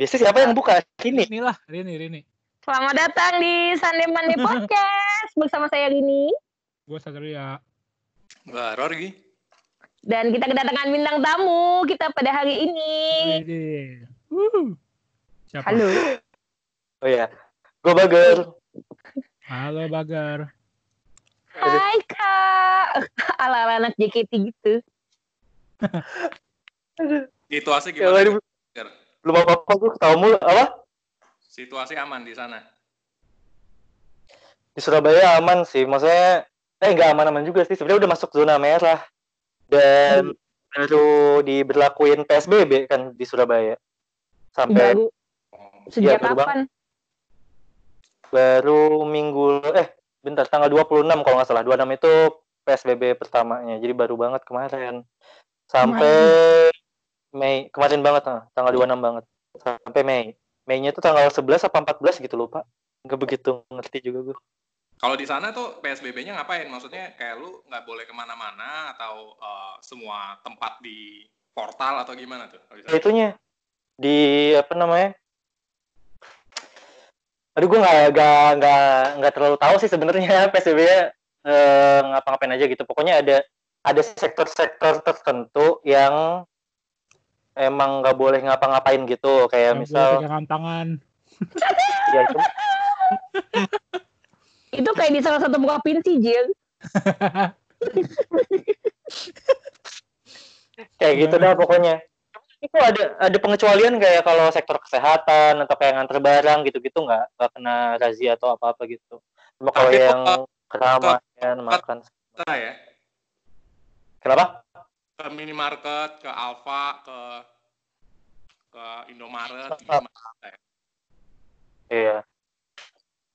Biasanya siapa yang buka? Ini. Inilah, Rini, Rini. Selamat datang di Sunday Monday Podcast bersama saya Rini Gue Satria. Wah, Rorgi. dan kita kedatangan bintang tamu kita pada hari ini. Siapa? Halo. Oh iya. Gue Bager. Halo Bagar. Hai Kak. Ala-ala anak JKT gitu. Situasi Ya, gimana? Belum apa-apa gue ketawa mulu. Apa? Situasi aman di sana. Di Surabaya aman sih. Maksudnya, eh nggak aman-aman juga sih. Sebenarnya udah masuk zona merah. Dan baru diberlakuin PSBB kan di Surabaya. Sampai Baru Oh. sejak baru kapan? baru minggu eh bentar tanggal 26 kalau nggak salah 26 itu PSBB pertamanya jadi baru banget kemarin sampai Mei. Kemarin banget ah, tanggal 26 banget. Sampai Mei. Mei-nya itu tanggal 11 apa 14 gitu lupa. Nggak begitu ngerti juga gue Kalau di sana tuh PSBB-nya ngapain? Maksudnya kayak lu nggak boleh ke mana-mana atau eh, semua tempat di portal atau gimana tuh? di itunya. Di apa namanya? Aduh gue nggak nggak nggak nggak terlalu tahu sih sebenarnya PSBB eh, ngapa-ngapain aja gitu. Pokoknya ada ada sektor-sektor tertentu yang emang nggak boleh ngapa-ngapain gitu kayak Yang misal pegangan tangan. ya itu Itu kayak di salah satu provinsi, Jil. kayak gitu dah pokoknya itu ada ada pengecualian kayak kalau sektor kesehatan atau kayak nganter barang gitu-gitu nggak nggak kena razia atau apa-apa gitu cuma kalau yang keramaian makan Sana ya? kenapa Ke minimarket, ke Alfa, ke ke Indomaret, gimana? ya? iya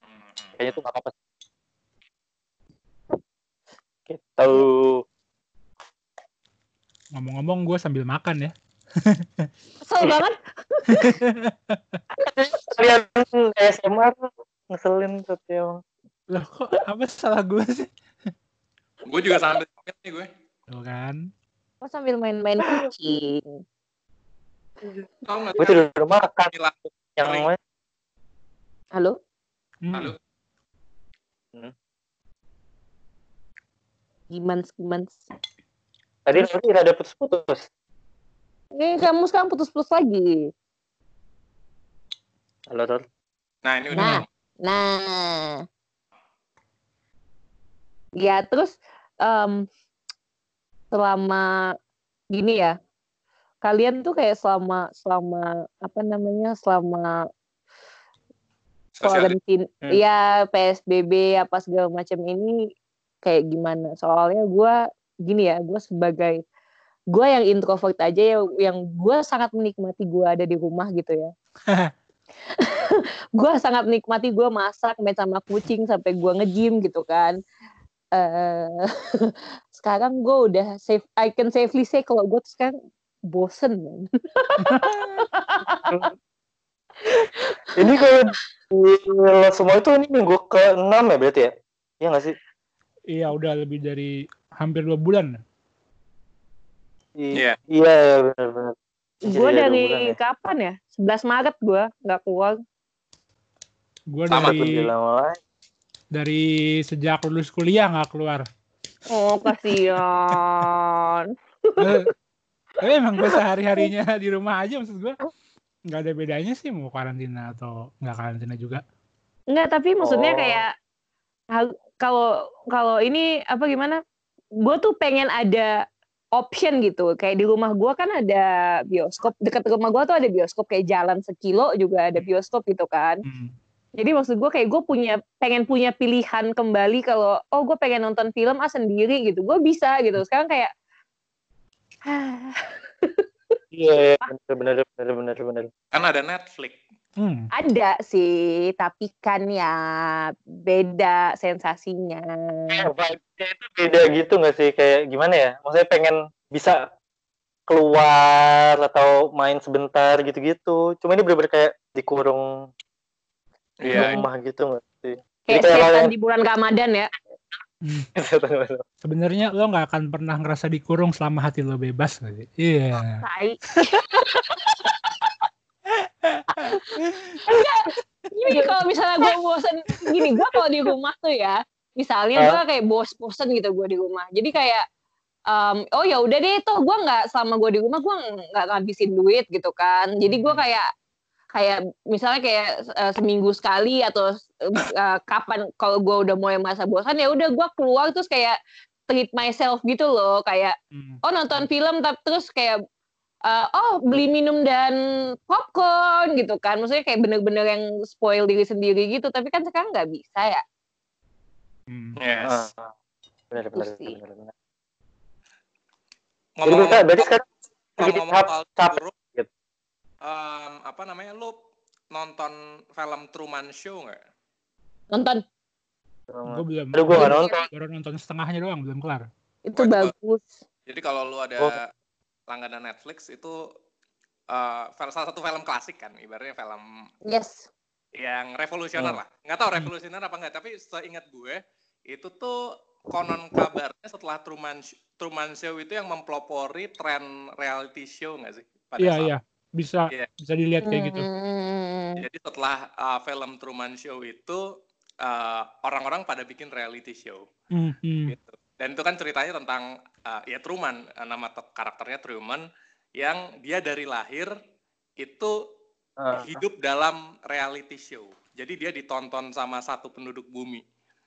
Hmm, kayaknya tuh nggak apa-apa gitu Ngomong-ngomong gue sambil makan ya. Kesel banget. kalian ASMR ngeselin tuh emang Loh kok apa salah gue sih? Gue juga sambil sambil nih gue. Tuh kan. Kok sambil main-main kucing? Nggak? gue tidur makan Istilah yang Sering. mana? Halo? Hmm. Halo. Gimans, gimans. tadi nanti ada putus-putus Ini kamu sekarang putus-putus lagi. halo Ror Nah ini udah. Nah. Nah. Ya, terus em, selama gini ya, kalian tuh kayak selama selama apa namanya selama karantina, Hmm. ya PSBB apa segala macam ini kayak gimana? Soalnya gue gini ya, gue sebagai gue yang introvert aja ya, yang gue sangat menikmati gue ada di rumah gitu ya. gue sangat menikmati gue masak main sama kucing sampai gue nge-gym gitu kan. Eh sekarang gue udah safe, I can safely say kalau gue tuh sekarang bosen man. ini kalau di semua itu ini minggu ke-6 ya berarti ya iya nggak sih Iya udah lebih dari hampir dua bulan. Iya. iya iya benar-benar Gue dari bulan ya. kapan ya? 11 Maret gue nggak keluar. Gue dari lama. Dari sejak lulus kuliah nggak keluar. Oh kasihan. Eh, Tapi emang gue sehari harinya di rumah aja maksud gue nggak ada bedanya sih mau karantina atau nggak karantina juga. Enggak, tapi maksudnya Oh. kayak kalau kalau ini apa gimana? Gue tuh pengen ada option gitu. Kayak di rumah gue kan ada bioskop. Dekat rumah gue tuh ada bioskop kayak jalan sekilo juga ada bioskop gitu kan. Hmm. Jadi maksud gue kayak gue punya pengen punya pilihan kembali kalau oh gue pengen nonton film ah sendiri gitu. Gue bisa gitu. Sekarang kayak iya iya benar benar benar benar Kan ada Netflix. Hmm. ada sih, tapi kan ya beda sensasinya. kayak vibe-nya itu beda gitu nggak sih kayak gimana ya maksudnya pengen bisa keluar atau main sebentar gitu-gitu cuma ini bener-bener kayak dikurung di Iya. rumah gitu nggak sih Kayak Jadi kayak setan di bulan Ramadan ya. Sebenarnya lo nggak akan pernah ngerasa dikurung selama hati lo bebas nggak sih? Iya. Tai. gue bosen gini gue kalau di rumah tuh ya misalnya gue kayak bos bosen gitu gue di rumah jadi kayak um, oh ya udah deh tuh gue nggak selama gue di rumah gue nggak ngabisin duit gitu kan jadi gue kayak kayak misalnya kayak uh, seminggu sekali atau uh, kapan kalau gue udah mulai masa bosan ya udah gue keluar terus kayak treat myself gitu loh kayak Hmm. oh nonton film tapi terus kayak uh, oh beli minum dan popcorn gitu kan maksudnya kayak bener-bener yang spoil diri sendiri gitu tapi kan sekarang nggak bisa ya Hmm. Yes. Ah, benar benar benar kita berarti sekarang ngomong buruk, em, apa namanya lu nonton film Truman Show nggak? nonton Gue belum. Aduh gue nonton. Baru nonton setengahnya doang, belum kelar. itu Wah, itu bagus Jadi kalau lu ada Oh. langganan Netflix itu eh, fel- salah satu film klasik kan, ibaratnya film yes yang revolusioner Hmm. lah. Nggak tahu revolusioner apa enggak, tapi seingat gue itu tuh konon kabarnya setelah Truman Truman Show itu yang mempelopori tren reality show nggak sih? Pada Iya, saat- iya. Bisa Iya. bisa dilihat kayak gitu. Hmm. Jadi setelah uh, film Truman Show itu uh, orang-orang pada bikin reality show Hmm, hmm. gitu. Dan itu kan ceritanya tentang uh, ya Truman, uh, nama te- karakternya Truman yang dia dari lahir itu Ah, hidup dalam reality show. Jadi dia ditonton sama satu penduduk bumi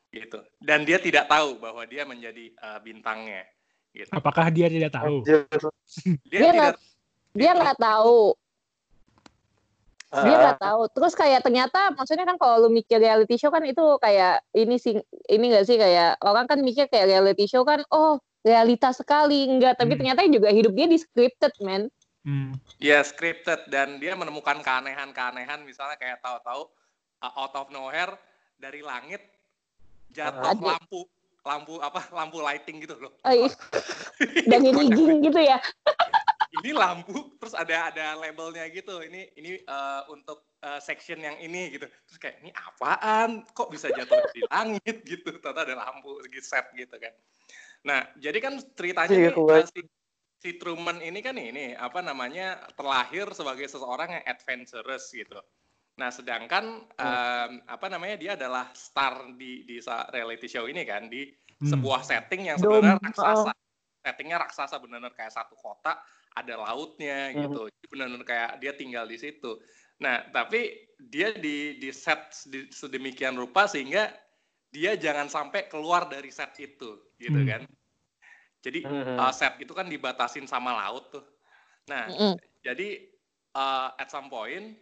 gitu. Dan dia tidak tahu bahwa dia menjadi uh, bintangnya gitu. Apakah dia tidak tahu? Dia tidak dia nggak tahu. Dia Ah, nggak tahu. Terus kayak ternyata maksudnya kan kalau lu mikir reality show kan itu kayak ini sih ini gak sih kayak orang kan mikir kayak reality show kan oh realita sekali. Enggak tapi Hmm. ternyata juga hidup dia di scripted man. Hmm. ya scripted. Dan dia menemukan keanehan-keanehan. Misalnya kayak tahu-tahu uh, out of nowhere dari langit jatuh Ada. lampu lampu apa lampu lighting gitu loh. Oh, iya. dan ini jing gitu ya ini lampu terus ada ada labelnya gitu. Ini ini uh, untuk uh, section yang ini gitu. Terus kayak ini apaan? Kok bisa jatuh di langit? gitu. Ternyata ada lampu lagi set gitu kan. Nah jadi kan ceritanya Iya, nih kuat. uh, si, si Truman ini kan ini apa namanya terlahir sebagai seseorang yang adventurous gitu. Nah sedangkan um, apa namanya dia adalah star di di reality show ini kan di Hmm. sebuah setting yang Dom- sebenarnya oh. raksasa settingnya raksasa benar-benar kayak satu kota ada lautnya Hmm. gitu Jadi benar-benar kayak dia tinggal di situ nah tapi dia di di set di- sedemikian rupa sehingga dia jangan sampai keluar dari set itu gitu Hmm. kan jadi Hmm. uh, set itu kan dibatasin sama laut tuh nah jadi uh, at some point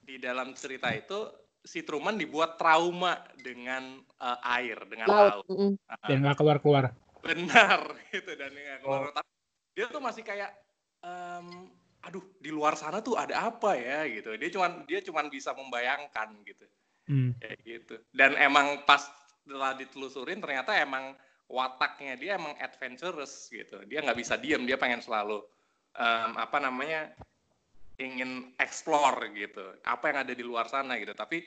di dalam cerita itu si Truman dibuat trauma dengan uh, air dengan laut laut Mm-mm. Dan nggak keluar-keluar. benar gitu dan ya, Oh. kalau tapi dia tuh masih kayak em, aduh di luar sana tuh ada apa ya gitu. Dia cuman dia cuman bisa membayangkan gitu. Hmm. kayak gitu. Dan emang pas setelah ditelusurin ternyata emang wataknya dia emang adventurous gitu. Dia nggak bisa diem dia pengen selalu em, apa namanya ingin explore gitu. Apa yang ada di luar sana gitu. Tapi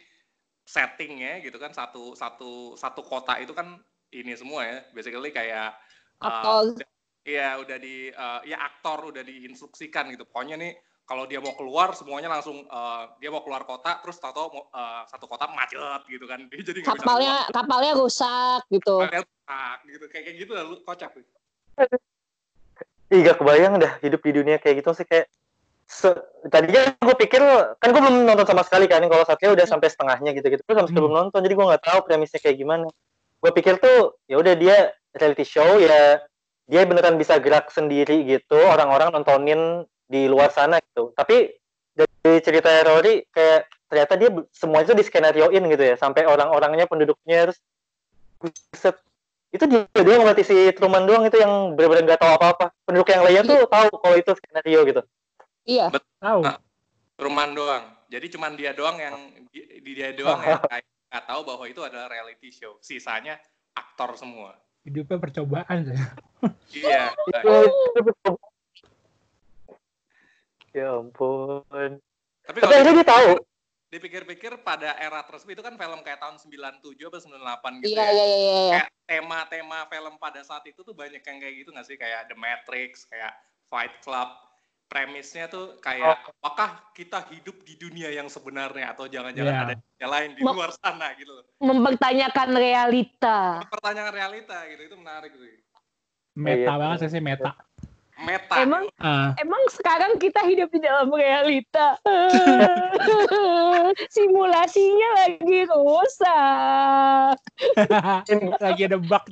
settingnya gitu kan satu satu satu kota itu kan ini semua ya. Basically kayak uh. Iya udah di uh, ya aktor udah diinstruksikan gitu pokoknya nih kalau dia mau keluar semuanya langsung uh, dia mau keluar kota terus tahu mau uh, satu kota macet gitu kan dia jadi nggak bisa kapalnya kapalnya rusak gitu. Kapalnya rusak gitu kayak kayak gitu lah lu kocak. Ih, gak kebayang dah hidup di dunia kayak gitu sih kayak se- tadinya gue pikir kan gue belum nonton sama sekali kan kalau Satria udah sampai setengahnya gitu gitu terus sampai Hmm. belum nonton jadi gue nggak tahu premisnya kayak gimana gue pikir tuh ya udah dia reality show ya dia beneran bisa gerak sendiri gitu orang-orang nontonin di luar sana gitu. Tapi dari cerita Rory kayak ternyata dia semuanya tuh di skenarioin gitu ya sampai orang-orangnya penduduknya harus buset. Itu dia doang berarti si Truman doang itu yang benar-benar nggak tahu apa-apa. Penduduk yang lain tuh tahu kalau itu skenario gitu. Iya. Tahu. Nah. Truman doang. Jadi cuman dia doang yang di, di- dia doang yang kayak nggak tahu bahwa itu adalah reality show. Sisanya aktor semua Hidupnya percobaan saya. iya ya ampun tapi tapi akhirnya dia tahu dipikir-pikir pada era tersebut itu kan film kayak tahun 97 atau 98 gitu iya ya. iya iya iya Kayak tema-tema film pada saat itu tuh banyak yang kayak gitu nggak sih? Kayak The Matrix, kayak Fight Club. Premisnya tuh kayak apakah kita hidup di dunia yang sebenarnya atau jangan-jangan Iya. ada dunia lain di luar sana gitu loh. Mempertanyakan realita. Pertanyaan realita gitu itu menarik sih. Meta Iya. banget sih meta. Meta. Emang Ah, emang sekarang kita hidup di dalam realita. Simulasinya lagi rusak. lagi ada bug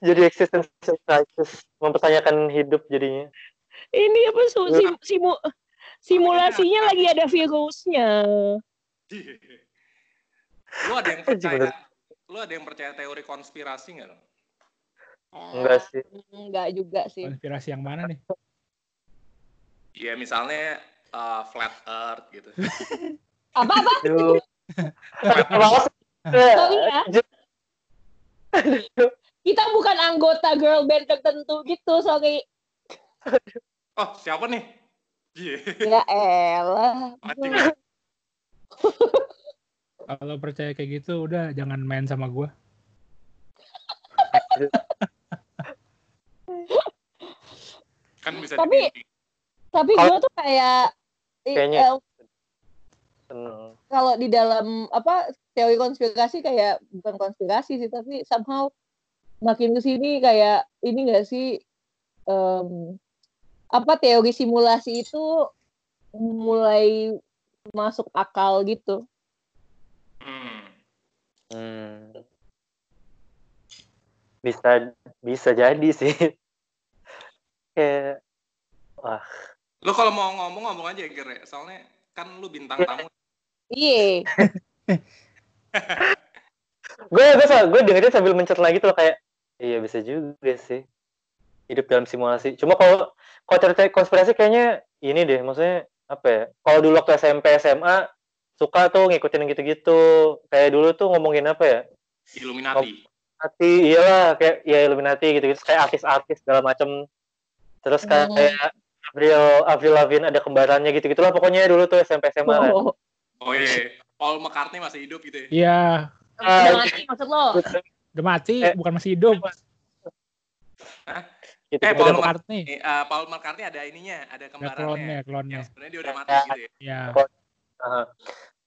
jadi existential crisis mempertanyakan hidup jadinya Ini apa su- sim- simu- simulasinya lagi ada virusnya. lu ada yang percaya lu ada yang percaya teori konspirasi nggak lo? enggak sih Enggak juga sih. Konspirasi yang mana nih? Iya misalnya uh, flat earth gitu. Apa-apa? Aduh. Malas. Sorry ya. Kita bukan anggota girl band tertentu gitu, sorry. Oh siapa nih? Iya. Ya elah. Kalau percaya kayak gitu udah jangan main sama gua. Kan bisa Tapi- dipilih. Tapi gue tuh kayak Kayaknya- eh, kalau di dalam apa teori konspirasi kayak bukan konspirasi sih tapi somehow makin ke sini kayak ini gak sih em, apa teori simulasi itu mulai masuk akal gitu. Hmm. Hmm. Bisa bisa jadi sih. Kayak wah, Lu kalau mau ngomong ngomong aja Ger ya. Soalnya kan lu bintang tamu. Iya. gue gue gue dengerin sambil mencerna gitu loh kayak iya bisa juga sih hidup dalam simulasi. Cuma kalau kalau cerita konspirasi kayaknya ini deh, maksudnya apa ya? Kalau dulu waktu SMP SMA suka tuh ngikutin gitu-gitu. Kayak dulu tuh ngomongin apa ya? Illuminati. Illuminati, iyalah kayak ya Illuminati gitu-gitu kayak artis-artis segala macem. Terus kayak, Hmm. kayak Avril Avril Lavigne ada kembarannya gitu-gitu lah pokoknya dulu tuh SMP SMA kan. Oh, Oh iya. Paul McCartney masih hidup gitu ya. Iya, udah mati maksud lo. Udah mati, Eh. bukan masih hidup. Gitu, Eh, gitu. Paul Paul McCartney. Eh, uh, Paul McCartney ada ininya, ada Ada kembarannya. klonnya, klonnya. Yang sebenarnya dia udah mati gitu ya. Ya.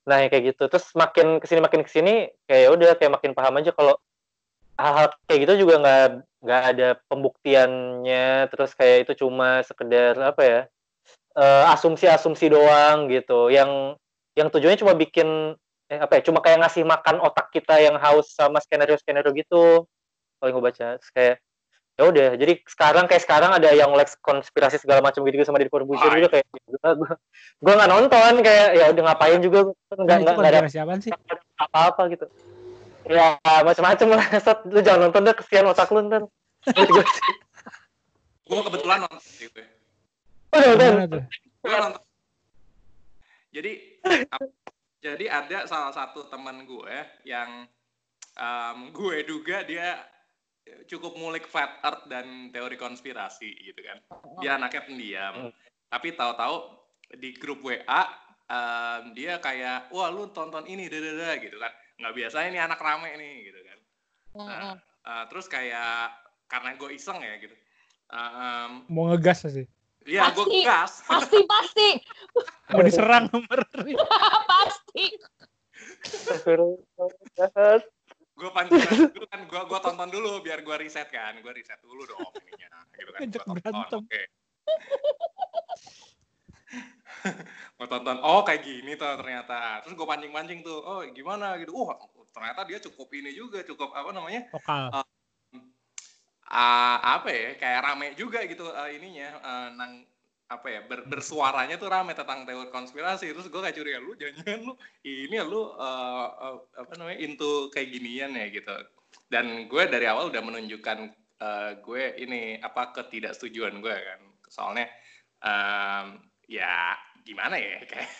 Nah, yang kayak gitu. Terus makin ke sini makin ke sini kayak ya udah kayak makin paham aja kalau hal-hal kayak gitu juga nggak nggak ada pembuktiannya. Terus kayak itu cuma sekedar apa ya eh, asumsi-asumsi doang gitu. Yang yang tujuannya cuma bikin eh, apa ya? Cuma kayak ngasih makan otak kita yang haus sama skenario-skenario gitu. Kalau yang gue baca, Terus kayak ya udah jadi sekarang kayak sekarang ada yang Lex konspirasi segala macam gitu sama di Corbuzier Wah. juga kayak gue gue nggak nonton kayak ya udah ngapain juga nggak nggak nggak ada sih? apa-apa gitu ya macam-macam lah Sat. lu jangan nonton deh kesian otak lu ntar Gitu. Gue kebetulan nonton gitu ya. Oh, udah nonton. Jadi jadi ada salah satu teman gue yang em, gue duga dia cukup ngulik flat earth dan teori konspirasi gitu kan. Dia anaknya pendiam. Hmm. Tapi tahu-tahu di grup WA em, dia kayak wah lu tonton ini dadada gitu kan. Nggak biasa ini anak rame nih gitu kan. Nah, eh, terus kayak karena gue iseng ya gitu. Eh, em, Mau ngegas sih. Iya, gue gas. Pasti pasti Mau diserang nomor. pasti. gue pancing dulu kan gue gua tonton dulu biar gue riset kan gue riset dulu dong ininya gitu kan Gua tonton, oke gue tonton oh kayak gini tuh ternyata terus gue pancing pancing tuh oh gimana gitu uh ternyata dia cukup ini juga cukup apa namanya Vokal. Ah, apa ya kayak rame juga gitu eh, ininya eh, nang apa ya ber- bersuaranya tuh rame tentang teori konspirasi. Terus gue kayak curiga lu jangan lu ini lu eh, eh, apa namanya into kayak ginian ya gitu. Dan gue dari awal udah menunjukkan eh, gue ini apa ketidaksetujuan gue kan. Soalnya em, ya gimana ya kayak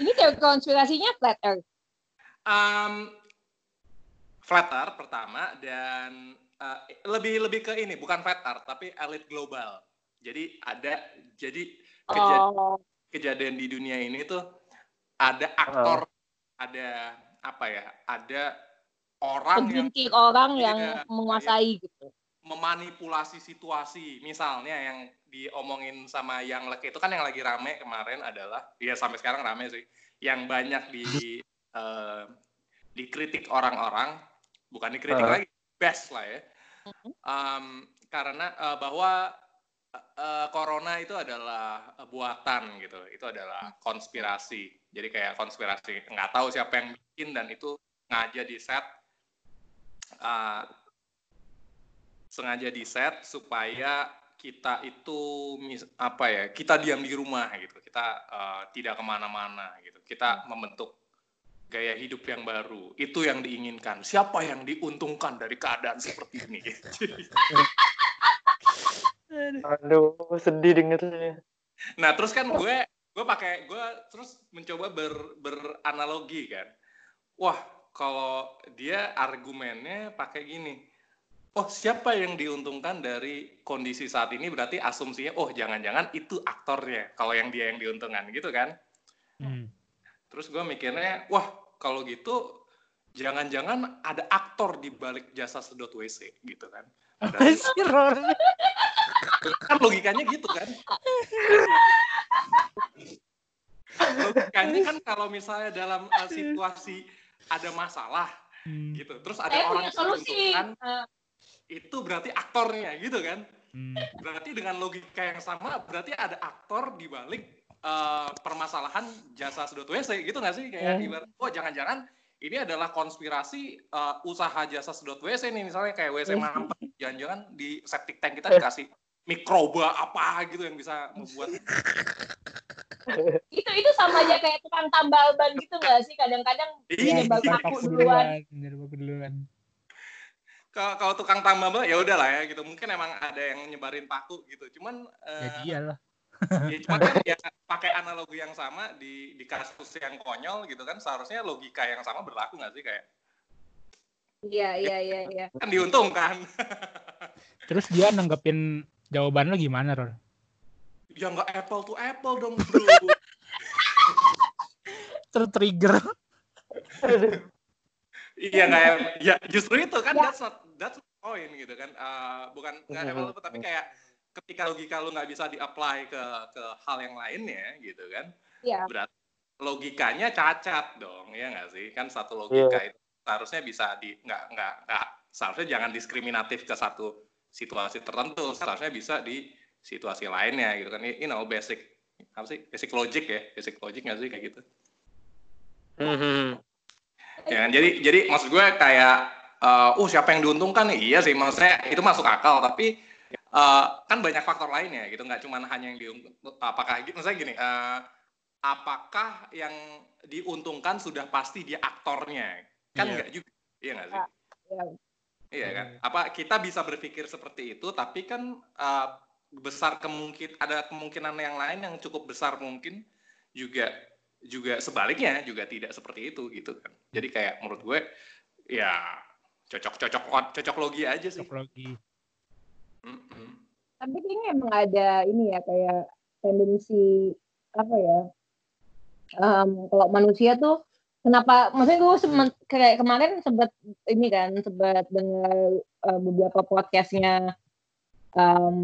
Ini teori konspirasinya flat earth. Um, flat earth pertama dan uh, lebih lebih ke ini bukan earth tapi elit global. Jadi ada jadi keja- Oh, kejadian di dunia ini tuh ada aktor, ada apa ya? Ada orang yang orang yang menguasai gitu. memanipulasi situasi. Misalnya yang diomongin sama yang laki itu kan yang lagi rame kemarin adalah, ya sampai sekarang rame sih, yang banyak di uh, dikritik orang-orang, bukan dikritik Uh. lagi, best lah ya. Um, karena uh, bahwa uh, corona itu adalah buatan gitu, itu adalah konspirasi. Jadi kayak konspirasi, nggak tahu siapa yang bikin dan itu sengaja di set, uh, sengaja di set supaya kita itu mis- apa ya, kita diam di rumah gitu, kita uh, tidak ke mana-mana gitu, kita membentuk gaya hidup yang baru. Itu yang diinginkan. Siapa yang diuntungkan dari keadaan seperti ini? Aduh, sedih dengernya. Nah terus kan gue gue pakai gue terus mencoba ber, beranalogi kan. Wah kalau dia argumennya pakai gini. Oh siapa yang diuntungkan dari kondisi saat ini berarti asumsinya oh jangan-jangan itu aktornya kalau yang dia yang diuntungkan gitu kan. Hmm. Terus gue mikirnya wah kalau gitu jangan-jangan ada aktor di balik jasa sedot WC gitu kan. Ron? kan logikanya gitu kan logikanya kan kalau misalnya dalam uh, situasi ada masalah Hmm. gitu terus ada Saya orang solusi. Eh, itu berarti aktornya gitu kan Hmm. berarti dengan logika yang sama berarti ada aktor di balik uh, permasalahan jasa sedot WC gitu nggak sih? Kayak Hmm. ibarat oh jangan-jangan ini adalah konspirasi uh, usaha jasa sedot WC nih misalnya kayak WC Hmm. mampet jangan-jangan di septic tank kita dikasih mikroba apa gitu yang bisa membuat itu itu sama aja kayak tukang tambal ban gitu nggak sih? Kadang-kadang Iya, nyebar Bukan paku duluan. kalau kalau tukang tambal ban ya udahlah ya gitu. Mungkin emang ada yang nyebarin paku gitu. Cuman Ya eh, iyalah. ya cuman kan ya pakai analogi yang sama di di kasus yang konyol gitu kan seharusnya logika yang sama berlaku nggak sih kayak iya iya iya iya kan diuntungkan Terus dia nanggepin jawaban lo gimana, Ron? ya nggak apple to apple dong bro Tertrigger. iya nggak ya justru itu kan Ya. that's not that's the point gitu kan Eh, bukan nggak apple to apple tapi kayak ketika logika lu nggak bisa di-apply ke ke hal yang lainnya gitu kan iya. berarti logikanya cacat dong ya nggak sih? Kan satu logika itu seharusnya bisa di nggak nggak nggak seharusnya jangan diskriminatif ke satu situasi tertentu seharusnya bisa di situasi lainnya gitu kan. You know basic apa sih? Basic logic ya? Basic logic nggak sih kayak gitu? Mhm. ya kan? jadi jadi maksud gue kayak uh, oh siapa yang diuntungkan? Iya sih maksudnya itu masuk akal tapi uh, kan banyak faktor lainnya gitu nggak cuma hanya yang diuntung apakah gitu misalnya gini uh, apakah yang diuntungkan sudah pasti dia aktornya kan Iya. nggak juga iya nggak sih Iya. iya kan apa kita bisa berpikir seperti itu tapi kan uh, besar kemungkin ada kemungkinan yang lain yang cukup besar mungkin juga juga sebaliknya juga tidak seperti itu gitu kan jadi kayak menurut gue ya cocok cocok cocok logi aja sih Psikologi. Tapi kayaknya emang ada ini ya kayak tendensi apa ya em, kalau manusia tuh kenapa maksudnya gue semen- kayak kemarin sempat ini kan sempat dengar eh, beberapa podcastnya em,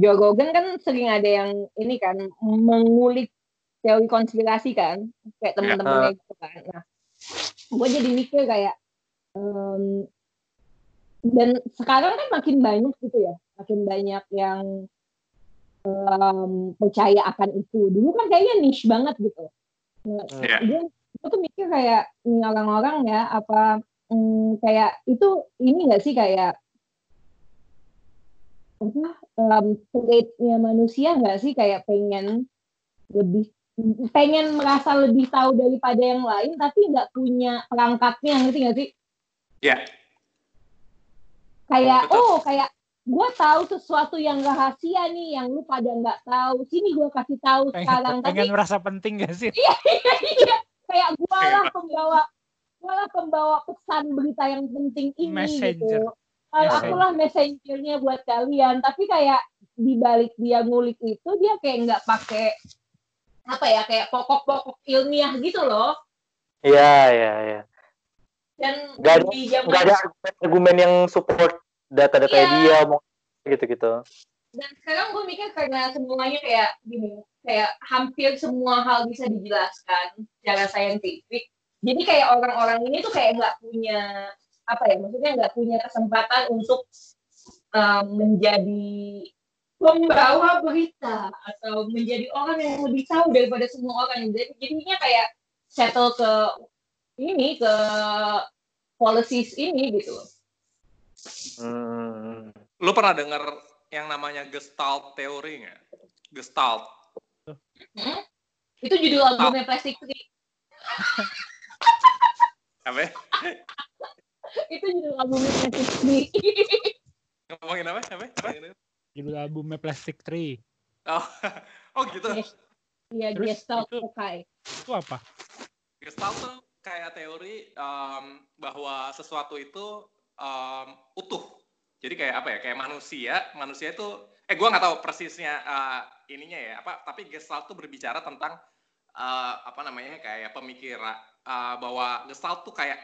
Joe Rogan kan sering ada yang ini kan mengulik teori konspirasi kan kayak teman-temannya gitu kan. Nah gue jadi mikir kayak em, dan sekarang kan makin banyak gitu ya makin banyak yang em, percaya akan itu. Dulu kan kayaknya niche banget gitu. Nah, Iya. gue, gue tuh mikir kayak orang-orang ya apa mm, kayak itu ini nggak sih kayak apa um, trait-nya manusia nggak sih kayak pengen lebih pengen merasa lebih tahu daripada yang lain tapi nggak punya perangkatnya ngerti nggak sih? Iya. Kayak oh kayak gue tahu sesuatu yang rahasia nih yang lu pada nggak tahu sini gue kasih tahu sekarang Pengen, tapi pengen merasa penting gak sih? iya kayak gue lah pembawa gue lah pembawa pesan berita yang penting ini Messenger. gitu kalau Messenger. akulah messengernya buat kalian tapi kayak di balik dia ngulik itu dia kayak nggak pakai apa ya kayak pokok-pokok ilmiah gitu loh Iya, iya, iya. Dan Nggak ada- di zaman Nggak ada argumen, argumen yang support data-data Iya. dia omong gitu-gitu. dan sekarang gue mikir karena semuanya kayak gini kayak hampir semua hal bisa dijelaskan secara saintifik jadi kayak orang-orang ini tuh kayak nggak punya apa ya maksudnya nggak punya kesempatan untuk um, menjadi pembawa berita atau menjadi orang yang lebih tahu daripada semua orang jadi jadinya kayak settle ke ini ke policies ini gitu Hmm. Lu pernah denger yang namanya Gestalt teori nggak? Gestalt. Hmm? itu judul albumnya Plastic Tree Apa? itu judul albumnya Plastic Tree Ngomongin apa? Apa? Apa? Judul albumnya Plastic Tree. Oh, oh gitu. Iya, Gestalt itu-. Itu apa? Gestalt tuh kayak teori em, bahwa sesuatu itu em, utuh. Jadi kayak apa ya? Kayak manusia, manusia itu eh gua nggak tahu persisnya eh, ininya ya apa, tapi Gestalt tuh berbicara tentang eh, apa namanya kayak pemikiran eh, bahwa Gestalt tuh kayak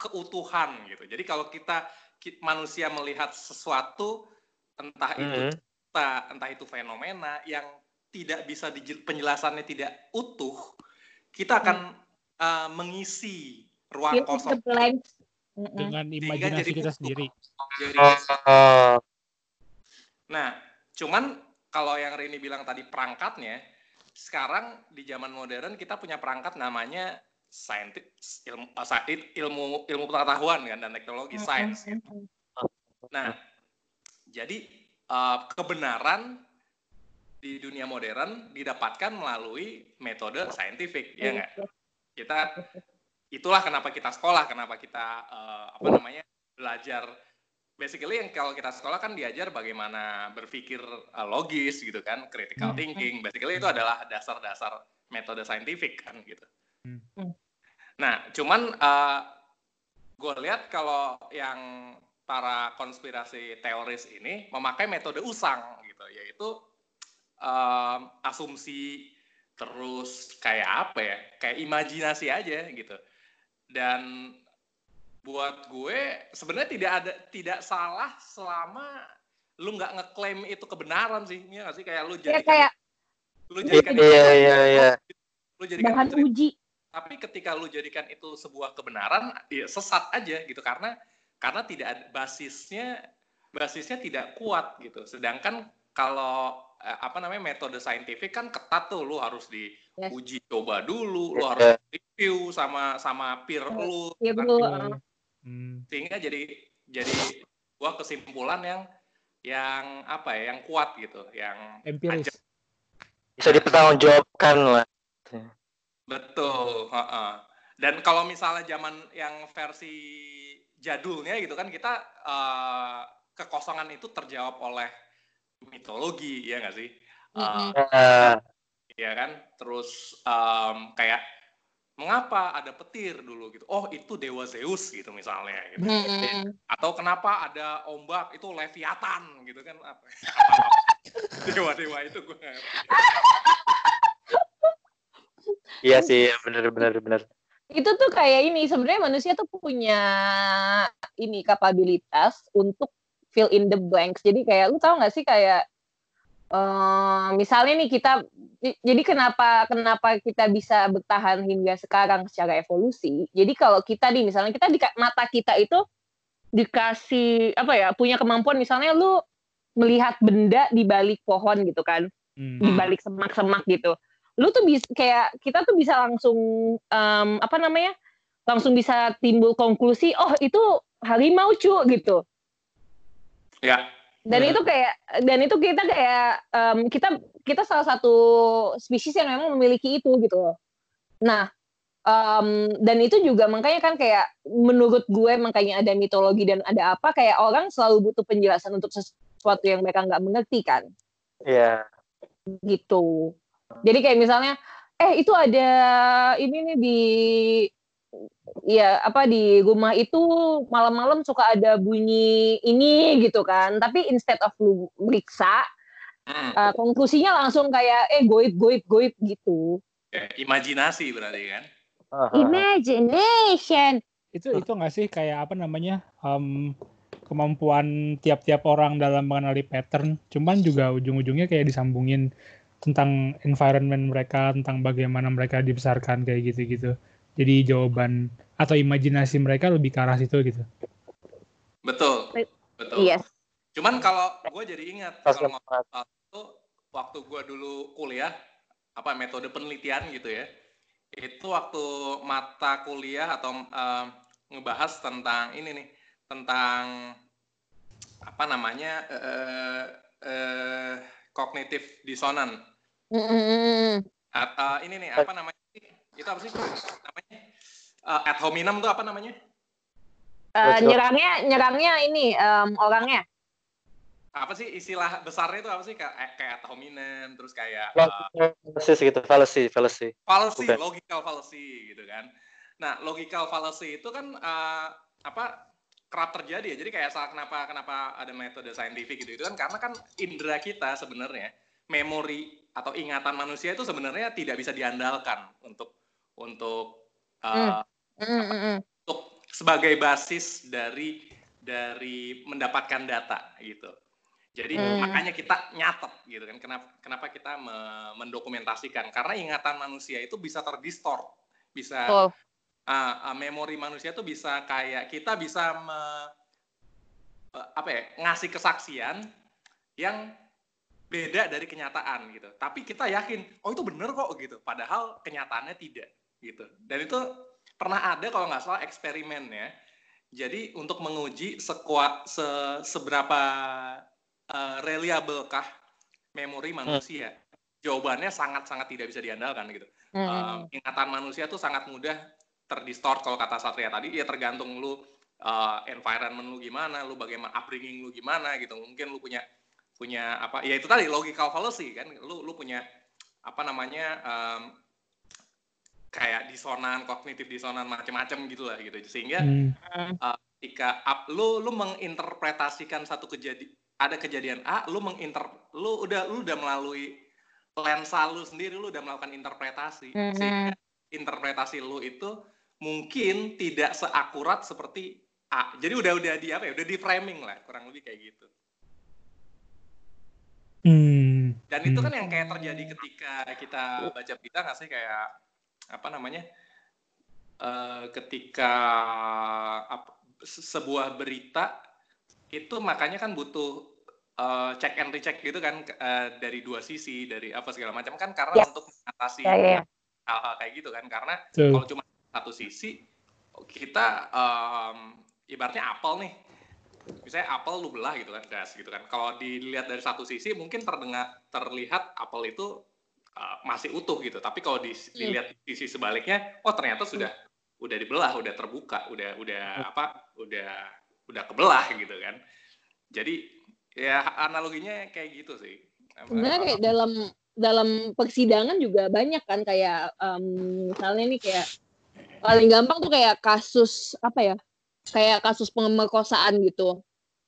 keutuhan gitu. Jadi kalau kita ki- manusia melihat sesuatu entah itu Hmm. cerita, entah itu fenomena yang tidak bisa penjelasannya tidak utuh, kita akan uh, mengisi ruang Fill kosong. Dengan imajinasi jadi kita sendiri. Jadi, nah, cuman kalau yang Rini bilang tadi perangkatnya, sekarang di zaman modern kita punya perangkat namanya saintis ilmu uh, sa- ilmu ilmu pengetahuan kan dan teknologi sains. Nah, jadi eh, kebenaran di dunia modern didapatkan melalui metode saintifik, ya nggak? Kita itulah kenapa kita sekolah, kenapa kita eh, apa namanya belajar. Basically yang kalau kita sekolah kan diajar bagaimana berpikir eh, logis gitu kan, critical Hmm. thinking. Basically itu adalah dasar-dasar metode saintifik kan gitu. Hmm. Nah, cuman gue lihat kalau yang para konspirasi teoris ini memakai metode usang gitu, yaitu em, asumsi terus kayak apa ya, kayak imajinasi aja gitu. Dan buat gue sebenarnya tidak ada tidak salah selama lu nggak ngeklaim itu kebenaran sih, Iya nggak sih kayak lu Ya jadikan kayak lu Iya jadikan iya iya iya. lu jadikan bahan itu uji. tapi ketika lu jadikan itu sebuah kebenaran ya sesat aja gitu karena karena tidak ada basisnya basisnya tidak kuat gitu sedangkan kalau apa namanya metode saintifik kan ketat tuh lu harus Yes. diuji coba dulu lu Yes. harus review sama sama peer Yes. lu Iya kan? bro. Iya. Hmm. sehingga jadi jadi gua kesimpulan yang yang apa ya yang kuat gitu yang Empiris. ajak- Bisa dipertanggungjawabkan lah. Betul. heeh. Dan kalau misalnya zaman yang versi jadulnya gitu kan kita eh, kekosongan itu terjawab oleh mitologi ya nggak sih? Nah, ya kan. Terus em, kayak mengapa ada petir dulu gitu? Oh itu dewa Zeus gitu misalnya. Gitu. Mm-mm. Atau kenapa ada ombak itu Leviathan gitu kan? Apa? Dewa-dewa itu gue nggak ngerti. iya sih bener bener bener. Itu tuh kayak ini sebenarnya manusia tuh punya ini kapabilitas untuk fill in the blanks. Jadi kayak lu tahu nggak sih kayak eh, misalnya nih kita jadi kenapa kenapa kita bisa bertahan hingga sekarang secara evolusi. Jadi kalau kita nih misalnya kita di mata kita itu dikasih apa ya punya kemampuan misalnya lu melihat benda di balik pohon gitu kan Hmm. di balik semak-semak gitu. Lu tuh bisa kayak kita tuh bisa langsung em, apa namanya? langsung bisa timbul konklusi, oh itu harimau cu gitu. Ya. Dan Hmm. itu kayak dan itu kita kayak em, kita kita salah satu spesies yang memang memiliki itu gitu loh. Nah, em, dan itu juga makanya kan kayak menurut gue makanya ada mitologi dan ada apa kayak orang selalu butuh penjelasan untuk sesuatu yang mereka nggak mengerti kan Iya. gitu. Jadi kayak misalnya, eh itu ada ini nih di ya apa di rumah itu malam-malam suka ada bunyi ini gitu kan. Tapi instead of lu meriksa, Hmm. eh, konklusinya langsung kayak eh goib goib goib gitu. Ya, imajinasi berarti kan? Aha. Imagination. Itu itu nggak sih kayak apa namanya? em, kemampuan tiap-tiap orang dalam mengenali pattern, cuman juga ujung-ujungnya kayak disambungin tentang environment mereka, tentang bagaimana mereka dibesarkan kayak gitu-gitu. Jadi jawaban atau imajinasi mereka lebih ke arah situ gitu. Betul. Betul. Yes. Cuman kalau gue jadi ingat kalau waktu waktu gue dulu kuliah apa metode penelitian gitu ya itu waktu mata kuliah atau em, ngebahas tentang ini nih tentang apa namanya eh eh kognitif disonan Mm-mm. atau ini nih apa namanya? Itu apa sih namanya Eh, ad hominem tuh apa namanya Eh, Betul. nyerangnya nyerangnya ini em, orangnya. apa sih istilah besarnya itu apa sih kayak kayak ad hominem terus kayak eh, Fallacy gitu, fallacy, fallacy. fallacy, Bukan. logical fallacy gitu kan. Nah, logical fallacy itu kan eh, apa kerap terjadi ya. Jadi kayak salah kenapa kenapa ada metode saintifik gitu itu kan karena kan indera kita sebenarnya memori atau ingatan manusia itu sebenarnya tidak bisa diandalkan untuk untuk eh, Mm-mm. untuk sebagai basis dari dari mendapatkan data gitu. Jadi Hmm. makanya kita nyatet gitu kan. Kenapa kenapa kita me- mendokumentasikan? Karena ingatan manusia itu bisa terdistort, bisa Betul. ah, ah, memori manusia itu bisa kayak kita bisa me- eh, apa ya ngasih kesaksian yang beda dari kenyataan gitu. Tapi kita yakin, oh itu bener kok gitu. Padahal kenyataannya tidak gitu. Dan itu pernah ada kalau nggak salah eksperimen ya. Jadi untuk menguji sekuat se, seberapa eh, reliable-kah memori manusia, jawabannya sangat-sangat tidak bisa diandalkan gitu. Mm-mm. Um, ingatan manusia tuh sangat mudah terdistort kalau kata Satria tadi ya tergantung lu uh, environment lu gimana, lu bagaimana upbringing lu gimana gitu. Mungkin lu punya punya apa ya itu tadi logical fallacy kan. Lu lu punya apa namanya um, kayak disonan, kognitif disonan macam-macam gitulah gitu. Sehingga Hmm. ketika up, lu lu menginterpretasikan satu kejadian ada kejadian A, lu menginter lu udah lu udah melalui lensa lu sendiri lu udah melakukan interpretasi. Mhm. Sehingga interpretasi lu itu mungkin tidak seakurat seperti A. Jadi udah udah di apa ya? Udah di framing lah, kurang lebih kayak gitu. Hmm. Dan itu Hmm. kan yang kayak terjadi ketika kita baca berita nggak sih kayak apa namanya? Eh, ketika ap- se- sebuah berita itu makanya kan butuh eh, check and recheck gitu kan eh, dari dua sisi dari apa segala macam kan karena Ya. untuk mengatasi Ya, ya, ya. hal-hal kayak gitu kan karena Betul. kalau cuma satu sisi kita em, ibaratnya apel nih misalnya apel lu belah gitu kan gas gitu kan kalau dilihat dari satu sisi mungkin terdengar terlihat apel itu uh, masih utuh gitu. Tapi kalau di- dilihat di sisi sebaliknya oh ternyata sudah udah dibelah udah terbuka udah udah apa udah udah kebelah gitu kan. Jadi ya analoginya kayak gitu sih. Sebenarnya kayak dalam dalam persidangan juga banyak kan kayak em, misalnya nih kayak paling gampang tuh kayak kasus apa ya kayak kasus pemerkosaan gitu.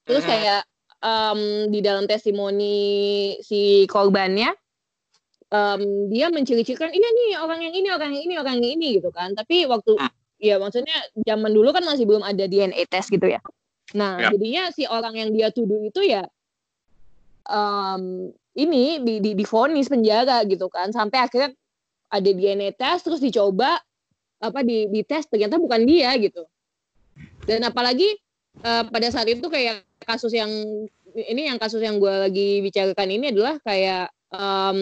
Terus Mhm. kayak em, di dalam testimoni si korbannya em, dia menciri-cirikan iya nih orang yang ini orang yang ini orang yang ini gitu kan. Tapi waktu Hmm. ya maksudnya zaman dulu kan masih belum ada DNA test gitu ya. Nah Ya. jadinya si orang yang dia tuduh itu ya em, ini di, di difonis penjara gitu kan. Sampai akhirnya ada DNA test terus dicoba apa di di tes ternyata bukan dia gitu. Dan apalagi eh, pada saat itu kayak kasus yang ini yang kasus yang gue lagi bicarakan ini adalah kayak em,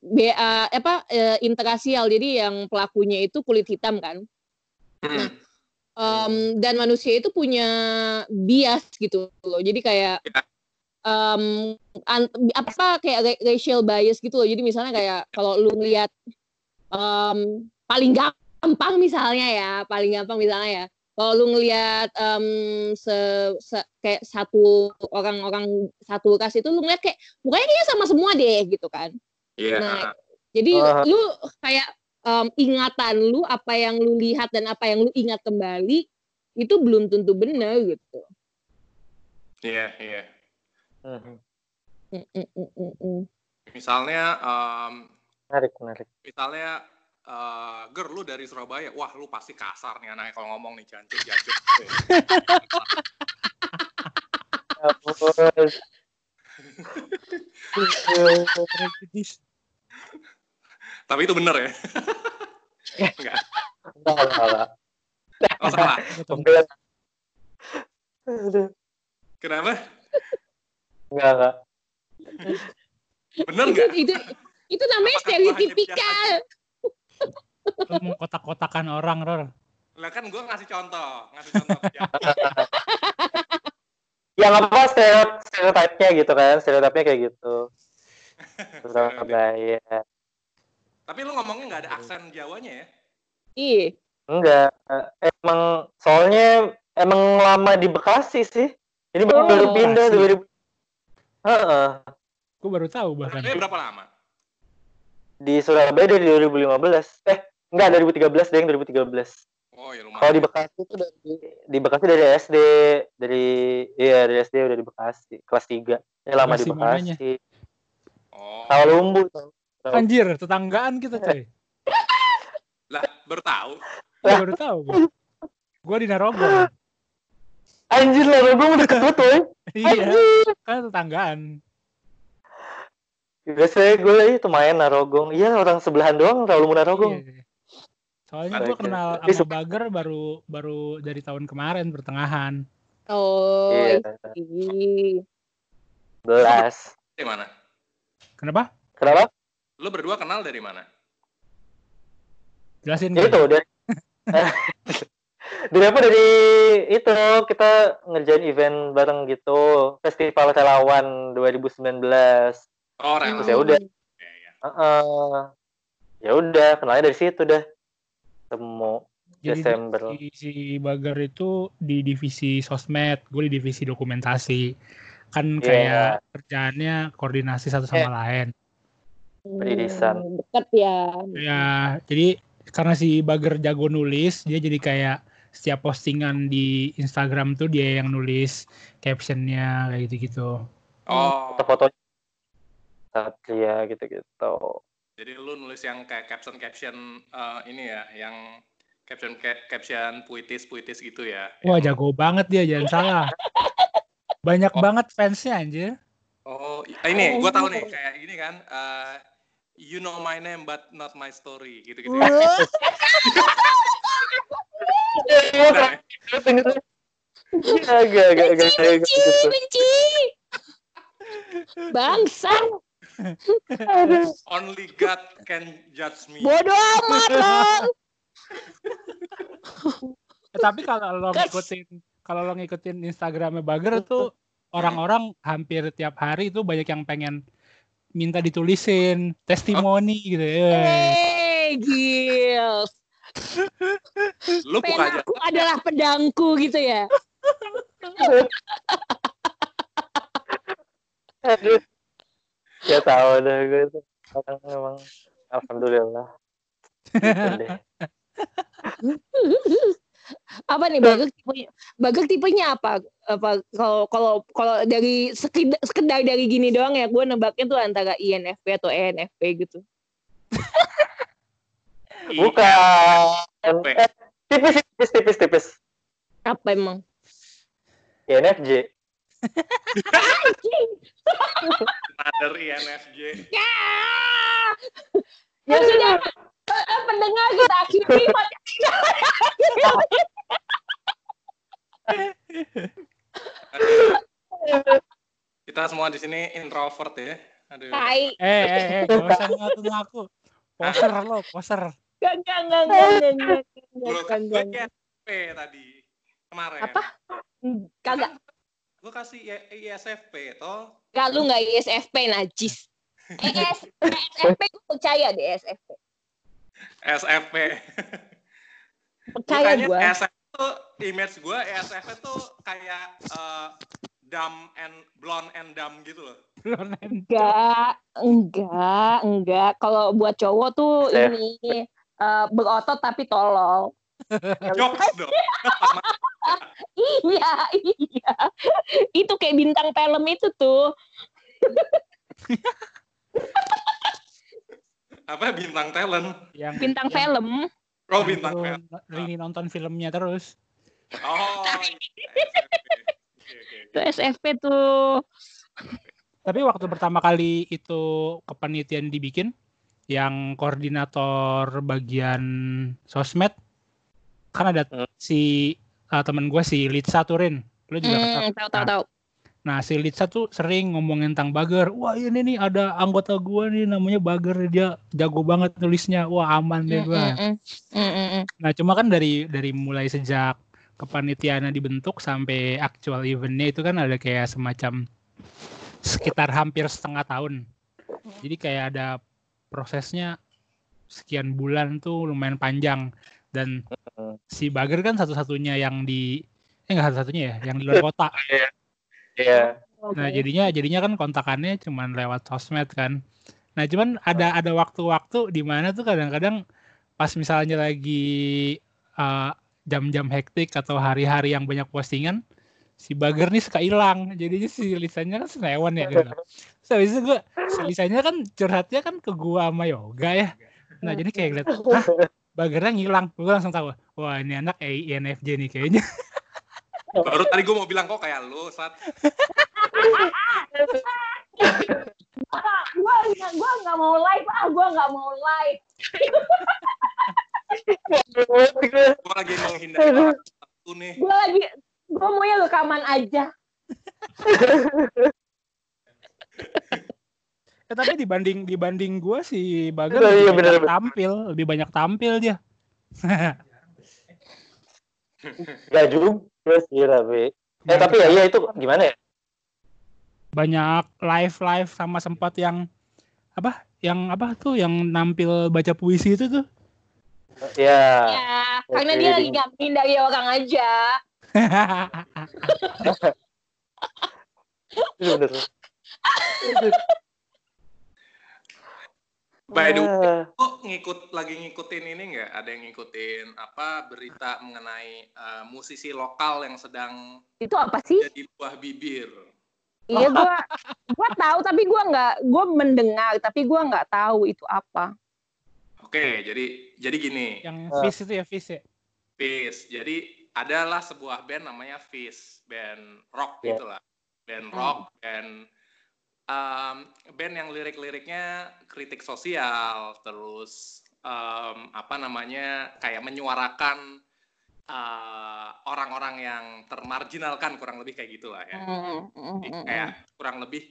BA apa eh, interrasial jadi yang pelakunya itu kulit hitam kan Hmm. Em, dan manusia itu punya bias gitu loh jadi kayak Ya. em, an- apa kayak ra- racial bias gitu loh jadi misalnya kayak kalau lu ngelihat em, paling gampang misalnya ya paling gampang misalnya ya kalau lu ngelihat em, se- se- kayak satu orang-orang satu ras itu lu ngeliat kayak mukanya kayaknya sama semua deh gitu kan Iya. Nah, jadi Ah. lu kayak em, ingatan lu apa yang lu lihat dan apa yang lu ingat kembali itu belum tentu benar gitu. Iya, iya. Mhm. Mm, mm, mm, mm, mm. Misalnya em, Menarik, menarik. misalnya eh ger lu dari Surabaya wah lu pasti kasar nih anaknya kalau ngomong nih jancuk jancuk. Tapi itu bener ya? Enggak. Enggak, enggak, enggak. Oh, salah. Enggak. Kenapa? Enggak, enggak. Bener itu, nggak? itu itu namanya stereotipikal. Lu mau kotak-kotakan orang, Ror. Lah kan gue ngasih contoh, ngasih contoh. Ya, Ya apa-apa stereotip stereotipnya gitu kan, stereotipnya kayak gitu. Surabaya. Tapi lu ngomongnya nggak ada aksen Jawanya ya? Iya. Enggak, emang soalnya emang lama di Bekasi sih. Ini Oh, baru pindah Bekasi. 2000. Heeh. Gue baru tahu bahkan. Berapa lama? Di Surabaya dari 2015. Eh, enggak 2013 deh, 2013. Oh ya lumayan. Kalau di Bekasi itu dari di Bekasi dari SD, dari iya dari SD udah di Bekasi, kelas 3. Ya lama di Bekasi mananya? Oh, Tahu lumbu tahu. Anjir, tetanggaan kita, coy. lah baru tahu. Baru tahu. Gue di Narogong. Anjir lah, gue udah deket woy. iya, kan tetanggaan. Biasanya gue itu main Narogong. Iya, orang sebelahan doang, tahu lumbu Narogong. Iya. Soalnya gue kenal sama Bager baru baru dari tahun kemarin pertengahan. Oh, Iya. iya. Belas. Dari mana? Kenapa? Kenapa? Lu berdua kenal dari mana? Jelasin. Ya itu dari dari apa dari itu kita ngerjain event bareng gitu festival relawan 2019 Oh, Terus rel. ya udah. Ya, ya. Heeh. ya udah kenalnya dari situ dah temu Jadi Desember si, si Bager itu di divisi sosmed, gue di divisi dokumentasi. Kan Iya. kayak kerjaannya koordinasi satu sama Eh. lain. Peririsan. Hmm, Deket ya. Ya, jadi karena si Bager jago nulis, dia jadi kayak setiap postingan di Instagram tuh dia yang nulis captionnya kayak gitu-gitu. Oh, foto-foto Satria gitu-gitu jadi lu nulis yang kayak caption-caption eh, ini ya, yang caption ca- caption puitis-puitis gitu ya. Wah, Yang- jago banget dia, jangan salah. Banyak Oh. banget fansnya anjir. Oh, i- ini gue tahu nih kayak gini kan. eh, you know my name but not my story gitu-gitu. ya. Bukan ya? Benci, benci, gitu benci. Bangsa. Only God can judge me. Bodoh amat lo. Eh, tapi kalau lo ngikutin kalau lo ngikutin Instagramnya Bager tuh orang-orang hampir tiap hari itu banyak yang pengen minta ditulisin testimoni gitu ya. Eh, Gils. Lu. Penaku adalah pedangku gitu ya. aduh ya tahu dah gue tuh orang memang alhamdulillah gitu deh Apa nih Bagel tipenya? Bagel tipenya apa? Apa kalau kalau kalau dari sekedar, sekedar dari gini doang ya gue nebaknya tuh antara INFP atau ENFP gitu. bukan eh, tipis tipis tipis tipis Apa emang? INFJ Mother INFJ. Ya, ya sudah. Eh, Pendengar kita akhiri Kita semua di sini introvert ya. Aduh. Tai. Eh, eh, eh, gak usah ngaku-ngaku. Poser lo, poser. Enggak, enggak, enggak, enggak, enggak, enggak, Gue enggak, kan gue enggak, ISFP tadi kemarin. Apa? Kagak. Gue kasih ISFP toh. Enggak, lu enggak ISFP, najis. ES, ESFP gue percaya deh ESFP. SFP. Percaya gue. SF tuh image gue ESFP tuh kayak eh, dumb and blonde and dumb gitu loh. Enggak, enggak, enggak. Kalau buat cowok tuh Eh. ini eh, berotot tapi tolol. Jokes dong. Iya, iya. Itu kayak bintang film itu tuh. Apa bintang talent? yang Bintang yang- film. Oh bintang talent. Rini nonton filmnya terus. Oh. iya, SFP. Oke oke. Itu SFP tuh. Tapi waktu pertama kali itu kepanitiaan dibikin, yang koordinator bagian sosmed, kan ada Hmm. si uh, temen gue si Litsa Turin. Lu juga kenal. Hmm, tahu tahu tahu. Nah, si Litsa tuh sering ngomongin tentang Bagger. Wah, ini nih ada anggota gua nih namanya Bagger, dia jago banget nulisnya. Wah, aman deh gua. Mm, mm, mm, mm, mm. Nah, cuma kan dari dari mulai sejak kepanitiaannya dibentuk sampai actual eventnya itu kan ada kayak semacam sekitar hampir setengah tahun. Jadi kayak ada prosesnya sekian bulan tuh lumayan panjang dan. Si Bagger kan satu-satunya yang di eh enggak satu-satunya ya, yang di luar kota. Iya. Nah, jadinya jadinya kan kontakannya cuman lewat sosmed kan. Nah, cuman ada ada waktu-waktu di mana tuh kadang-kadang pas misalnya lagi uh, jam-jam hektik atau hari-hari yang banyak postingan, si Bagger nih suka hilang. Jadinya si lisannya kan senewan ya gitu. Terus habis itu gue, si lisannya kan curhatnya kan ke gua sama Yoga ya. Nah, jadi kayak liat, hah? Baggernya ngilang. Gue langsung tahu, wah ini anak INFJ nih kayaknya. Baru tadi gue mau bilang kok kayak lu, Sat. Ah, gua nggak mau live ah gua nggak mau live Gue lagi menghindari satu nih. gua lagi gua maunya rekaman aja Eh, tapi dibanding dibanding gue si Bagger Iya, lebih iya, banyak bener, bener. tampil, lebih banyak tampil dia. Gak juga sih tapi. Eh tapi ya iya itu gimana ya? banyak live live sama sempat yang apa? Yang apa tuh yang nampil baca puisi itu tuh. Ya. ya karena dia lagi ngapain dari orang aja Itu bener. By the way, Ah, lu ngikut lagi ngikutin ini nggak? Ada yang ngikutin apa berita mengenai eh, musisi lokal yang sedang itu apa sih jadi buah bibir? iya gua gua tahu tapi gua nggak gua mendengar tapi gua nggak tahu itu apa Oke, jadi jadi gini, Yang. Fish itu ya Fish ya. Fish. Jadi adalah sebuah band namanya Fish, band rock Ya. gitulah, band rock, band um, band yang lirik-liriknya kritik sosial, terus um, apa namanya kayak menyuarakan uh, orang-orang yang termarginalkan kurang lebih kayak gitulah ya. Hmm, hmm, Jadi hmm, kayak kurang lebih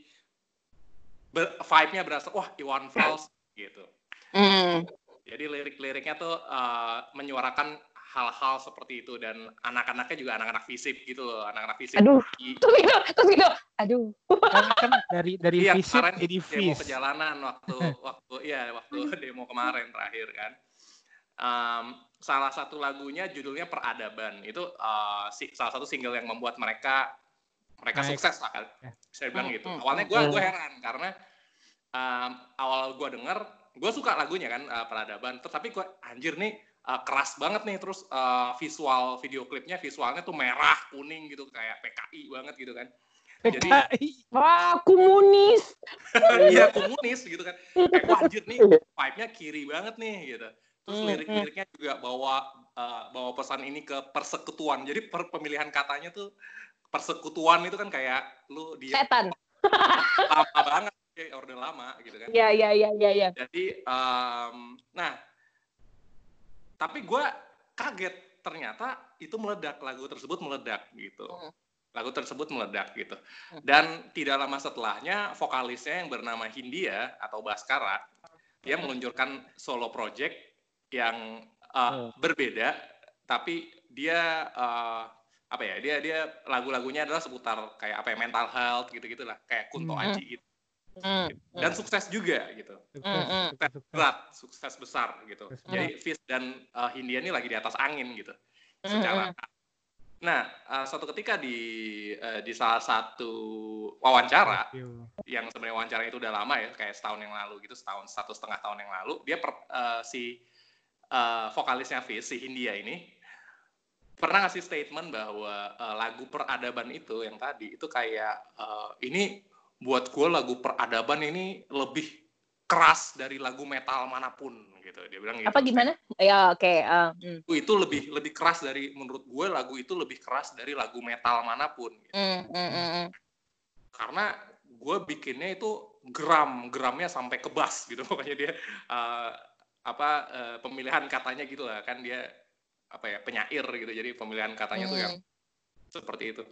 vibe-nya berasa wah Iwan Fals gitu. hmm. Jadi lirik-liriknya tuh uh, menyuarakan hal-hal seperti itu dan anak-anaknya juga anak-anak fisip gitu loh, anak-anak fisip. Aduh. Terus gitu terus gitu aduh Kan, kan dari dari Iya Fish kemarin jadi demo Fish. perjalanan waktu waktu iya waktu demo kemarin terakhir kan. Um, salah satu lagunya judulnya Peradaban itu uh, si, salah satu single yang membuat mereka mereka Naik. sukses lah kan. Ya. Saya bilang Hmm, gitu. hmm, Awalnya gue hmm. gue heran karena um, awal gue denger gue suka lagunya kan uh, Peradaban. Terus tapi gue anjir nih uh, keras banget nih terus uh, visual video klipnya visualnya tuh merah kuning gitu kayak PKI banget gitu kan. Jadi wah komunis. Iya komunis gitu kan. Kayak wah anjir nih vibe-nya kiri banget nih gitu. Terus Hmm, lirik-liriknya juga bawa uh, bawa pesan ini ke persekutuan. Jadi per- pemilihan katanya tuh persekutuan itu kan kayak lu dia setan. Lama banget kayak orde lama gitu kan. Ya ya ya ya ya jadi um, nah tapi gue kaget ternyata itu meledak lagu tersebut meledak gitu Hmm. lagu tersebut meledak gitu Hmm. dan tidak lama setelahnya vokalisnya yang bernama Hindia atau Baskara dia Hmm. meluncurkan solo project yang uh, Hmm. berbeda tapi dia uh, apa ya dia dia lagu-lagunya adalah seputar kayak apa ya mental health gitu gitulah kayak Kunto Hmm. Aji gitu Hmm, dan sukses juga gitu. Sukses, Mm, sukses, berat sukses besar gitu. Jadi Fizz dan uh, Hindia ini lagi di atas angin gitu Mm, secara nah uh, suatu ketika di uh, di salah satu wawancara yang sebenarnya wawancara itu udah lama ya kayak setahun yang lalu gitu setahun satu setengah tahun yang lalu dia per, uh, si uh, vokalisnya Fizz si Hindia ini pernah ngasih statement bahwa uh, lagu peradaban itu yang tadi itu kayak uh, ini buat gue lagu peradaban ini lebih keras dari lagu metal mana pun gitu dia bilang gitu Apa gimana? Ya oke. eh, hmm. Lagu itu lebih lebih keras dari menurut gue lagu itu lebih keras dari lagu metal mana pun gitu. Hmm, hmm, hmm. karena gue bikinnya itu gram gramnya sampai ke bass gitu pokoknya dia eh, apa eh, pemilihan katanya gitu lah kan dia apa ya penyair gitu jadi pemilihan katanya tuh yang Hmm. seperti itu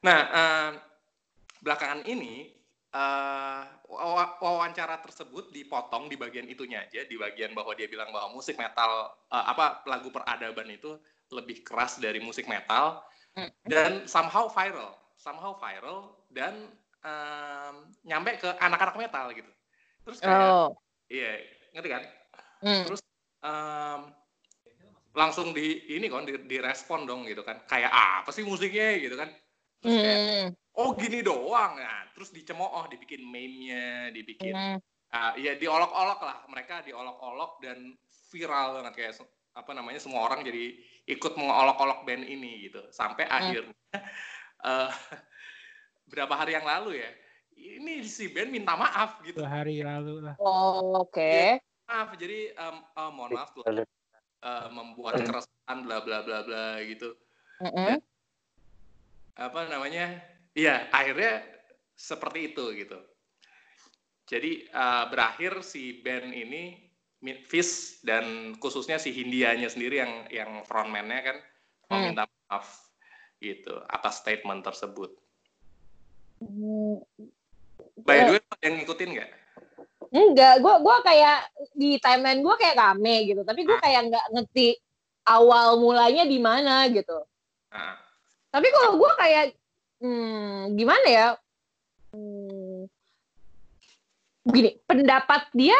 nah eh, belakangan ini wawa- wawancara tersebut dipotong di bagian itunya aja di bagian bahwa dia bilang bahwa musik metal eh, apa lagu peradaban itu lebih keras dari musik metal Hmm. dan somehow viral somehow viral dan em, nyampe ke anak-anak metal gitu terus kayak Oh. iya ngerti kan Hmm. terus em, langsung di ini kan di, direspon dong gitu kan kayak apa sih musiknya gitu kan terus kayak Hmm. Oh gini doang. Nah terus dicemooh dibikin meme-nya dibikin Hmm. ah, ya diolok-olok lah mereka diolok-olok dan viral banget. Kayak apa namanya semua orang jadi ikut mengolok-olok band ini gitu. Sampai akhirnya eh, berapa hari yang lalu ya ini si band minta maaf gitu. Dua hari lalu lah. Oh, Oke. maaf. Jadi em, eh, mohon maaf tuh eh, membuat keresahan bla bla bla bla gitu. Mm-mm. apa namanya iya akhirnya seperti itu gitu jadi eh, berakhir si band ini Fish dan khususnya si Hindianya sendiri yang yang frontman-nya kan Hmm. meminta maaf gitu atas statement tersebut. Hmm. By the way, ada yang ngikutin nggak? Enggak, gue gua kayak di timeline gue kayak rame gitu, tapi gue kayak nggak ngerti awal mulanya di mana gitu. Nah, Tapi kalau gue kayak hmm, gimana ya? Hmm, gini, pendapat dia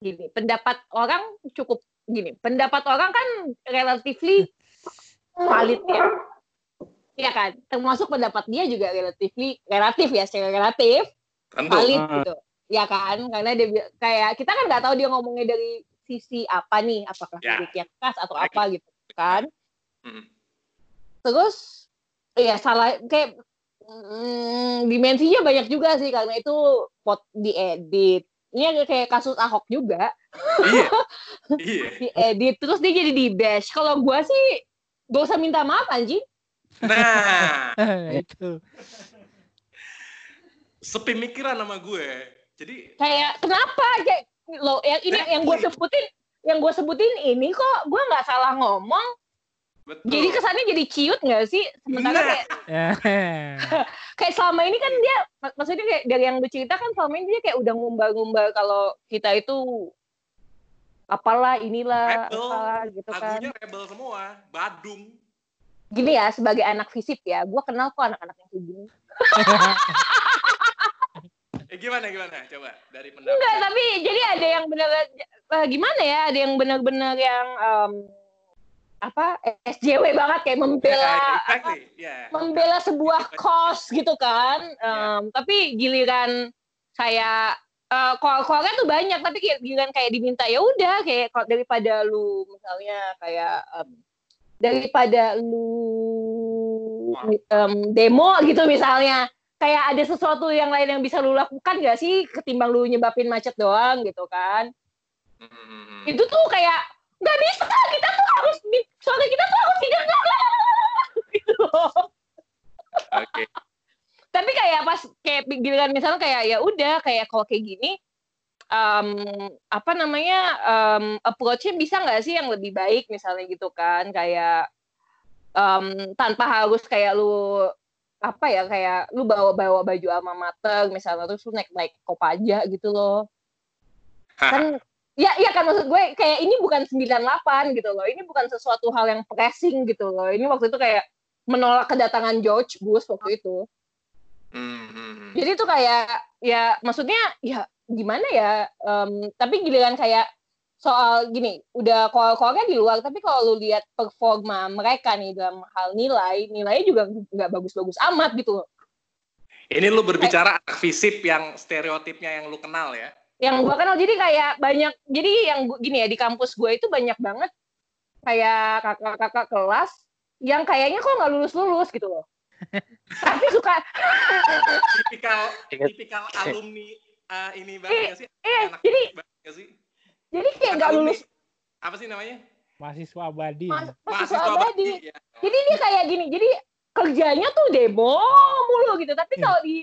gini, pendapat orang cukup gini, pendapat orang kan relatively valid ya. Iya kan? Termasuk pendapat dia juga relatively relatif ya, secara relatif tentu. valid Hmm. gitu. Ya kan? Karena dia kayak kita kan nggak tahu dia ngomongnya dari sisi apa nih, apakah Ya. liriknya keras atau Baik. apa gitu kan. Mm. Terus ya salah kayak mm, dimensinya banyak juga sih karena itu pot diedit. Ini agak kayak kasus Ahok juga, iya, iya. diedit terus dia jadi di bash. Kalau gua sih gak usah minta maaf anjing. Nah, itu. sepemikiran sama gue. Jadi Kayak kenapa kayak lo yang ini yang gue sebutin yang gue sebutin ini kok gue nggak salah ngomong betul. jadi kesannya jadi ciut nggak sih sementara Nah. kayak Ya. kayak selama ini kan dia mak- maksudnya kayak dari yang lu cerita kan selama ini dia kayak udah ngumbar-ngumbar kalau kita itu apalah inilah Rebel. apalah gitu kan lagunya rebel semua, Badung. gini ya sebagai anak fisip ya gue kenal kok anak-anak yang kayak gini Eh gimana gimana? Coba dari pendapat. enggak tapi jadi ada yang benar eh, gimana ya ada yang benar-benar yang em, apa SJW banget kayak Ya, membela exactly. Ya. membela sebuah cause gitu kan. Em, Tapi giliran saya eh call-callnya tuh banyak, tapi kayak giliran kayak diminta ya udah kayak kalau daripada lu misalnya kayak em, daripada lu em, demo gitu misalnya kayak ada sesuatu yang lain yang bisa lu lakukan gak sih ketimbang lu nyebabin macet doang gitu kan Hmm. itu tuh kayak nggak bisa kita tuh harus di- suara kita tuh harus didengar gitu loh. Oke. tapi kayak pas kayak giliran misalnya kayak ya udah kayak kalau kayak gini em, apa namanya em, approach-nya bisa nggak sih yang lebih baik misalnya gitu kan? Kayak em, tanpa harus kayak lu apa ya kayak lu bawa bawa baju alma mater misalnya terus lu naik naik kopaja gitu loh. Kan ya iya kan maksud gue kayak ini bukan 98 gitu loh ini bukan sesuatu hal yang pressing gitu loh ini waktu itu kayak menolak kedatangan George Bush waktu itu Hmm, hmm, hmm. jadi itu kayak ya maksudnya ya gimana ya em, tapi giliran kayak soal gini udah call-callnya di luar tapi kalau lu lihat performa mereka nih dalam hal nilai nilainya juga nggak bagus-bagus amat gitu loh Ini lu berbicara anak fisip yang stereotipnya yang lu kenal ya. Yang gua kenal jadi kayak banyak jadi yang gua- gini ya di kampus gue itu banyak banget kayak kakak-kakak kelas yang kayaknya kok nggak lulus lulus gitu loh tapi suka Tipikal tipikal alumni ah, ini banget nggak sih? eh, Anak jadi- banget sih? Jadi kayak nggak lulus Apa sih namanya? Mahasiswa abadi. mas- mahasiswa abadi. abadi. Ya. Jadi dia kayak gini. Jadi kerjanya tuh demo mulu gitu. Tapi Hmm. kalau di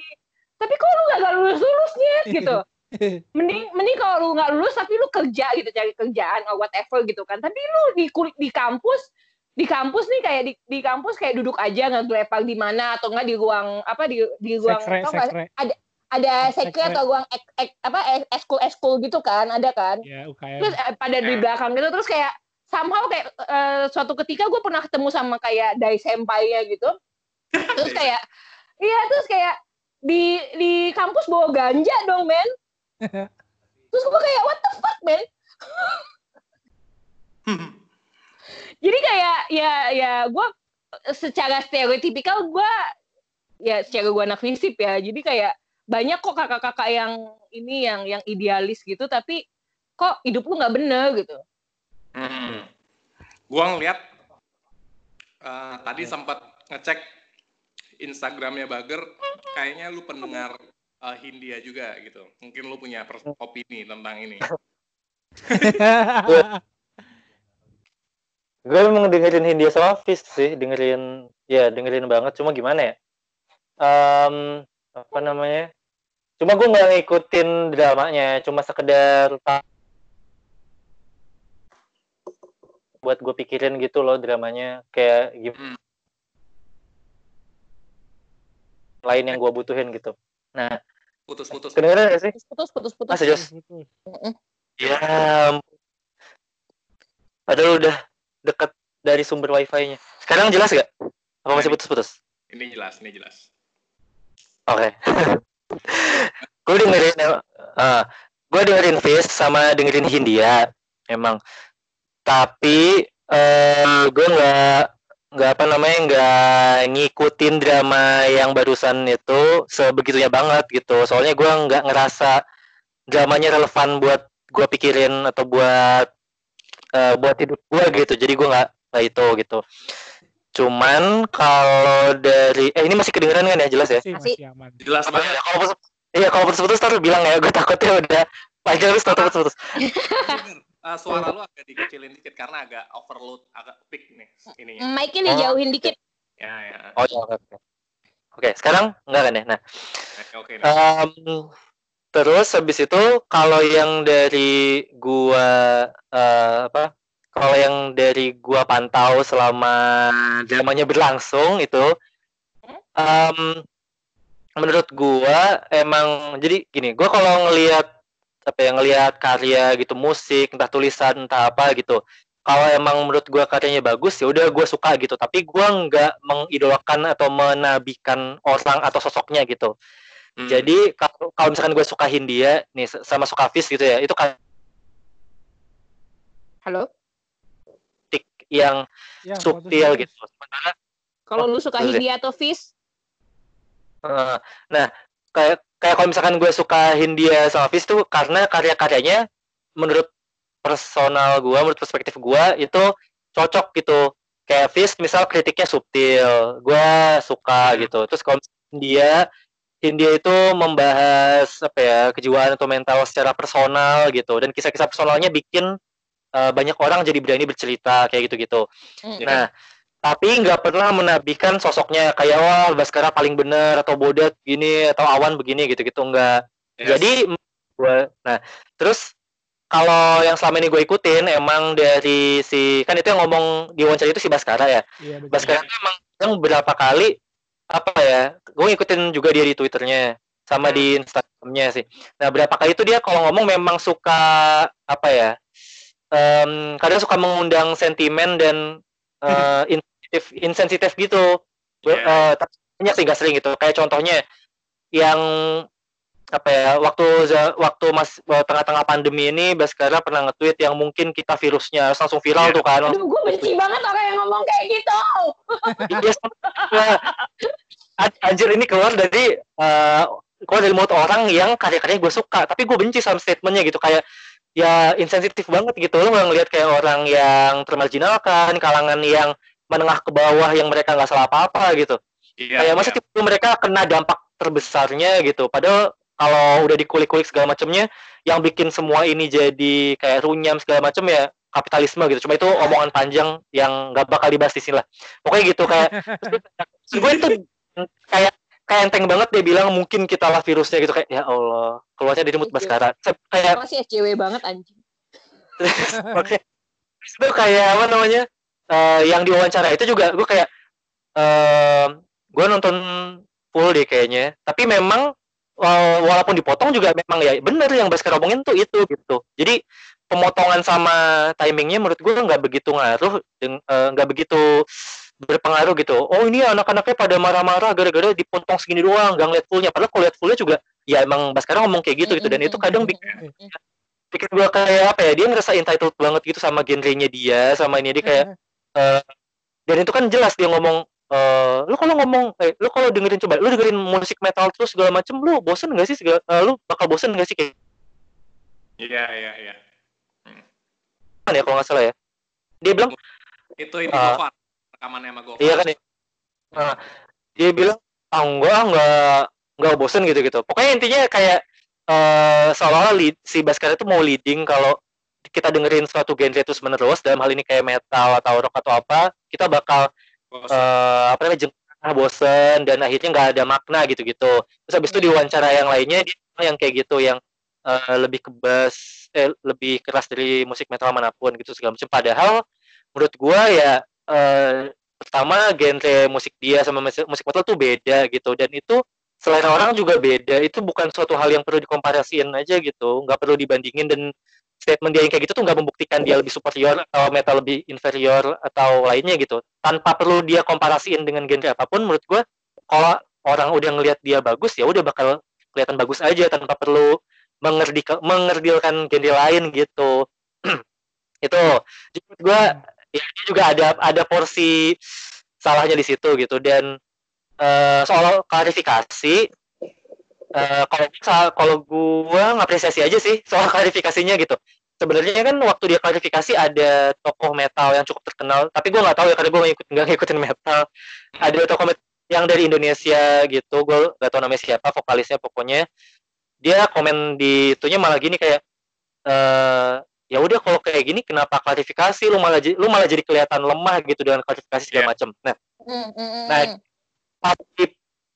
tapi kok lu nggak lulus lulusnya gitu. Mending mending kalau lu nggak lulus tapi lu kerja gitu cari kerjaan or whatever gitu kan. Tapi lu di kulit di kampus di kampus nih kayak di, di kampus kayak duduk aja nggak gelepar di mana atau nggak di ruang apa di di ruang sekre, nggak? sekre. ada sekre Sekre. atau ruang ek, ek, apa es- eskul eskul gitu kan ada kan Ya, UKM. terus eh, pada di belakang gitu terus kayak somehow kayak eh, suatu ketika gue pernah ketemu sama kayak dai senpai-nya gitu terus kayak iya terus kayak di di kampus bawa ganja dong men terus gue kayak what the fuck men jadi kayak ya ya gue secara stereotipikal gue ya secara gue anak fisip ya. Jadi kayak banyak kok kakak-kakak yang ini yang yang idealis gitu tapi kok hidup lu nggak bener gitu. Hmm. Gua ngeliat eh, tadi sempat ngecek Instagramnya Bager, kayaknya lu pendengar eh, Hindia juga gitu. Mungkin lu punya pers- opini tentang ini. Gue emang dengerin Hindia sama Fist sih, dengerin ya dengerin banget. Cuma gimana ya? Em, apa namanya? Cuma gue nggak ngikutin dramanya, cuma sekedar buat gue pikirin gitu loh dramanya kayak gimana Hmm. lain yang gue butuhin gitu. Nah, Putus-putus. kedengeran gak sih? putus putus putus Ah, putus serius? Ya. Padahal udah deket dari sumber wifi-nya. Sekarang jelas gak? Apa masih putus-putus? Ini jelas, ini jelas. Oke. gue dengerin uh, gue dengerin Fizz sama dengerin Hindia emang. Tapi eh gue nggak nggak apa namanya nggak ngikutin drama yang barusan itu sebegitunya banget gitu. Soalnya gue nggak ngerasa dramanya relevan buat gue pikirin atau buat eh, buat hidup gue gitu. Jadi gue nggak nggak itu gitu. Cuman kalau dari eh ini masih kedengeran kan ya jelas ya? Masih, masih aman. Jelas banget. ya, kalau iya kalau putus-putus terus bilang ya, gue takutnya udah panjang terus tahu putus-putus. Eh, suara lu agak dikecilin dikit karena agak overload, agak peak nih ininya. mic ini Oh. jauhin dikit Ya, ya. Oh iya, oke. oke. Oke, sekarang enggak kan ya? Nah, Oke, oke. nih. em, terus habis itu kalau yang dari gua eh, apa? Kalau yang dari gua pantau selama dramanya berlangsung itu em, menurut gua emang jadi gini, gua kalau ngelihat apa ya ngelihat karya gitu musik entah tulisan entah apa gitu. Kalau emang menurut gua karyanya bagus ya udah gua suka gitu. Tapi gua nggak mengidolakan atau menabikan orang atau sosoknya gitu. Hmm. jadi kalau misalkan gue suka Hindia nih sama suka Fis gitu ya itu kan halo? Kritik yang Ya, subtil gitu. Sementara kalau lu suka? Hindia atau Fish Eh, nah, kayak kayak kalau misalkan gue suka Hindia sama Fis tuh karena karya-karyanya menurut personal gue, menurut perspektif gue itu cocok gitu. Kayak Fis misal kritiknya subtil, gue suka gitu. Terus kalau Hindia Hindia itu membahas apa ya kejiwaan atau mental secara personal gitu dan kisah-kisah personalnya bikin eh, banyak orang jadi berani bercerita kayak gitu-gitu. Mm. Nah, tapi nggak pernah menabikan sosoknya kayak wah Baskara paling bener atau Bodat gini atau Awan begini gitu-gitu enggak. Yes. Jadi gue nah terus kalau yang selama ini gue ikutin emang dari si kan itu yang ngomong di wawancara itu si Baskara ya. Iya, betul. Baskara itu emang yang berapa kali apa ya gue ngikutin juga dia di twitternya sama di instagramnya sih nah berapa kali itu dia kalau ngomong memang suka apa ya em, kadang suka mengundang sentimen dan eh, insensitif insensitif gitu. Gue, Iya. eh, tapi banyak sih nggak sering gitu. Kayak contohnya yang apa ya waktu waktu mas eh, tengah-tengah pandemi ini Baskara pernah nge-tweet yang mungkin kita virusnya harus langsung viral Iya. tuh kan. Aduh gue benci banget orang yang ngomong kayak gitu. Iya, sama- An- anjir ini keluar dari eh keluar dari mulut orang yang karya-karyanya gue suka. Tapi gue benci sama statementnya gitu. Kayak ya insensitif banget gitu. Lo nggak ngeliat kayak orang yang termarginalkan kalangan yang menengah ke bawah yang mereka nggak salah apa-apa gitu Iya, kayak masa iya. tipe mereka kena dampak terbesarnya gitu padahal kalau udah dikulik-kulik segala macamnya yang bikin semua ini jadi kayak runyam segala macam ya kapitalisme gitu cuma itu omongan panjang yang nggak bakal dibahas di sini lah pokoknya gitu kayak gue itu kayak kayak enteng banget dia bilang mungkin kita lah virusnya gitu kayak ya Allah keluarnya dari mood Baskara kayak Masih SJW banget anjing. Oke. Itu kayak apa namanya? Eh, yang diwawancara itu juga gue kayak eh gue nonton full deh kayaknya. Tapi memang eh, walaupun dipotong juga memang ya bener yang Baskara omongin tuh itu gitu. Jadi pemotongan sama timingnya menurut gue nggak begitu ngaruh, eh, nggak begitu berpengaruh gitu. Oh ini anak-anaknya pada marah-marah gara-gara dipotong segini doang, nggak ngeliat fullnya. Padahal kalau lihat fullnya juga ya emang Baskara ngomong kayak gitu gitu dan itu kadang bikin bikin gue kayak apa ya dia ngerasa entitled banget gitu sama genrenya dia sama ini dia kayak eh, dan itu kan jelas dia ngomong eh lu kalau ngomong eh lu kalau dengerin coba lu dengerin musik metal terus segala macem lu bosen gak sih segala, eh, lu bakal bosen gak sih kayak Iya, iya, iya. kan ya kalau nggak salah ya dia bilang Itu ini Ah. Gofar. Rekamannya sama Gofar. iya kan ya Nah, dia bilang ah enggak enggak enggak bosen gitu gitu pokoknya intinya kayak eh seolah-olah lead, si Baskara itu mau leading kalau kita dengerin suatu genre terus menerus dalam hal ini kayak metal atau rock atau apa kita bakal Bosen. eh apa namanya jengah bosen dan akhirnya nggak ada makna gitu-gitu terus habis itu di wawancara yang lainnya dia yang kayak gitu yang eh, lebih kebas eh, lebih keras dari musik metal mana pun gitu segala macam. Padahal menurut gua ya eh, pertama genre musik dia sama musik, musik metal tuh beda gitu. Dan itu selera orang juga beda. Itu bukan suatu hal yang perlu dikomparasiin aja gitu. Nggak perlu dibandingin dan statement dia yang kayak gitu tuh nggak membuktikan dia lebih superior atau metal lebih inferior atau lainnya gitu. Tanpa perlu dia komparasiin dengan genre apa pun menurut gua kalau orang udah ngelihat dia bagus ya udah bakal kelihatan bagus aja tanpa perlu mengerdi mengerdilkan genre lain gitu. Itu. Menurut gua ya dia juga ada ada porsi salahnya di situ gitu. Dan eh, soal klarifikasi eh, kalau kalau gua ngapresiasi aja sih soal klarifikasinya gitu. Sebenarnya kan waktu dia klarifikasi ada tokoh metal yang cukup terkenal tapi gua nggak tahu ya karena gua nggak ngikut nggak ngikutin metal. Ada tokoh metal yang dari Indonesia gitu gua nggak tahu namanya siapa vokalisnya pokoknya. Dia komen di itunya malah gini kayak eh ya udah kalau kayak gini kenapa klarifikasi? Lu malah jadi lu malah jadi kelihatan lemah gitu dengan klarifikasi segala Iya. macam nah Mm, mm, mm, Nah, mm. pas di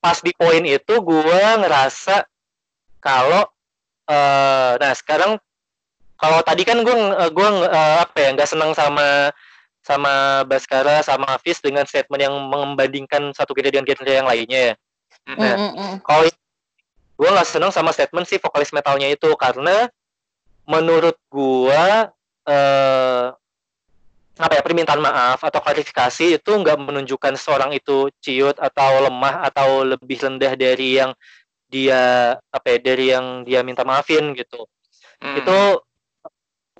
pas di poin itu gue ngerasa kalau eh nah sekarang kalau tadi kan gue gue apa ya nggak senang sama sama Baskara sama Hafiz dengan statement yang membandingkan satu genre dengan genre yang lainnya ya. Nah, mm, mm. kalau gue nggak senang sama statement si vokalis metalnya itu karena menurut gue eh apa ya permintaan maaf atau klarifikasi itu nggak menunjukkan seorang itu ciut atau lemah atau lebih rendah dari yang dia apa ya dari yang dia minta maafin gitu. Hmm. itu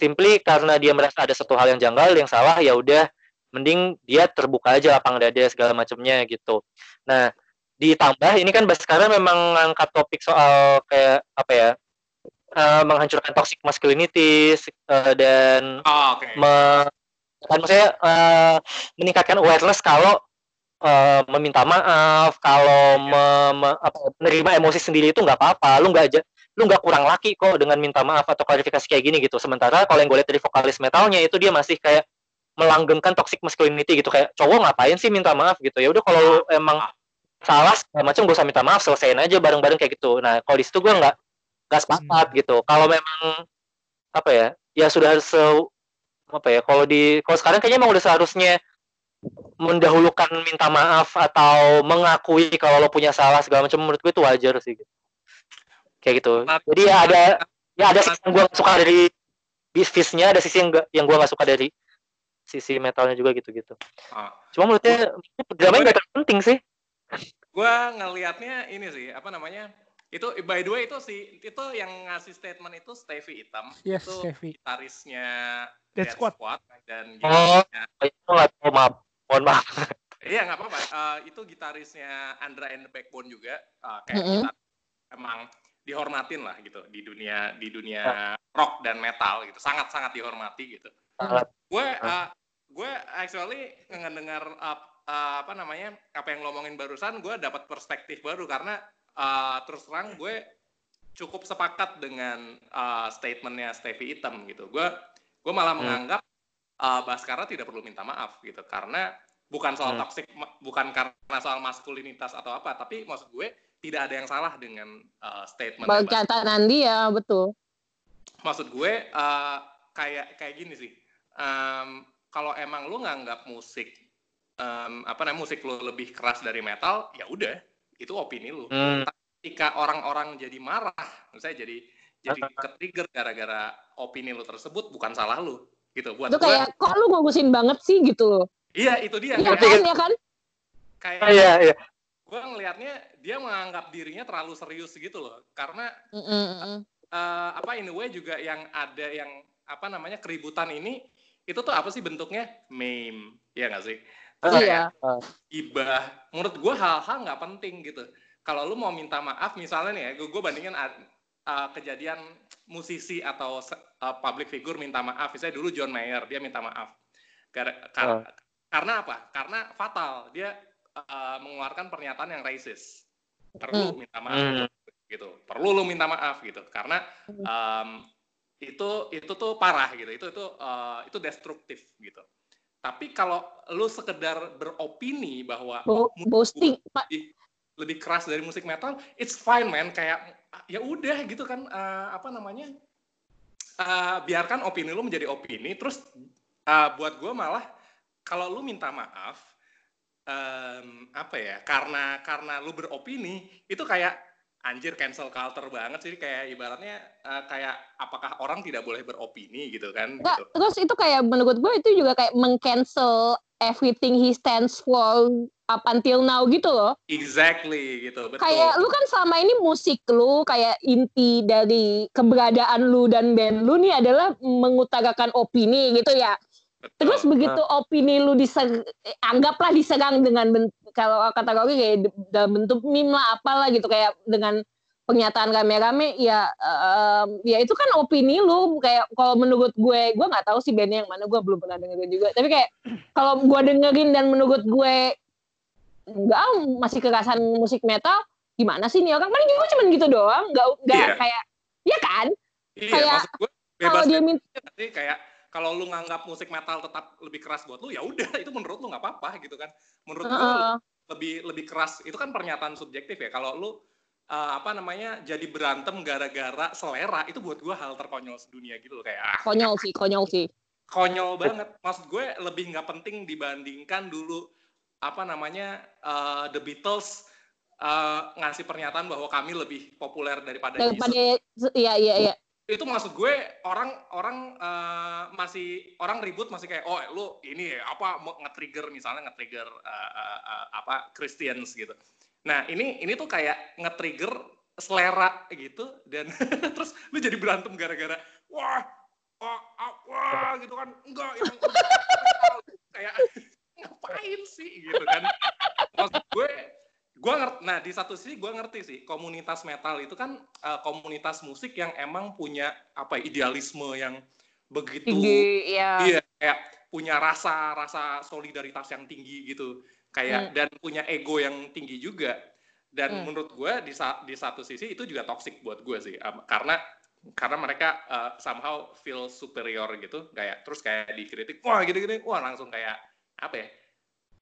simply karena dia merasa ada satu hal yang janggal yang salah ya udah mending dia terbuka aja lapang dada segala macamnya gitu. Nah ditambah ini kan Baskara memang ngangkat topik soal kayak apa ya eh, menghancurkan toxic masculinity eh, dan Oh, me- kan maksudnya eh, meningkatkan awareness kalau eh, meminta maaf, kalau me- me- apa, menerima emosi sendiri itu nggak apa-apa, lu nggak aja lu nggak kurang laki kok dengan minta maaf atau klarifikasi kayak gini gitu. Sementara kalau yang gue lihat dari vokalis metalnya itu dia masih kayak melanggengkan toxic masculinity gitu. Kayak cowok ngapain sih minta maaf? gitu. Ya udah kalau lu emang salah segala macam gue usah minta maaf selesaiin aja bareng-bareng kayak gitu. Nah kalau di situ gue nggak nggak sepakat gitu. Kalau memang apa ya ya sudah se apa ya kalau di kalau sekarang kayaknya emang udah seharusnya mendahulukan minta maaf atau mengakui kalau lo punya salah segala macam menurut gue itu wajar sih gitu. kayak gitu Nah, jadi ya ada ya ada sisi yang gue suka dari bisnisnya ada sisi yang gak, yang gue nggak suka dari sisi metalnya juga gitu gitu Ah. cuma menurutnya dramanya nggak terlalu penting sih gue ngelihatnya ini sih apa namanya itu by the way itu si itu yang ngasih statement itu Stevie Hitam Yes, itu Stevie. gitarisnya Dead Squad. dan Oh. itu tahu maaf mohon maaf iya nggak apa-apa Eh, itu gitarisnya Andra and the Backbone juga Eh, kayak Mm-mm. gitar- emang dihormatin lah gitu di dunia di dunia rock dan metal gitu sangat sangat dihormati gitu Sangat. gue gue actually ngedengar uh, uh, apa namanya apa yang ngomongin barusan gue dapat perspektif baru karena uh, terus terang gue cukup sepakat dengan uh, statementnya Stevie Item gitu. Gue gue malah Hmm. menganggap uh, Baskara tidak perlu minta maaf gitu karena bukan soal Hmm. toxic, ma- bukan karena soal maskulinitas atau apa, tapi maksud gue tidak ada yang salah dengan uh, statement Perkataan dia betul. maksud gue uh, kayak kayak gini sih Em, kalau emang lu nganggap musik em, apa namanya musik lu lebih keras dari metal ya udah itu opini lu Hmm. ketika orang-orang jadi marah misalnya jadi jadi ke-trigger gara-gara opini lu tersebut bukan salah lu gitu buat Itu kayak kok lu ngurusin banget sih gitu loh. iya itu dia Iya kan kan? ya kan? kayak Iya, iya. gue ngelihatnya dia menganggap dirinya terlalu serius gitu loh karena Mm, mm, eh, apa in a way juga yang ada yang apa namanya keributan ini itu tuh apa sih bentuknya meme ya nggak sih Terus Iya. kayak ibah menurut gue hal-hal nggak penting gitu kalau lu mau minta maaf misalnya nih ya gue bandingin uh, kejadian musisi atau uh, public figure minta maaf. Misalnya dulu John Mayer dia minta maaf. Gara- kar- karena apa? Karena fatal. Dia uh, mengeluarkan pernyataan yang racist. Perlu minta maaf Hmm. gitu. Perlu lu minta maaf gitu. Karena um, itu itu tuh parah gitu. Itu itu uh, itu destruktif gitu. Tapi kalau lu sekedar beropini bahwa Bo- musik boasting. lebih, lebih keras dari musik metal it's fine man. Kayak ya udah gitu kan uh, apa namanya uh, biarkan opini lu menjadi opini terus uh, buat gue malah kalau lu minta maaf em, apa ya karena karena lu beropini itu kayak anjir cancel culture banget sih kayak ibaratnya eh, kayak apakah orang tidak boleh beropini gitu kan Enggak, gitu. terus itu kayak menurut gue itu juga kayak mengcancel everything he stands for up until now gitu loh. exactly gitu betul Kayak lu kan selama ini musik lu kayak inti dari keberadaan lu dan band lu nih adalah mengutarakan opini gitu ya. betul. Terus begitu opini lu diser eh, anggaplah diserang dengan kalau kata Rocky kayak dalam bentuk meme lah apalah gitu kayak dengan pernyataan rame-rame ya em, ya itu kan opini lu kayak kalau menurut gue gue nggak tahu sih bandnya yang mana gue belum pernah dengerin juga tapi kayak kalau gue dengerin dan menurut gue enggak ah, masih kekerasan musik metal gimana sih nih orang? Paling juga cuman gitu doang nggak nggak Iya. kayak ya kan? Iya kayak maksud gue kalau dia minta kayak kalau lu nganggap musik metal tetap lebih keras buat lu ya udah itu menurut lu nggak apa-apa gitu kan. Menurut gue Heeh. lebih lebih keras itu kan pernyataan subjektif ya. Kalau lu eh, apa namanya jadi berantem gara-gara selera itu buat gua hal terkonyol sedunia gitu loh kayak ah, konyol sih konyol sih. konyol banget. Maksud gue lebih nggak penting dibandingkan dulu apa namanya eh, The Beatles eh, ngasih pernyataan bahwa kami lebih populer daripada Jesus. Daripada iya iya iya. Itu maksud gue orang orang eh, masih orang ribut masih kayak oh lu ini ya, apa nge-trigger misalnya nge-trigger eh, eh, eh, apa Christians gitu. Nah, ini ini tuh kayak nge-trigger selera gitu dan terus lu jadi berantem gara-gara wah wah, ah, wah gitu kan. Enggak yang kayak ngapain sih gitu kan. Maksud gue gue ngerti nah di satu sisi gue ngerti sih komunitas metal itu kan eh, komunitas musik yang emang punya apa ya, idealisme yang begitu tinggi ya iya kayak punya rasa rasa solidaritas yang tinggi gitu. Kayak dan punya ego yang tinggi juga. Dan Hmm. menurut gue di sa- di satu sisi itu juga toxic buat gue sih Am- karena karena mereka eh, somehow feel superior gitu. Kayak terus kayak dikritik wah gini-gini. Wah langsung kayak apa ya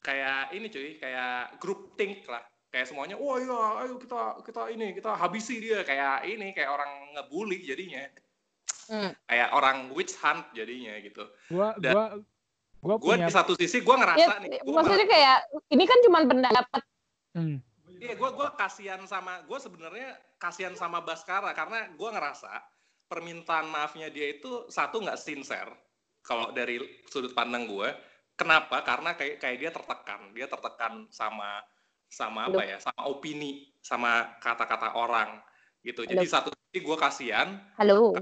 kayak ini cuy kayak group think lah. Kayak semuanya wah iya ayo kita kita ini kita habisi dia. Kayak ini kayak orang ngebully jadinya. Hmm. kayak orang witch hunt jadinya gitu. Gua Dan- gua gua gue punya di satu sisi gue Ya, ngerasa nih gua maksudnya kayak ini kan cuma pendapat. Hmm, Iya, gue gua kasihan sama gue sebenarnya kasihan sama Baskara karena gue ngerasa permintaan maafnya dia itu satu nggak sincere kalau dari sudut pandang gue. Kenapa? Karena kayak kayak dia tertekan, dia tertekan sama sama apa ya, sama opini, sama kata-kata orang gitu. Jadi Aduh. satu sisi gue kasihan, halo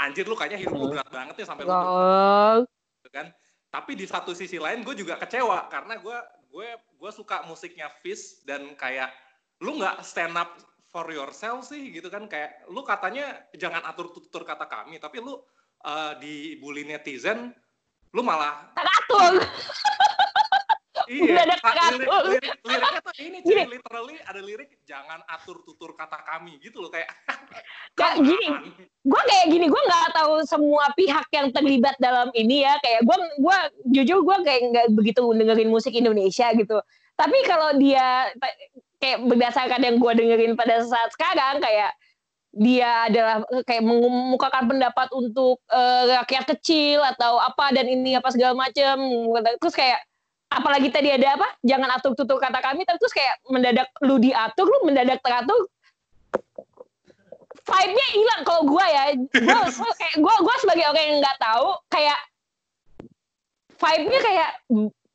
anjir lu kayaknya hidup lu berat banget ya sampai lu Gol. gitu kan. Tapi di satu sisi lain gue juga kecewa karena gue gue gue suka musiknya Fish dan kayak lu nggak stand up for yourself sih gitu kan kayak lu katanya jangan atur tutur kata kami tapi lu uh, dibully netizen lu malah atur Iya, Kak, lirik, liriknya tuh ini cuy, literally ada lirik jangan atur tutur kata kami gitu loh kayak. Come gini, gue kayak gini gue nggak tahu semua pihak yang terlibat dalam ini ya kayak gue gua jujur gue kayak nggak begitu dengerin musik Indonesia gitu. Tapi kalau dia kayak berdasarkan yang gue dengerin pada saat sekarang kayak dia adalah kayak mengemukakan pendapat untuk eh, rakyat kecil atau apa dan ini apa segala macam terus kayak apalagi tadi ada apa? Jangan atur tutur kata kami. Terus kayak mendadak lu diatur lu mendadak teratur. Vibe-nya hilang kalau gue ya. Gue kayak gue gue sebagai orang yang nggak tahu kayak vibe-nya kayak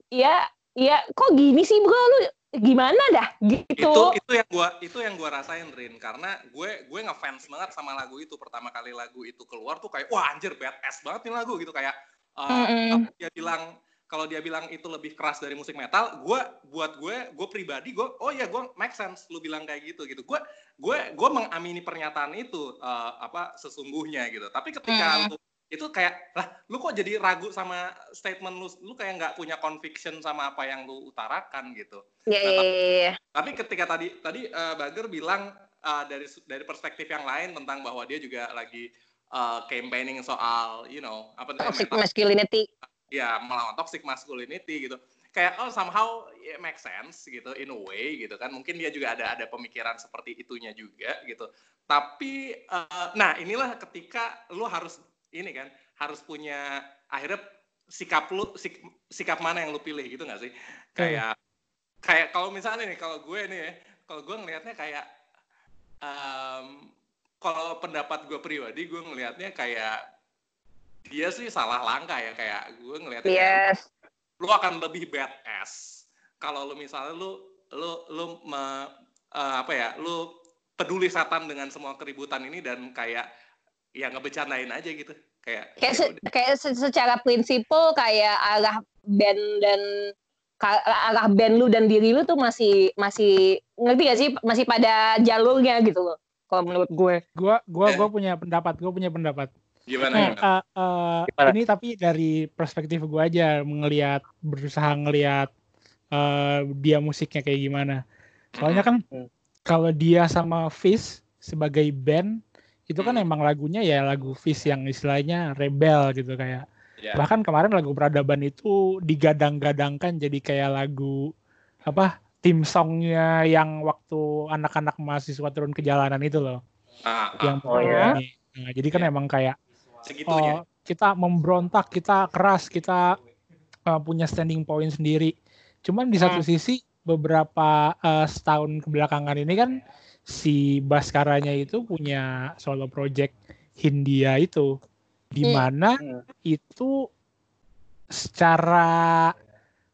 ya ya kok gini sih bro? Lu gimana dah? Gitu. Itu itu yang gua itu yang gua rasain Rin. Karena gue gue ngefans banget sama lagu itu. Pertama kali lagu itu keluar tuh kayak wah anjir badass banget nih lagu gitu. Kayak uh, Mm-mm. dia bilang kalau dia bilang itu lebih keras dari musik metal gue buat gue gue pribadi gue oh ya gue make sense lu bilang kayak gitu gitu. Gue gue gue mengamini pernyataan itu uh, apa sesungguhnya gitu. Tapi ketika Mm. lu itu kayak lah lu kok jadi ragu sama statement lu? Lu kayak nggak punya conviction sama apa yang lu utarakan gitu. Ya, ya, ya, ya. tapi ketika tadi tadi uh, Bager bilang uh, dari dari perspektif yang lain tentang bahwa dia juga lagi uh, campaigning soal you know apa namanya, toxic masculinity. Ya melawan toxic masculinity gitu. Kayak oh somehow it make sense gitu in a way gitu kan. Mungkin dia juga ada ada pemikiran seperti itunya juga gitu. Tapi uh, nah inilah ketika lu harus ini kan harus punya akhirnya sikap lu sik- sikap mana yang lu pilih gitu nggak sih? Kayak kayak kalau misalnya nih kalau gue nih ya kalau gue ngelihatnya kayak em, kalau pendapat gue pribadi gue ngelihatnya kayak dia sih salah langkah ya kayak gue ngelihatnya kayak, yes. lu akan lebih badass kalau lu misalnya lu lu lu me- eh, apa ya lu peduli setan dengan semua keributan ini dan kayak ya ngebecanain aja gitu kayak kayak ya se- kayak se- secara prinsipal kayak arah band dan arah band lu dan diri lu tuh masih masih ngerti gak sih masih pada jalurnya gitu loh kalau menurut gue Gua gua Eh. gua punya pendapat, gua punya pendapat. gimana Eh, gimana? eh, eh, Gimana? ini tapi dari perspektif gua aja ngelihat berusaha ngelihat eh, dia musiknya kayak gimana. Soalnya kan Hmm. kalau dia sama Fish sebagai band itu kan Hmm. emang lagunya ya lagu Fish yang istilahnya rebel gitu kayak. Ya. Bahkan kemarin lagu peradaban itu digadang-gadangkan jadi kayak lagu apa tim songnya yang waktu anak-anak mahasiswa turun ke jalanan itu loh Ah, ah, yang Oh, iya. ini. Nah, jadi kan Iya. emang kayak segitunya oh, kita membrontak, kita keras, kita uh, punya standing point sendiri. Cuman di satu Hmm. sisi beberapa uh, setahun kebelakangan ini kan si Baskaranya itu punya solo project Hindia itu di Hmm. mana Hmm. itu secara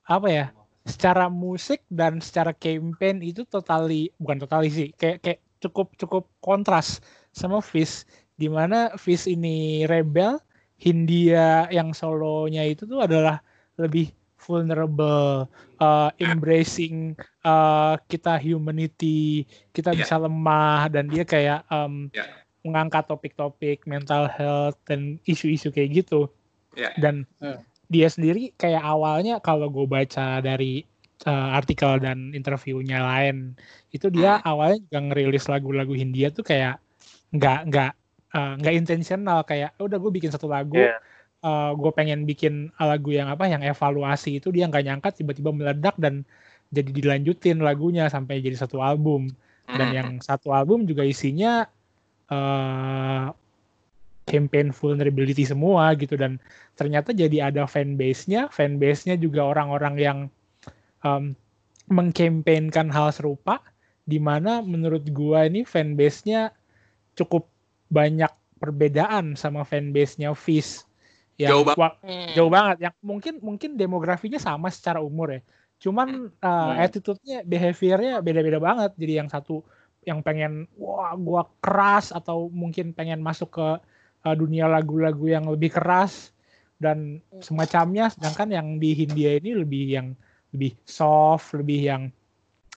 apa ya? Secara musik dan secara campaign itu totally bukan totally sih, kayak kayak cukup cukup kontras sama Fish di mana Fish ini rebel, Hindia yang solonya itu tuh adalah lebih vulnerable, uh, embracing uh, kita humanity, kita Iya. bisa lemah dan dia kayak um, Iya. mengangkat topik-topik mental health dan isu-isu kayak gitu. Iya. Dan Hmm. dia sendiri kayak awalnya kalau gue baca dari uh, artikel dan interviewnya lain itu dia awalnya juga ngerilis lagu-lagu Hindia tuh kayak nggak nggak uh, nggak intentional kayak "Oh, udah gue bikin satu lagu Iya. gue pengen bikin lagu yang apa yang evaluasi itu dia nggak nyangka tiba-tiba meledak dan jadi dilanjutin lagunya sampai jadi satu album dan Hmm. yang satu album juga isinya eh campaign vulnerability semua gitu dan ternyata jadi ada fanbase-nya fanbase-nya juga orang-orang yang um, mengkampanyekan hal serupa di mana menurut gua ini fanbase-nya cukup banyak perbedaan sama fanbase-nya Fish yang Jauh banget. wa- Hmm. jauh banget. Yang mungkin mungkin demografinya sama secara umur ya. Cuman uh, Hmm. attitude-nya behavior-nya beda-beda banget. Jadi yang satu yang pengen wah gua keras atau mungkin pengen masuk ke uh, dunia lagu-lagu yang lebih keras dan semacamnya. Sedangkan yang di Hindia ini lebih yang lebih soft lebih yang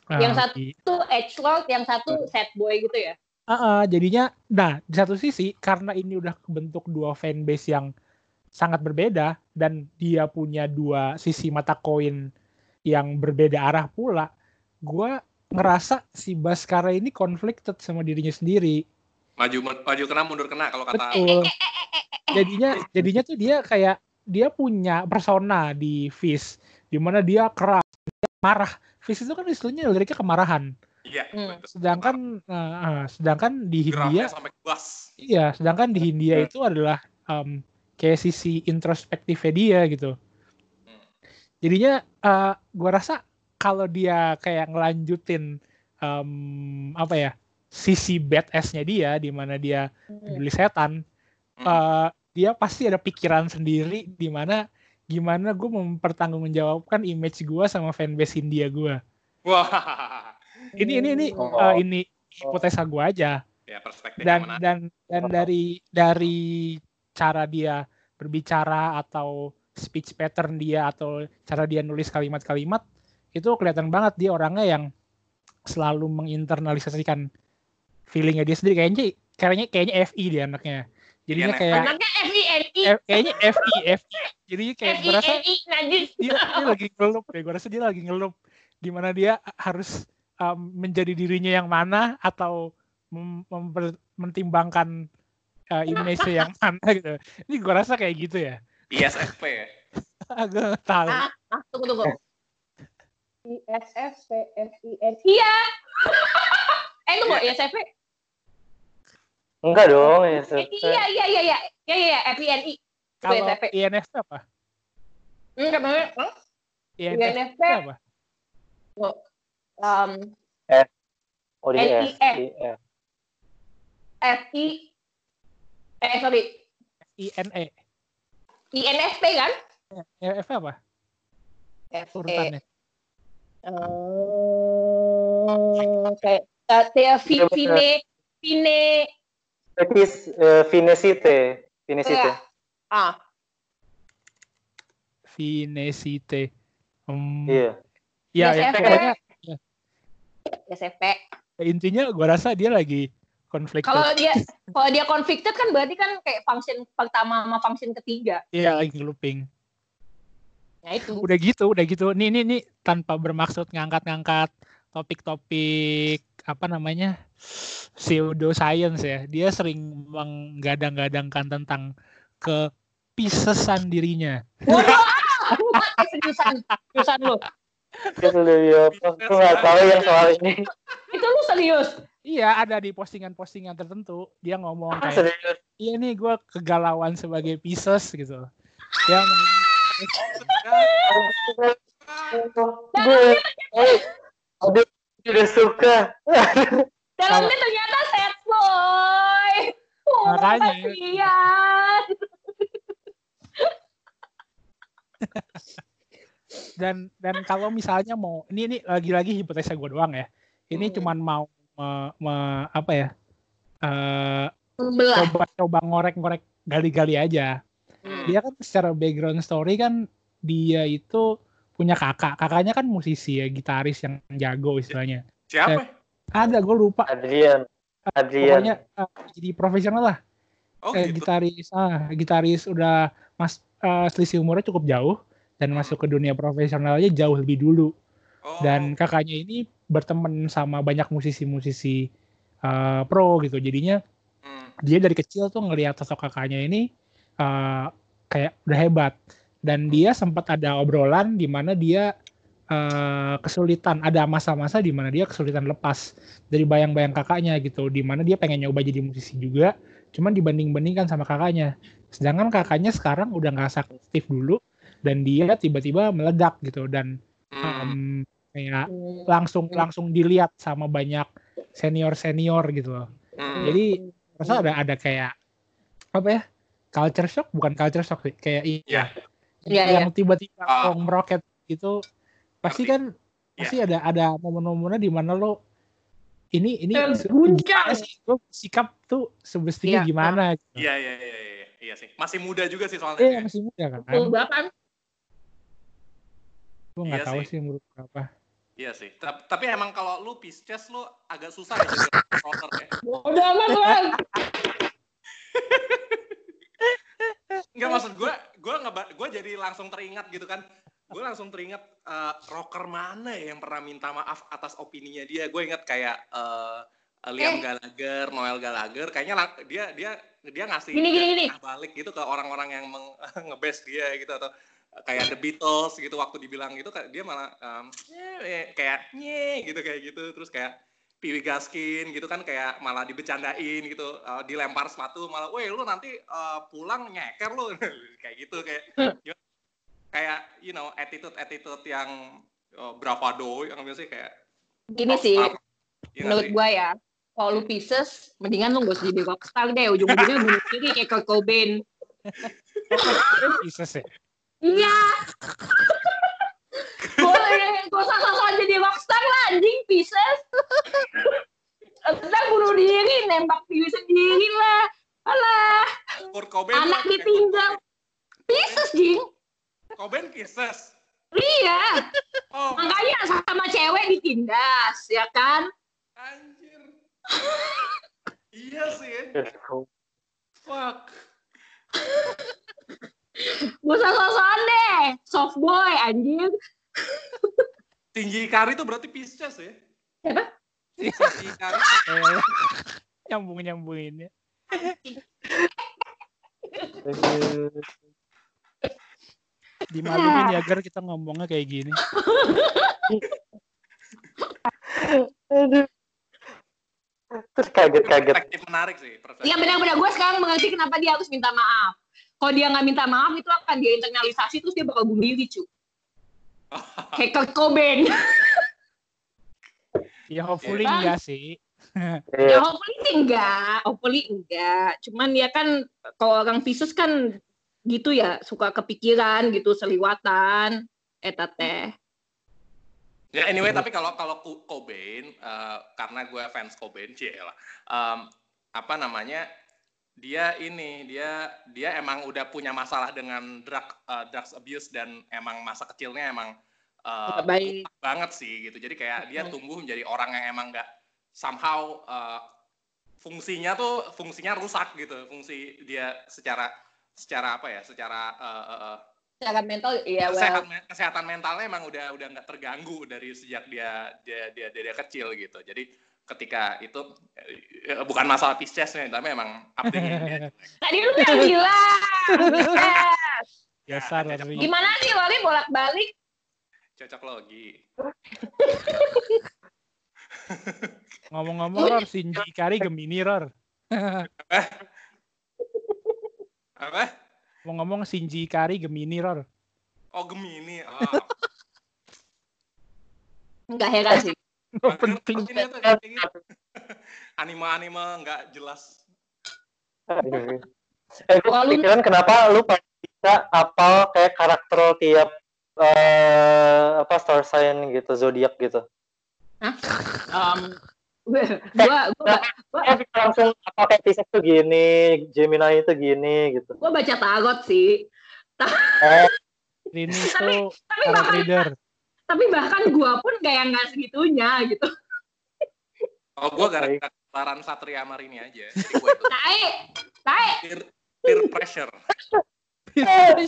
uh, Yang satu- Itu edge lord yang satu sad boy gitu ya? Uh, uh, jadinya, nah di satu sisi karena ini udah kebentuk dua fanbase yang sangat berbeda dan dia punya dua sisi mata koin yang berbeda arah pula, gue ngerasa si Baskara ini conflicted sama dirinya sendiri. Maju maju kena mundur kena kalau kata Betul. Jadinya jadinya tuh dia kayak dia punya persona di Fizz di mana dia keras, dia marah. Fizz itu kan istilahnya liriknya kemarahan. Iya, Hmm. betul. Sedangkan eh, eh, sedangkan di Hindia Grafnya sampai bas. iya, sedangkan di Hindia itu adalah em, kayak sisi introspektifnya dia gitu. Jadinya eh, gua rasa kalau dia kayak ngelanjutin em, apa ya sisi badass-nya dia di mana dia peduli setan Hmm. eh, dia pasti ada pikiran sendiri di mana gimana gue mempertanggungjawabkan image gue sama fanbase India gue. Wah. Ini ini ini Oh. eh, ini hipotesa gue aja Ya perspektif dan yang menarik. dan dan dari dari cara dia berbicara atau speech pattern dia atau cara dia nulis kalimat-kalimat itu kelihatan banget dia orangnya yang selalu menginternalisasikan feelingnya dia sendiri. Kayaknya kayaknya kayaknya FI dia anaknya. Jadinya Iya, kayak Anaknya F-I-N-I. F- kayaknya FI FI jadi kayak gue rasa dia, dia lagi ngelup deh gue rasa dia lagi ngelup. Di mana dia harus um, menjadi dirinya yang mana atau mem- mentimbangkan uh, image yang mana gitu ini gue rasa kayak gitu ya ISFP ya. tahu Ah, ah, tunggu tunggu. F F. Iya. eh tunggu Iya. ya SP. Enggak dong, ya. Eh, iya iya iya iya. Iya iya F I N I. kalau ISFP. INFP apa Enggak huh? INFP apa Um, Oh, di F. F. F I eh sorry INE I N F P kan? INFP apa F E. urutannya Oh, kayak Iya, bener. Vine Vine Tapi eh. Vinesite. Iya. ah Vinesite Hmm, Iya. ya, ya ISFP. pokoknya SMP. intinya gue rasa dia lagi konflik Kalau dia kalau dia convicted kan berarti kan kayak function pertama sama function ketiga. Iya lagi ngeluping Nah itu. udah gitu udah gitu nih nih nih tanpa bermaksud ngangkat-ngangkat topik-topik apa namanya pseudo science ya dia sering menggadang-gadangkan tentang kepisesan dirinya seriusan, seriusan lu. Itu udah ya? Aku nggak tahu yang soal ini. Itu lu serius. Iya ada di postingan-postingan tertentu dia ngomong Ah, kayak serius. iya nih gue kegalauan sebagai Pisces gitu ya Gue, eh, aduh, udah suka. Dalamnya ternyata sad boy. Oh, Makanya. kasihan. dan dan kalau misalnya mau ini ini lagi-lagi hipotesa gue doang ya ini Hmm. cuman mau me- me- apa ya eh Membelah. coba-coba ngorek-ngorek gali-gali aja. Hmm. Dia kan secara background story kan dia itu punya kakak. Kakaknya kan musisi ya, gitaris yang jago istilahnya. Siapa? Ada gue lupa. Adrian. Adrian. Pokoknya eh, jadi profesional lah. Oh Eh, gitu. gitaris ah gitaris udah mas eh, selisih umurnya cukup jauh dan masuk ke dunia profesionalnya jauh lebih dulu. Oh, Dan kakaknya ini berteman sama banyak musisi-musisi eh, pro gitu. Jadinya hmm. dia dari kecil tuh ngelihat sosok kakaknya ini uh, kayak udah hebat dan dia sempat ada obrolan di mana dia uh, kesulitan ada masa-masa di mana dia kesulitan lepas dari bayang-bayang kakaknya gitu di mana dia pengen nyoba jadi musisi juga cuman dibanding-bandingkan sama kakaknya sedangkan kakaknya sekarang udah nggak aktif dulu dan dia tiba-tiba meledak gitu dan Hmm. um, kayak Hmm. langsung langsung dilihat sama banyak senior senior gitu loh Hmm. jadi rasa ada ada kayak apa ya culture shock bukan culture shock sih kayak i- Iya. Iya, yang tiba-tiba Ah. oh, meroket gitu pasti kan pasti ada ada momen-momennya di mana lo ini ini guncang. gimana sih lo sikap tuh semestinya Iya. gimana gitu. Iya, iya, iya, iya, iya sih. Masih muda juga sih soalnya. eh ya. masih muda kan berapa? gue nggak Iya tahu sih. sih umur berapa Iya sih. Ta- Tapi emang kalau lu Pisces lu agak susah ya jadi rocker ya. Udah amat bang. Enggak maksud gue, gue ngeba gue jadi langsung teringat gitu kan. gue langsung teringat eh, rocker mana ya yang pernah minta maaf atas opininya dia. Gue inget kayak eh, Liam Eh. Gallagher, Noel Gallagher, kayaknya lang- dia dia dia ngasih Gini, gini, gini. balik gitu ke orang-orang yang nge-best dia gitu atau kayak The Beatles gitu waktu dibilang gitu kayak dia malah em, "Nye," kayak nye gitu kayak gitu terus kayak Piwi Gaskin gitu kan kayak malah dibecandain gitu eh, dilempar sepatu malah weh lu nanti eh, pulang nyeker lu kayak gitu kayak kayak you know attitude attitude yang eh, bravado yang biasanya kayak Gini sih. Iya nggak menurut sih? gua ya, kalau lu Pisces, mendingan lu gak usah jadi rockstar deh. Ujung-ujungnya bunuh diri kayak Kurt Cobain. Pisces ya. Iya. Gue gak usah sosokan jadi rockstar lah, anjing Pisces. Ntar bunuh diri, nembak diri sendiri lah. Alah, Kurt Cobain anak ditinggal. Pisces, Jing. Cobain Pisces Iya, oh makanya sama cewek ditindas, ya kan? anjir iya sih ya. fuck Gak usah sosokan deh, soft boy, anjing. tinggi kari itu berarti Pisces ya Siapa? tinggi kari Eh, nyambung nyambungin ya. Dimaluin ya agar kita ngomongnya kayak gini. Aduh. Terus kaget-kaget. perspektif menarik sih. Iya benar-benar gue sekarang mengerti kenapa dia harus minta maaf. Kalau dia nggak minta maaf itu akan dia internalisasi terus dia bakal bunuh diri cu. Kayak Kurt Cobain. Ya hopefully Bang. enggak sih. ya Iya. hopefully sih enggak, hopefully enggak. Cuman dia kan kalau orang Pisces kan gitu ya suka kepikiran gitu seliwatan. Eta teh. Ya anyway, tapi kalau kalau Cobain, eh, karena gue fans Cobain, cie lah. Em, apa namanya? Dia ini, dia dia emang udah punya masalah dengan drug eh, drugs abuse dan emang masa kecilnya emang Nggak baik. banget sih gitu. Jadi kayak dia tumbuh menjadi orang yang emang nggak somehow eh, fungsinya tuh fungsinya rusak gitu. Fungsi dia secara secara apa ya? Secara eh, eh, Secara mental ya well. kesehatan kesehatan mentalnya emang udah udah nggak terganggu dari sejak dia dia dia dia, dia kecil gitu. Jadi ketika itu eh, bukan masalah Pisces nih, tapi emang jelek. Tadi lu yang bilang. Yes. Dasar Ya, tapi. Gimana sih Wali bolak-balik? Cocok logi. Ngomong-ngomong Ror, Shinji Ikari Gemini Ror. Apa? Ngomong-ngomong Shinji Ikari Gemini Ror. Oh Gemini. Oh. Enggak heran sih. Nggak penting. Ini tuh kayak gitu. Anime-anime nggak jelas. Aduh. Eh, gue kepikiran kenapa lu bisa apal kayak karakter tiap eh apa star sign gitu, zodiak gitu. Um, gua gua gua, Eh, bisa langsung apa kayak Pisces tuh gini, Gemini itu gini gitu. gua baca tarot sih. Eh, Ini Tapi- tuh Tapi tarot reader. Tapi bahkan gua pun kayak nggak segitunya gitu. Oh gue gara-gara kelaran Satria Marini aja. Jadi gue itu Tae, tae. peer, peer pressure. Eh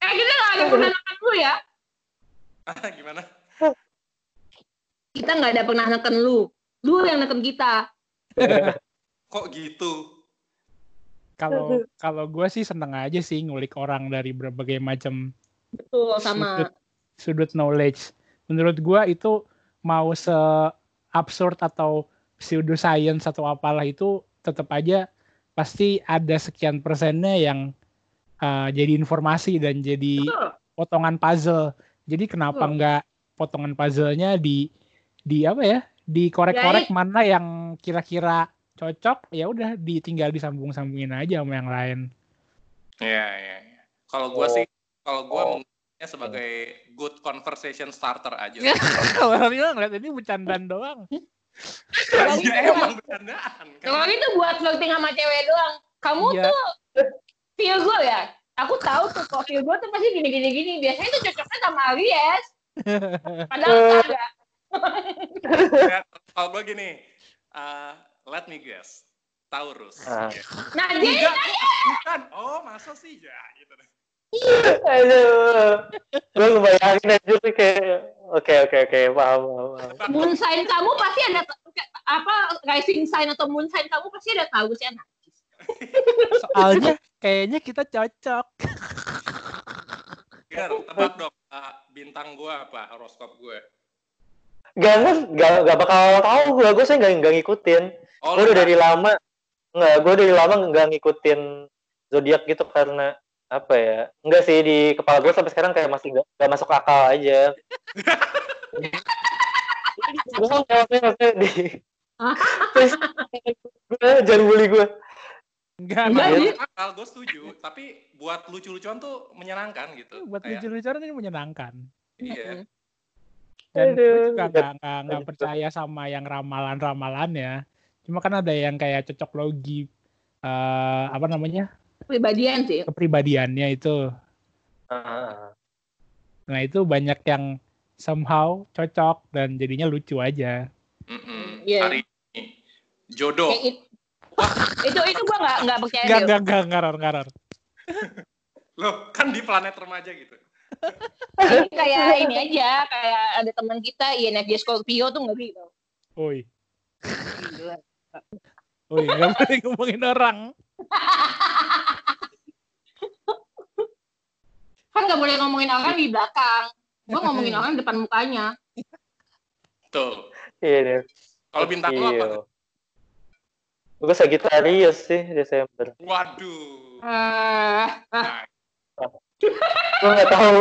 kita nggak ada pernah neken lu ya. Gimana? Kita nggak ada pernah neken lu. Lu yang neken kita. Kok gitu? Kalau kalau gue sih seneng aja sih ngulik orang dari berbagai macam Betul sama. sudut, sudut knowledge. Menurut gua itu mau se absurd atau pseudo science atau apalah itu tetap aja pasti ada sekian persennya yang uh, jadi informasi dan jadi Betul. potongan puzzle. Jadi kenapa Betul. nggak potongan puzzle-nya di di apa ya? Dikorek-korek mana yang kira-kira cocok ya udah ditinggal disambung-sambungin aja sama yang lain. Iya, iya, iya. Kalau gue Oh. sih, kalau gue Oh. Menggunakannya sebagai good conversation starter aja. Kalau bilang ngeliat ini bercandaan doang. Kalau Iya, itu- emang bercandaan. kan? Kalau itu buat flirting sama cewek doang. Kamu Iya. tuh feel gue ya. Aku tahu tuh kalau feel gue tuh pasti gini gini gini. Biasanya tuh cocoknya sama Aries. Padahal kagak. Ya, Kalau gue gini, uh, let me guess. Taurus. Ya. Nah dia Enggak, bukan. Oh, masa sih? Ya, gitu deh. Aduh. Gue ngebayangin aja tuh kayak oke oke oke paham paham. Moon sign kamu pasti ada apa rising sign atau moon sign kamu pasti ada tahu sih anak. Soalnya kayaknya kita cocok. Ger, tebak dong. ah, bintang gue apa? Horoskop gue. Gak gak gak, gak bakal tahu gue gue saya nggak nggak ngikutin. Oh, Gue udah dari lama nggak gue dari lama nggak ngikutin zodiak gitu karena apa ya enggak sih di kepala gue sampai sekarang kayak masih nggak nggak masuk akal aja gue maksudnya maksudnya di terus gue jangan bully gue Enggak, Enggak, Iya. akal, gue setuju. Tapi buat lucu-lucuan tuh menyenangkan gitu. buat Kayak, lucu-lucuan ini menyenangkan. Iya. Dan gue juga nggak nggak nggak percaya sama yang ramalan-ramalan ya. Cuma kan ada yang kayak cocok logi eh apa namanya Pribadian sih. kepribadiannya itu. Ah, Nah itu banyak yang somehow cocok dan jadinya lucu aja. Mm-mm. Iya. Hari ini. Jodoh. It- itu itu gua nggak nggak percaya Enggak deh. enggak enggak ngaror ngaror. Loh, kan di planet remaja gitu. Ini kayak ini aja kayak ada teman kita INFJ Scorpio tuh nggak gitu. Oi, oi nggak boleh ngomongin orang. Kan nggak boleh ngomongin orang di belakang. Gua ngomongin orang depan mukanya. Tuh. iya deh Kalau bintang lu apa? tuh? gue Sagittarius sih Desember Waduh. Nah, gue nggak tahu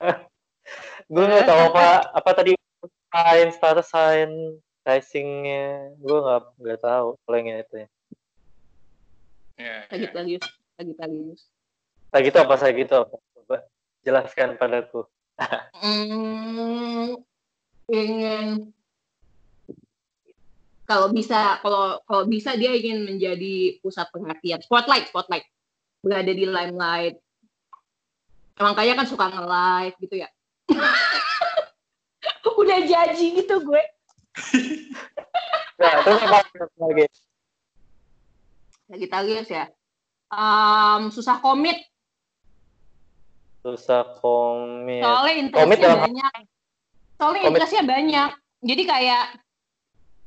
gue nggak tahu apa apa tadi sign star sign risingnya gue nggak nggak tahu kalau yang itu ya ya, lagi ya. lagi lagi lagi. saya gitu apa saya gitu apa? Coba jelaskan padaku. Hmm, ingin kalau bisa kalau kalau bisa dia ingin menjadi pusat perhatian spotlight spotlight. Berada di limelight. Emang kaya kan suka nge-live gitu ya. Udah janji gitu gue. Nah terus apa lagi lagi tagias ya Em, susah komit susah komit soalnya Komit interestnya dalam- banyak soalnya Komit. interestnya banyak jadi kayak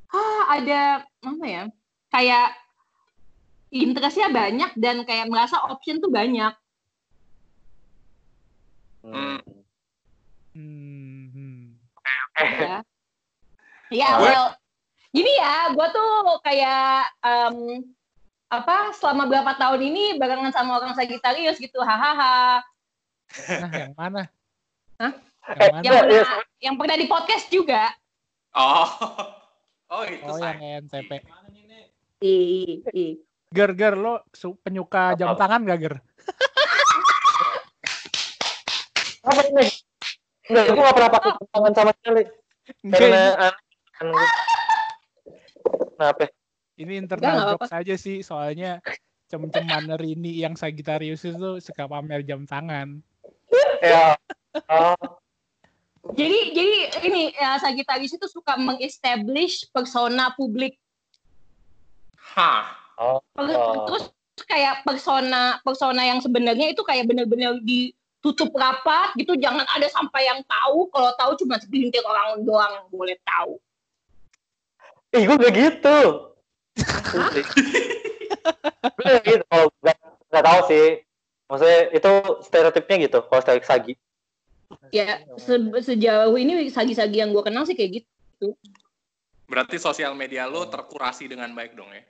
ah ada apa ya kayak interestnya banyak dan kayak merasa option tuh banyak Hmm. Hmm, hmm. ya ya well gini ya gue tuh kayak em, apa selama berapa tahun ini barengan sama orang Sagittarius gitu hahaha Nah, yang mana? Hah? Yang mana? yang Ya, pernah ya. yang pernah di podcast juga Oh. Oh, itu Oh, saya. yang NTP. Ih. Ger, ger, lo su- penyuka jam tangan gak, Ger? apa ini Enggak, gue gak pernah pakai tangan sama sekali karena gue. Kenapa? Ini internal jokes aja sih, soalnya cem-ceman Rini yang Sagittarius itu suka pamer jam tangan. Ya. Oh, Jadi jadi ini ya, Sagittarius itu suka mengestablish persona publik. Hah. oh. Terus kayak persona persona yang sebenarnya itu kayak benar-benar ditutup rapat gitu, jangan ada sampai yang tahu. Kalau tahu cuma segelintir orang doang yang boleh tahu. Ih, gue gak gitu. gitu. Kalau gak, gak tahu sih. Maksudnya itu stereotipnya gitu. Kalau stereotip sagi. Ya se- sejauh ini sagi-sagi yang gue kenal sih kayak gitu. Berarti sosial media lo terkurasi dengan baik dong ya?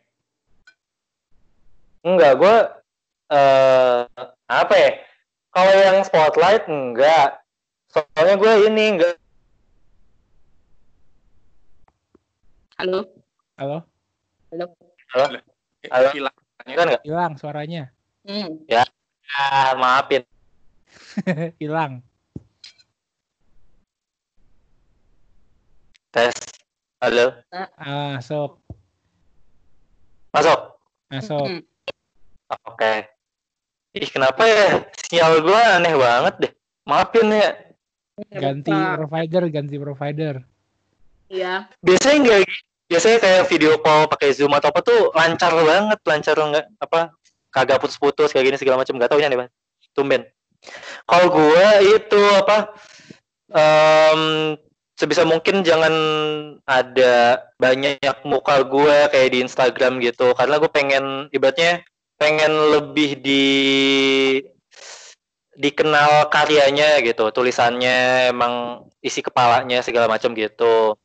Enggak, gue eh apa ya? Kalau yang spotlight enggak. Soalnya gue ini enggak. Halo. Halo? Eh, Halo? Hilang. Kan enggak? Hilang suaranya. Hmm. Ah, maafin. Hilang. Tes. Halo. Ah, masuk. Masuk. Masuk. Hmm. Oke. Ih, kenapa ya? Sinyal gue aneh banget deh. Maafin ya. Ganti provider, ganti provider. Iya. Biasanya enggak gitu. Biasanya kayak video call pakai Zoom atau apa tuh lancar banget, lancar enggak apa kagak putus-putus kayak gini segala macam enggak tahu aneh banget. tumben. Kalau gue itu apa? em, sebisa mungkin jangan ada banyak muka gue kayak di Instagram gitu, karena gue pengen ibaratnya pengen lebih di dikenal karyanya gitu, tulisannya emang isi kepalanya segala macam gitu.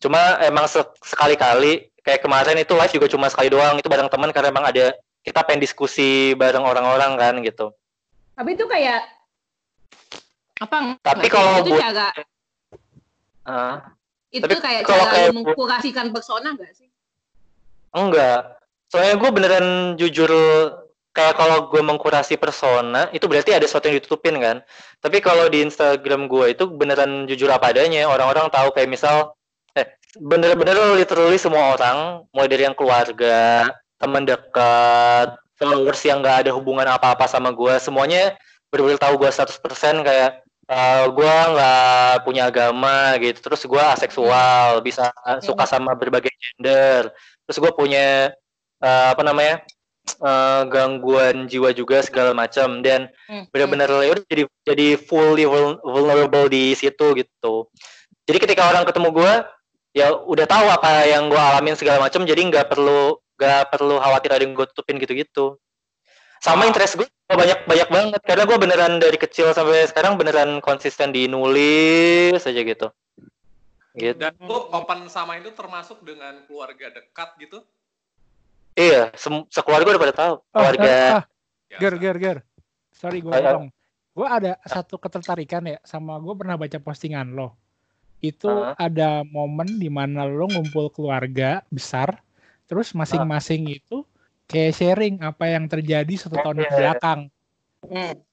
Cuma emang se- sekali-kali kayak kemarin itu live juga cuma sekali doang itu bareng teman karena emang ada kita pengen diskusi bareng orang-orang kan gitu. Tapi itu kayak apa? Tapi nggak sih? kalau itu cara Ah, itu Tapi kayak kalau cara kayak mengkurasikan persona nggak sih? enggak. Soalnya gue beneran jujur kayak kalau gue mengkurasi persona itu berarti ada sesuatu yang ditutupin kan. Tapi kalau di Instagram gue itu beneran jujur apa adanya. Orang-orang tahu kayak misal bener-bener literally semua orang mulai dari yang keluarga, teman dekat, followers yang nggak ada hubungan apa-apa sama gue, semuanya bener-bener tahu gue 100% kayak eh, gue nggak punya agama gitu, terus gue aseksual, bisa suka sama berbagai gender, terus gue punya eh, apa namanya eh, gangguan jiwa juga segala macam. Dan Hmm, benar-benar ya udah jadi jadi fully vul- vulnerable di situ gitu. Jadi ketika orang ketemu gue ya udah tahu apa yang gue alamin segala macam jadi nggak perlu nggak perlu khawatir ada yang gue tutupin gitu-gitu. Sama interest gue banyak banyak banget karena gue beneran dari kecil sampai sekarang beneran konsisten di nulis aja gitu. Gitu. Dan lu open sama itu termasuk dengan keluarga dekat gitu? Iya, sem- sekeluarga udah pada tahu. Oh, Keluarga ah, Ya, ger, ger, ger. Sorry gue potong. Gue ada satu ketertarikan ya sama gue pernah baca postingan lo. Itu Ah. ada momen di mana lo ngumpul keluarga besar, terus masing-masing itu kayak sharing apa yang terjadi satu tahun ke belakang.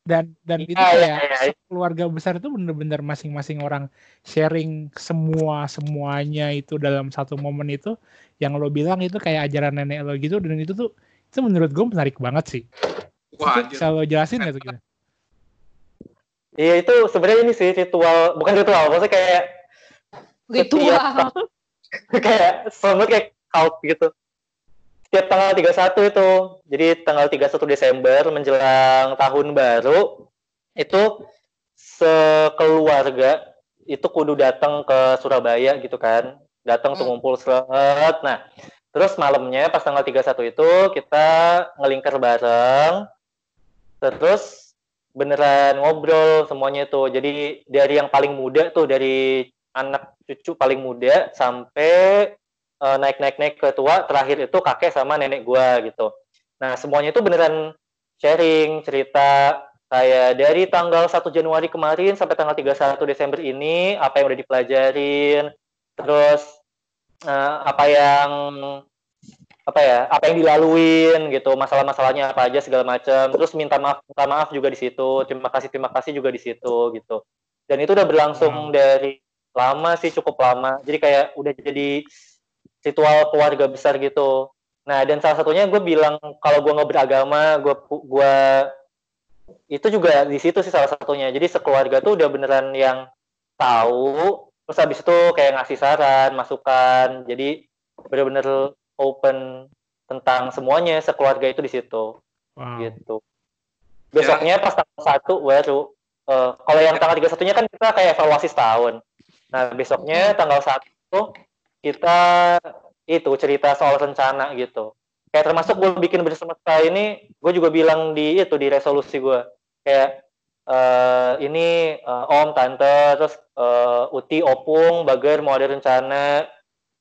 Dan dan itu Iya, iya, kayak iya, iya. keluarga besar itu bener-bener masing-masing orang sharing semua semuanya itu dalam satu momen itu yang lo bilang itu kayak ajaran nenek lo gitu dan itu tuh itu menurut gue menarik banget sih. Wah, Itu bisa lo jelasin nggak tuh? Iya itu sebenarnya ini sih ritual, bukan ritual, maksudnya kayak Ritual. kayak selamat kayak cult gitu. Setiap tanggal 31 itu. Jadi tanggal 31 Desember menjelang tahun baru itu sekeluarga itu kudu datang ke Surabaya gitu kan. Datang tuh Hmm. ngumpul seret. Nah, terus malamnya pas tanggal 31 itu kita ngelingker bareng. Terus beneran ngobrol semuanya tuh. Jadi dari yang paling muda tuh dari anak cucu paling muda sampai eh, naik-naik-naik ke tua terakhir itu kakek sama nenek gua gitu. Nah, semuanya itu beneran sharing cerita kayak dari tanggal 1 Januari kemarin sampai tanggal 31 Desember ini apa yang udah dipelajarin, terus eh, apa yang apa ya, apa yang dilaluin gitu, masalah-masalahnya apa aja segala macam. Terus minta maaf, minta maaf juga di situ, terima kasih terima kasih juga di situ gitu. Dan itu udah berlangsung Wow. dari lama sih cukup lama. Jadi kayak udah jadi ritual keluarga besar gitu. Nah, dan salah satunya gue bilang kalau gue nggak beragama, gue gua itu juga di situ sih salah satunya. Jadi sekeluarga tuh udah beneran yang tahu, terus habis itu kayak ngasih saran, masukan. Jadi bener-bener open tentang semuanya sekeluarga itu di situ Wow. gitu. Besoknya pas tanggal satu baru eh, kalau yang tanggal 31-nya kan kita kayak evaluasi setahun. Nah, besoknya tanggal satu kita itu cerita soal rencana gitu. Kayak termasuk gue bikin bersemesta ini, gue juga bilang di itu di resolusi gue. Kayak eh, ini eh, Om, Tante, terus eh, Uti, Opung, Bager mau ada rencana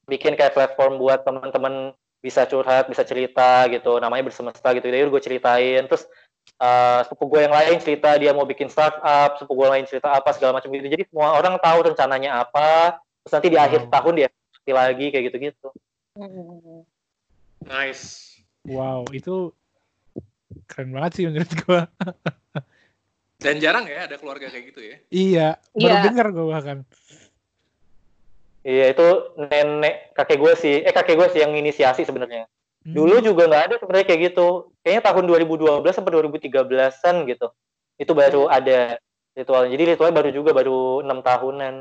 bikin kayak platform buat teman-teman bisa curhat, bisa cerita gitu. Namanya bersemesta gitu. Jadi gue ceritain. Terus eh, sepupu gue yang lain cerita dia mau bikin startup, sepupu gue lain cerita apa segala macam gitu. Jadi semua orang tahu rencananya apa. Terus nanti di akhir Wow. tahun dia seperti lagi kayak gitu-gitu. Nice. Wow, itu keren banget sih menurut gua. Dan jarang ya ada keluarga kayak gitu ya. Iya, baru Iya. denger gua bahkan. Iya itu nenek kakek gue sih, eh kakek gue sih yang inisiasi sebenarnya. Hmm. Dulu juga nggak ada sebenarnya kayak gitu. Kayaknya tahun 2012 sampai 2013-an gitu. Itu baru ada ritualnya. Jadi ritualnya baru juga baru enam tahunan.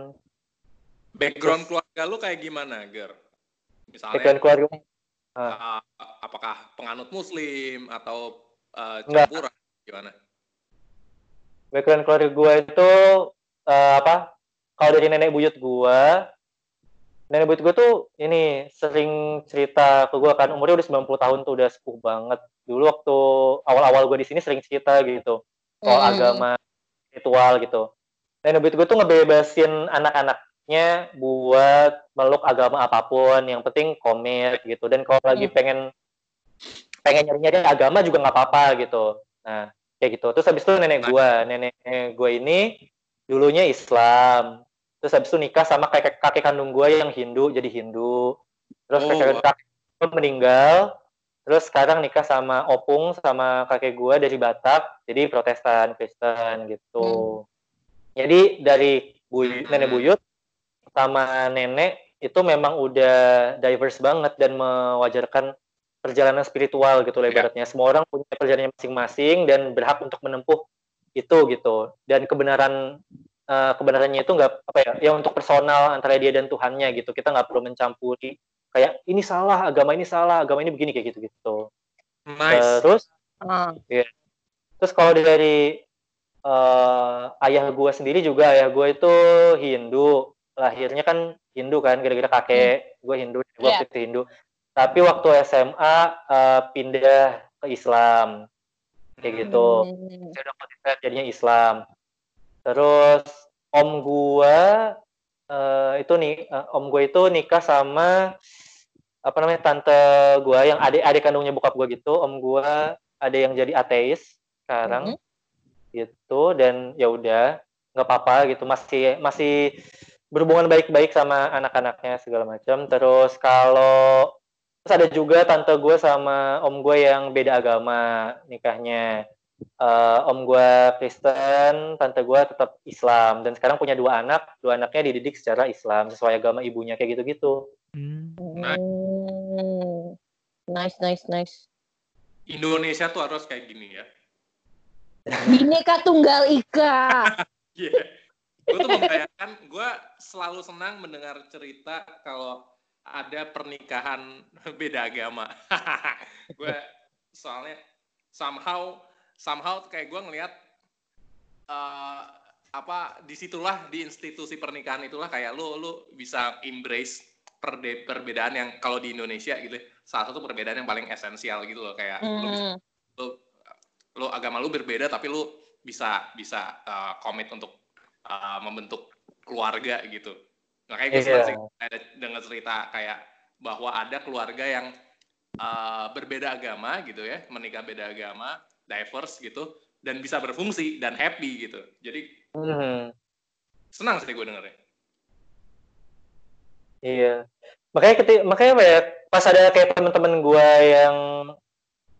Background keluarga lu kayak gimana, Ger? Misalnya Background keluarga. uh, apakah penganut muslim atau uh, Enggak. campuran gimana? background keluarga gue itu eh, apa kalau dari nenek buyut gue nenek buyut gue tuh ini sering cerita ke gue kan umurnya udah 90 tahun tuh udah sepuh banget. Dulu waktu awal-awal gue di sini sering cerita gitu soal Hmm. agama ritual gitu. Nenek buyut gue tuh ngebebasin anak-anaknya buat meluk agama apa pun yang penting komit gitu. Dan kalau lagi Hmm. pengen pengen nyari-nyari agama juga nggak apa-apa gitu. Nah kayak gitu. Terus habis itu nenek gue nenek gue ini dulunya Islam terus habis itu nikah sama kakek kakek kandung gue yang Hindu jadi Hindu. Terus Oh, kakek kakek gue meninggal. Terus sekarang nikah sama opung sama kakek gue dari Batak jadi Protestan Kristen gitu. Jadi dari buy- nenek buyut sama nenek itu memang udah diverse banget dan mewajarkan perjalanan spiritual gitu lah ibaratnya. Semua orang punya perjalanannya masing-masing dan berhak untuk menempuh itu gitu. Dan kebenaran eh, kebenarannya itu nggak apa ya ya untuk personal antara dia dan Tuhannya gitu kita nggak perlu mencampuri kayak ini salah agama ini salah agama ini begini kayak gitu gitu Nice. terus Ah. Terus kalau dari eh, ayah gue sendiri juga ayah gue itu Hindu, lahirnya kan Hindu kan, gara-gara kakek gue Hindu, gue Iya. waktu itu Hindu. Tapi waktu SMA eh, pindah ke Islam, kayak gitu. Hmm. Saya konversi jadinya Islam. Terus om gue eh, itu nih, eh, om gue itu nikah sama apa namanya tante gue yang adik adik kandungnya bokap gue gitu. Om gue ada yang jadi ateis sekarang. Gitu dan ya udah nggak apa-apa gitu. Masih masih berhubungan baik-baik sama anak-anaknya segala macam. Terus kalau terus ada juga tante gue sama om gue yang beda agama nikahnya Eh, om gue Kristen tante gue tetap Islam dan sekarang punya dua anak dua anaknya dididik secara Islam sesuai agama ibunya kayak gitu-gitu Hmm. Hmm. Nice, nice, nice. Indonesia tuh harus kayak gini ya. Bineka Tunggal Ika. Iya. Gue tuh membayangkan, gue selalu senang mendengar cerita kalau ada pernikahan beda agama. gue soalnya somehow somehow kayak gue ngelihat eh, apa di situlah di institusi pernikahan itulah kayak lu lu bisa embrace perde- perbedaan yang kalau di Indonesia gitu ya, salah satu perbedaan yang paling esensial gitu loh kayak lu bisa Hmm. lu lu agama lu berbeda tapi lu bisa bisa uh, komit untuk uh, membentuk keluarga gitu. Makanya gue senang sih ada dengar cerita kayak bahwa ada keluarga yang uh, berbeda agama gitu ya, menikah beda agama, diverse gitu, dan bisa berfungsi dan happy gitu. Jadi Hmm. senang sih gue dengernya. Iya. Makanya ketika, makanya apa ya, pas ada kayak teman-teman gua yang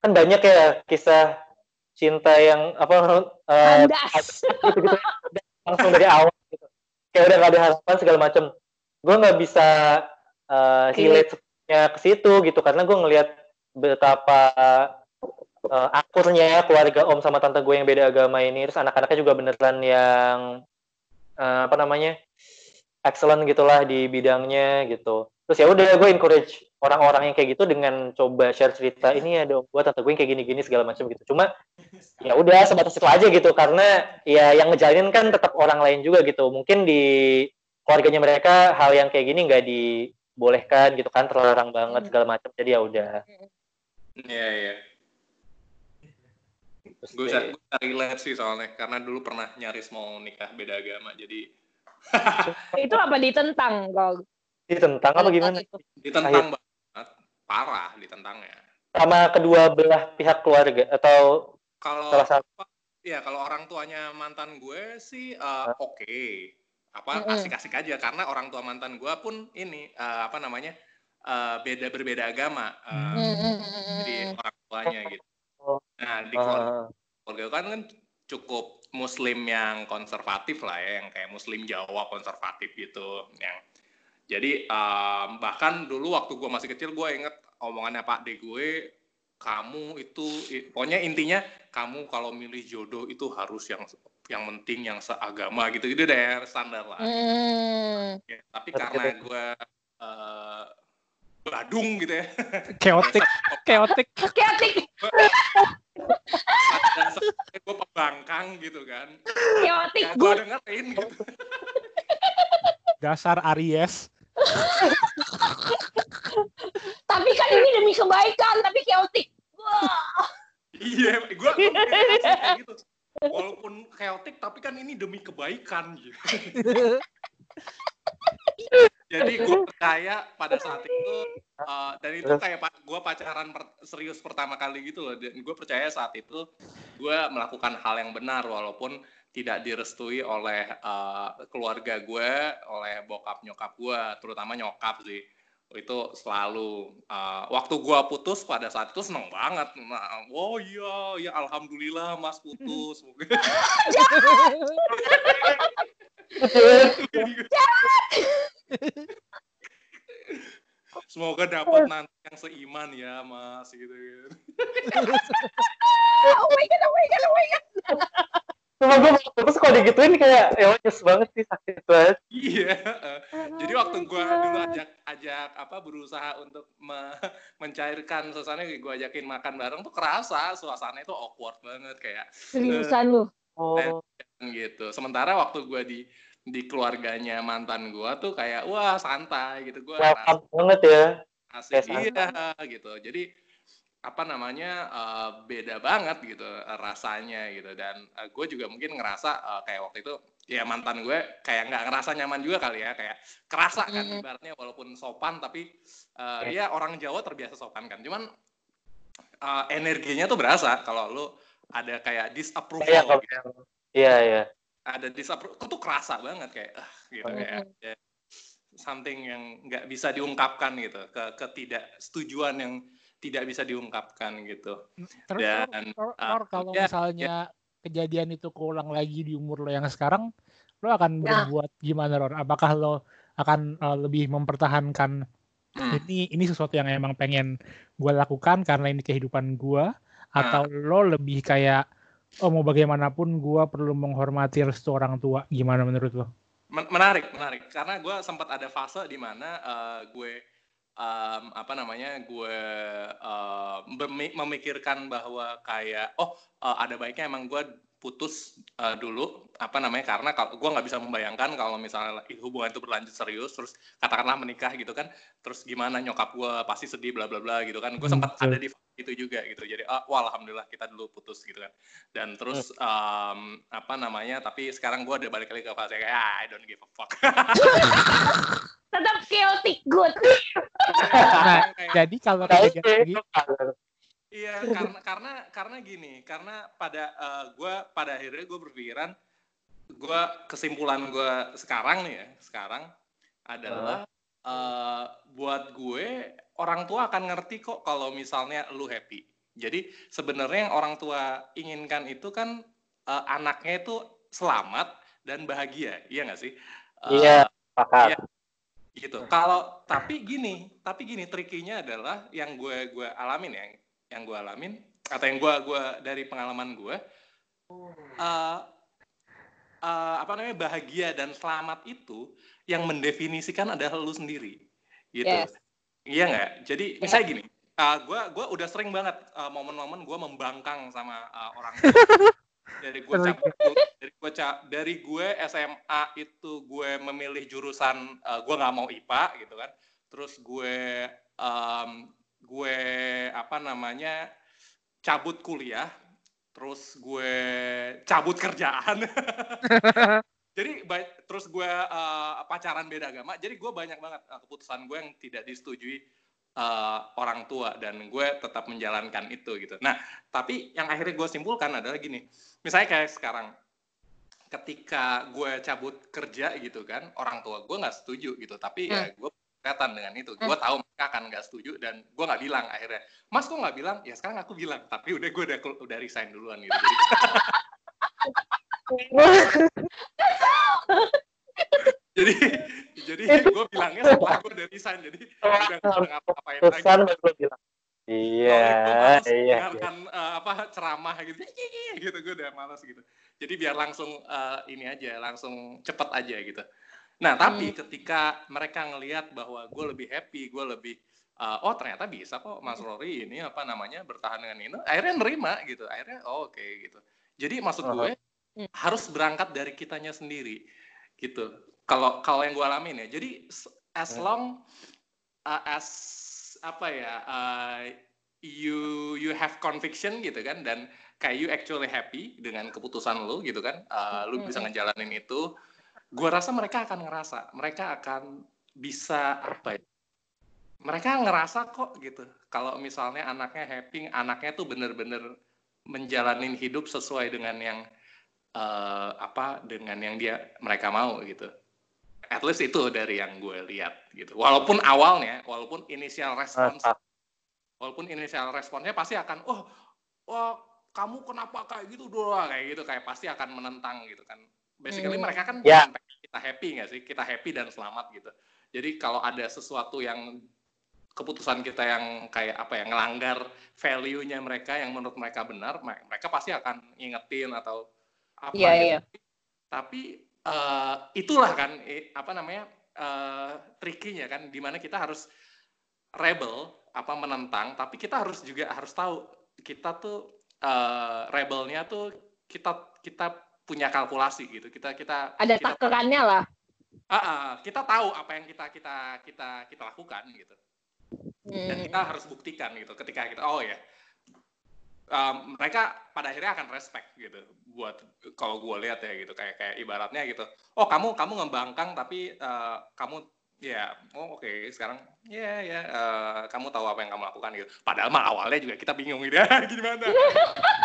kan banyak ya kisah cinta yang apa eh, Kandas. gitu-gitu langsung dari awal gitu. Kayak udah gak ada harapan segala macam. Gua nggak bisa eh, relate ke situ gitu karena gua ngelihat betapa eh, akurnya keluarga om sama tante gue yang beda agama ini. Terus anak-anaknya juga beneran yang eh, apa namanya excellent gitulah di bidangnya gitu. Terus ya udah gue encourage orang-orang yang kayak gitu dengan coba share cerita ini ada om gue tante gue yang kayak gini-gini segala macam gitu. Cuma ya udah sebatas itu aja gitu. Karena ya yang ngejalin kan tetap orang lain juga gitu. Mungkin di keluarganya mereka hal yang kayak gini nggak dibolehkan gitu kan terlarang banget segala macam. Jadi ya udah. Iya iya. Terus Gue bisa, gue relate sih soalnya karena dulu pernah nyaris mau nikah beda agama jadi Itu apa ditentang kalau ditentang apa gimana? Ditentang banget. Parah ditentangnya. sama kedua belah pihak keluarga atau Kalau salah satu? ya kalau orang tuanya mantan gue sih eh, oke. Apa Mm-mm. asik-asik aja karena orang tua mantan gue pun ini eh, apa namanya eh, beda berbeda agama eh, Hmm, hmm, hmm, hmm, jadi orang tuanya gitu. Oh. Nah di keluarga, keluarga gue kan kan cukup muslim yang konservatif lah ya yang kayak muslim Jawa konservatif gitu yang jadi em, bahkan dulu waktu gue masih kecil gue inget omongannya Pak De gue kamu itu pokoknya intinya kamu kalau milih jodoh itu harus yang yang penting yang seagama gitu gitu deh standar lah Hmm. Ya, tapi Betul, karena gue eh, badung gitu ya Chaotic, chaotic. Chaotic. Gue pembangkang gitu kan Chaotic ya gue dengerin gitu Dasar Aries. Tapi kan ini demi kebaikan, tapi chaotic. Wah. iya gue gitu walaupun chaotic tapi kan ini demi kebaikan gitu jadi gue percaya pada saat itu uh, dan itu kayak pak gue pacaran per- serius pertama kali gitu loh. Dan gue percaya saat itu gue melakukan hal yang benar walaupun tidak direstui oleh uh, keluarga gue oleh bokap nyokap gue terutama nyokap sih. Itu selalu uh, waktu gue putus pada saat itu seneng banget. Nah, oh iya ya alhamdulillah mas putus Semoga dapat nanti yang seiman ya, Mas gitu kan. Oh my god, oh my god, oh my god. Cuma gue putus kalau digituin kayak ya nyes banget sih sakit banget. Iya. Jadi waktu gua dulu ajak ajak apa berusaha untuk me- mencairkan suasana gue ajakin makan bareng tuh kerasa suasananya tuh awkward banget kayak Seriusan lu. Oh, gitu. Sementara waktu gua di di keluarganya mantan gua tuh kayak wah santai gitu gua welcome banget ya. asik Kayak iya gitu jadi apa namanya eh, beda banget gitu eh, rasanya gitu dan gue juga mungkin ngerasa eh, kayak waktu itu ya mantan gue kayak nggak ngerasa nyaman juga kali ya kayak kerasa kan Mm. ibaratnya walaupun sopan tapi eh, ya orang Jawa terbiasa sopan kan cuman eh, energinya tuh berasa kalau lu ada kayak disapproval Iya, gitu. Iya, iya. Ada disapproval itu tuh kerasa banget kayak ah, gitu Mm. kayak ya, something yang nggak bisa diungkapkan gitu ke ketidaksetujuan yang tidak bisa diungkapkan gitu Terus Dan, Nor, uh, Nor, kalau ya, misalnya kejadian itu keulang lagi di umur lo yang sekarang, lo akan Nah. berbuat gimana, Ror? Apakah lo akan uh, lebih mempertahankan Hmm. ini ini sesuatu yang emang pengen gue lakukan karena ini kehidupan gue, atau lo lebih kayak oh mau bagaimanapun gue perlu menghormati restu orang tua? Gimana menurut lo? Men- menarik menarik karena gue sempat ada fase di mana eh, gue em, apa namanya gue bemi- memikirkan bahwa kayak oh eh, ada baiknya emang gue putus eh, dulu apa namanya karena kalau gue nggak bisa membayangkan kalau misalnya hubungan itu berlanjut serius terus katakanlah menikah gitu kan terus gimana nyokap gue pasti sedih bla bla bla gitu kan. Gue Hmm, sempat ada di fase itu juga gitu. Jadi ah, wah alhamdulillah kita dulu putus gitu kan. Dan terus em, apa namanya tapi sekarang gue udah balik lagi ke fase kayak ah, I don't give a fuck. Tetap chaotic good. Nah, Kayak- jadi kalau Kayak kejadian begitu, Iya, karena karena karena gini, karena pada gue pada akhirnya gue berpikiran, gue kesimpulan gue sekarang nih ya, sekarang adalah eh, buat gue orang tua akan ngerti kok kalau misalnya lu happy. Jadi sebenarnya yang orang tua inginkan itu kan eh, anaknya itu selamat dan bahagia, iya nggak sih? Eh, Iya, pakat. Iya. gitu. Kalau tapi gini, tapi gini trikinya adalah yang gue gue alamin ya, yang gue alamin atau yang gue gue dari pengalaman gue, eh eh, apa namanya bahagia dan selamat itu yang mendefinisikan adalah lu sendiri, gitu. Yes. Iya nggak? Jadi misalnya gini, eh, gue gue udah sering banget eh, momen-momen gue membangkang sama eh, orang dari gue dari gue dari gue SMA itu gue memilih jurusan eh, gue nggak mau IPA gitu kan terus gue em, gue apa namanya cabut kuliah terus gue cabut kerjaan. Jadi terus gue eh, pacaran beda agama jadi gue banyak banget eh, keputusan gue yang tidak disetujui eh, orang tua dan gue tetap menjalankan itu gitu. Nah tapi yang akhirnya gue simpulkan adalah gini misalnya kayak sekarang ketika gue cabut kerja gitu kan orang tua gue nggak setuju gitu tapi ya gue kelihatan dengan itu. Gue tahu mereka akan nggak setuju dan gue nggak bilang akhirnya. Mas kok nggak bilang? Ya sekarang aku bilang tapi udah gue udah udah resign duluan gitu. Jadi jadi jadi gue bilangnya setelah gue udah resign jadi udah nggak ngapa-ngapain lagi. Lo bilang. Iya, iya. dengarkan, eh, apa ceramah gitu. Gitu gue udah malas gitu. Jadi biar langsung eh, ini aja langsung cepet aja gitu nah tapi ketika mereka ngelihat bahwa gue lebih happy gue lebih uh, oh ternyata bisa kok Mas Rory ini apa namanya bertahan dengan ini akhirnya nerima gitu akhirnya oh, oke okay, gitu. Jadi maksud gue uh-huh. harus berangkat dari kitanya sendiri gitu. Kalau kalau yang gue alamin ya jadi as long uh, as apa ya uh, you you have conviction gitu kan dan kayak you actually happy dengan keputusan lu gitu kan uh, lu bisa ngejalanin itu gue rasa mereka akan ngerasa mereka akan bisa apa ya? Mereka ngerasa kok gitu kalau misalnya anaknya happy anaknya tuh bener-bener menjalanin hidup sesuai dengan yang uh, apa dengan yang dia mereka mau gitu. At least itu dari yang gue lihat gitu. Walaupun awalnya walaupun inisial respons walaupun inisial responnya pasti akan oh oh kamu kenapa kayak gitu doang? Kayak gitu kayak pasti akan menentang gitu kan. Basically hmm. mereka kan yeah. Kita happy nggak sih kita happy dan selamat gitu jadi kalau ada sesuatu yang keputusan kita yang kayak apa ya ngelanggar value-nya mereka yang menurut mereka benar, mereka pasti akan ngingetin atau apa yeah, gitu. Yeah. Tapi uh, itulah kan apa namanya uh, trikinya kan di mana kita harus rebel apa menentang, tapi kita harus juga harus tahu kita tuh uh, rebelnya tuh kita kita punya kalkulasi gitu. Kita kita ada kita, takarannya lah. Uh, uh, kita tahu apa yang kita kita kita kita lakukan gitu dan kita harus buktikan gitu ketika kita oh ya um, mereka pada akhirnya akan respect gitu buat kalau gue lihat ya gitu kayak kayak ibaratnya gitu oh kamu kamu ngembangkang tapi uh, kamu ya oh oke okay. sekarang ya yeah, ya yeah, uh, kamu tahu apa yang kamu lakukan gitu padahal mah awalnya juga kita bingung gitu ya gimana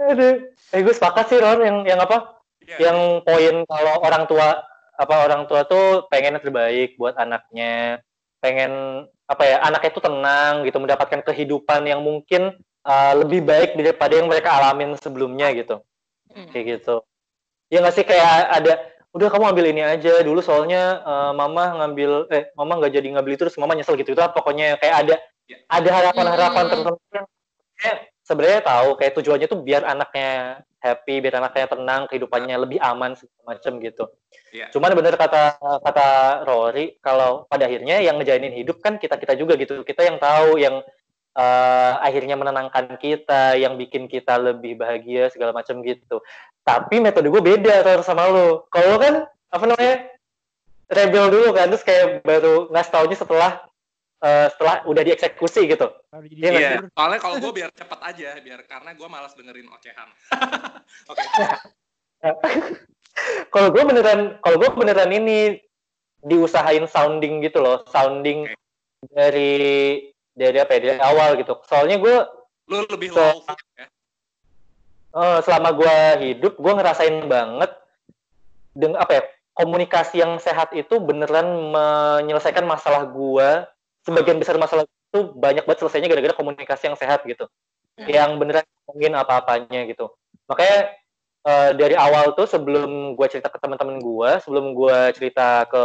Aduh, eh gue sepakat sih Ron yang yang apa? Yeah. Yang poin kalau orang tua apa orang tua tuh pengen yang terbaik buat anaknya pengen apa ya anaknya itu tenang gitu mendapatkan kehidupan yang mungkin uh, lebih baik daripada yang mereka alamin sebelumnya gitu hmm. kayak gitu ya nggak sih kayak ada udah kamu ambil ini aja dulu soalnya uh, mama ngambil eh mama nggak jadi ngambil itu terus mama nyesel gitu itu pokoknya kayak ada ya. ada harapan-harapan hmm. tertentu yang sebenarnya tahu kayak tujuannya tuh biar anaknya happy, biar anaknya tenang, kehidupannya lebih aman segala macam gitu. Yeah. Cuman bener kata kata Rory kalau pada akhirnya yang ngejalinin hidup kan kita kita juga gitu. Kita yang tahu yang uh, akhirnya menenangkan kita, yang bikin kita lebih bahagia segala macam gitu. Tapi metode gue beda terus sama lo. Kalau kan apa namanya rebel dulu kan, terus kayak baru ngasih taunya setelah uh, setelah udah dieksekusi gitu. Iya, yeah, soalnya kalau gue biar cepet aja, biar karena gue malas dengerin ocehan. Oke. kalau gue beneran, kalau gue beneran ini diusahain sounding gitu loh, sounding okay. dari dari apa ya, dari awal gitu. Soalnya gue lu lebih low ya. Uh, selama gue hidup, gue ngerasain banget dengan apa ya komunikasi yang sehat itu beneran menyelesaikan masalah gue sebagian besar masalah itu banyak banget selesainya gara-gara komunikasi yang sehat gitu hmm. yang beneran ngomongin apa-apanya gitu makanya uh, dari awal tuh sebelum gue cerita ke teman-teman gue sebelum gue cerita ke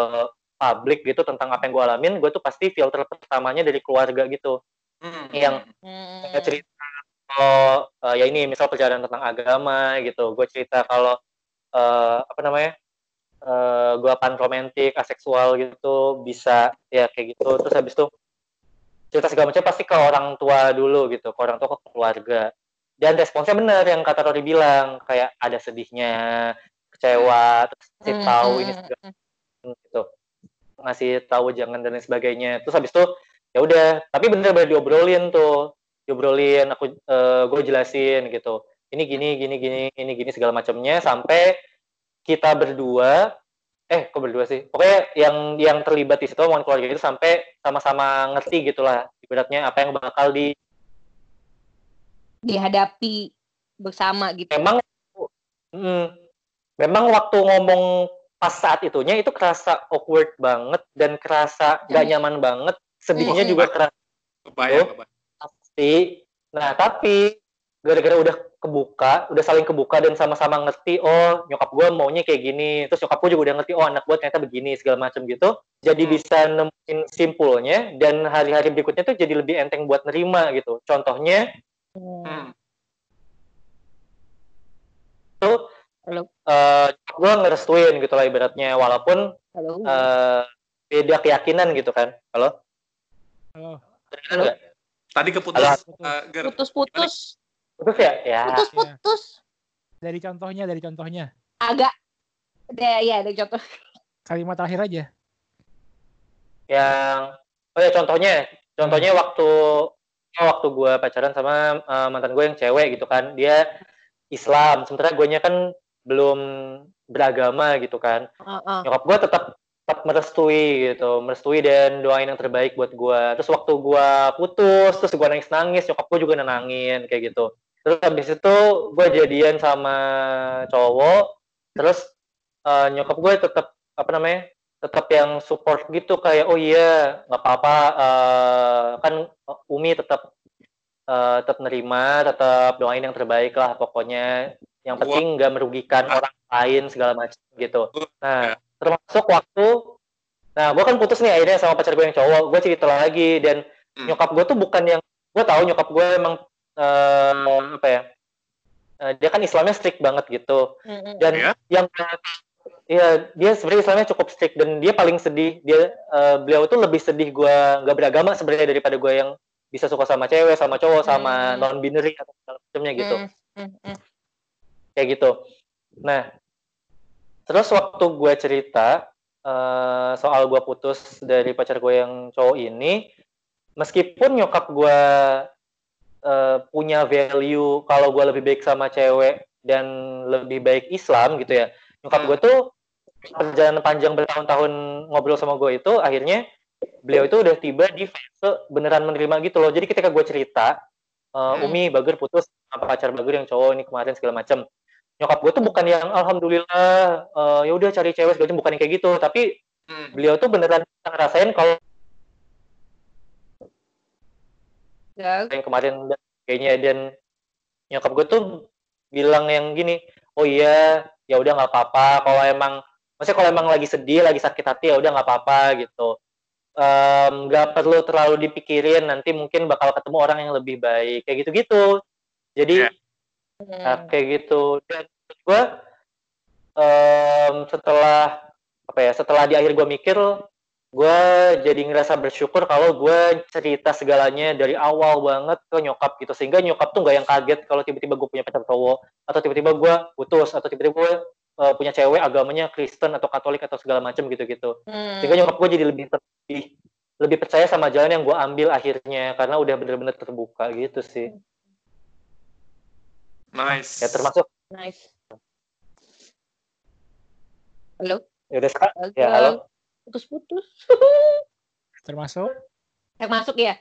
publik gitu tentang apa yang gue alamin gue tuh pasti filter pertamanya dari keluarga gitu hmm. yang hmm. cerita kalau uh, ya ini misal perjalanan tentang agama gitu gue cerita kalau uh, apa namanya uh, gue pan romantik aseksual gitu bisa ya kayak gitu. Terus habis itu cerita segala macam pasti ke orang tua dulu gitu ke orang tua ke keluarga. Dan responsnya benar yang kata Rory bilang kayak ada sedihnya kecewa terus ngasih hmm, tahu ini hmm, segala hmm. gitu. Ngasih tahu jangan dan lain sebagainya. Terus habis itu ya udah tapi bener-bener diobrolin tuh diobrolin aku uh, gue jelasin gitu. Ini gini gini gini ini gini segala macamnya sampai kita berdua eh kok berdua sih? Pokoknya yang yang terlibat di situ omongan keluarga itu sampai sama-sama ngerti gitulah ibaratnya apa yang bakal di dihadapi bersama gitu. Memang hmm, memang waktu ngomong pas saat itunya itu kerasa awkward banget dan kerasa gak nyaman banget sedihnya juga kerasa. Kebayang, pasti nah tapi gara-gara udah kebuka, udah saling kebuka dan sama-sama ngerti, oh nyokap gue maunya kayak gini, terus nyokap gue juga udah ngerti, oh anak gue ternyata begini segala macam gitu, jadi hmm. bisa nemuin simpulnya dan hari-hari berikutnya tuh jadi lebih enteng buat nerima gitu. Contohnya, hmm. tuh uh, gue ngerestuin gitu lah ibaratnya, walaupun uh, beda keyakinan gitu kan halo Halo. Nggak? Tadi keputus Halo. eh, Ger. Putus-putus. Putus ya ya Putus-putus. Dari contohnya, dari contohnya. Agak. Ada ya ada contoh. Kalimat terakhir aja. yang oh ya contohnya contohnya waktu waktu gue pacaran sama eh, mantan gue yang cewek gitu kan dia Islam sementara gue kan belum beragama gitu kan Heeh. nyokap gue tetap tetap merestui gitu merestui dan doain yang terbaik buat gue terus waktu gue putus terus gue nangis nangis nyokap gue juga nenangin kayak gitu terus habis itu gue jadian sama cowok. Terus eh, nyokap gue tetap apa namanya tetap yang support gitu. Kayak oh iya nggak apa-apa eh, kan Umi tetap eh, tetap nerima tetap doain yang terbaik lah pokoknya. Yang penting nggak merugikan orang lain segala macam gitu. Nah termasuk waktu nah gue kan putus nih akhirnya sama pacar gue yang cowok. Gue cerita lagi dan Hmm. nyokap gue tuh bukan yang gue tahu nyokap gue emang eh, apa ya eh, dia kan Islamnya strict banget gitu dan Ya? yang Iya, dia sebenarnya Islamnya cukup strict dan dia paling sedih. Dia eh, beliau itu lebih sedih gue nggak beragama sebenarnya daripada gue yang bisa suka sama cewek, sama cowok, sama Hmm. non binary atau segala macamnya gitu, Mm, mm, mm. kayak gitu. Nah, terus waktu gue cerita eh, soal gue putus dari pacar gue yang cowok ini, meskipun nyokap gue eh, punya value kalau gue lebih baik sama cewek dan lebih baik Islam gitu ya, nyokap gue tuh perjalanan panjang bertahun-tahun ngobrol sama gue itu akhirnya beliau itu udah tiba di fase beneran menerima gitu loh. Jadi ketika gue cerita Hmm. Umi Bager putus sama pacar Bager yang cowok ini kemarin segala macam nyokap gue tuh bukan yang alhamdulillah eh, ya udah cari cewek segala macam bukan yang kayak gitu. Tapi Hmm. beliau tuh beneran ngerasain kalau Ya, yang kemarin kayaknya dan nyokap gue tuh bilang yang gini oh iya ya udah nggak apa-apa kalau emang maksudnya kalau emang lagi sedih lagi sakit hati ya udah nggak apa-apa gitu Em, nggak perlu terlalu dipikirin nanti mungkin bakal ketemu orang yang lebih baik kayak gitu-gitu jadi Ya. Nah, mm. kayak gitu. Dan gue em, setelah apa ya? Setelah di akhir gue mikir, gue jadi ngerasa bersyukur kalau gue cerita segalanya dari awal banget ke nyokap gitu, sehingga nyokap tuh nggak yang kaget kalau tiba-tiba gue punya pacar cowok, atau tiba-tiba gue putus, atau tiba-tiba gue eh, punya cewek agamanya Kristen atau Katolik atau segala macam gitu-gitu. Mm. Sehingga nyokap gue jadi lebih lebih lebih percaya sama jalan yang gue ambil akhirnya karena udah bener-bener terbuka gitu sih. Nice. Ya termasuk Nice. Halo? ya udah sekarang Halo? ya halo. Putus-putus. Termasuk? Eh, masuk ya?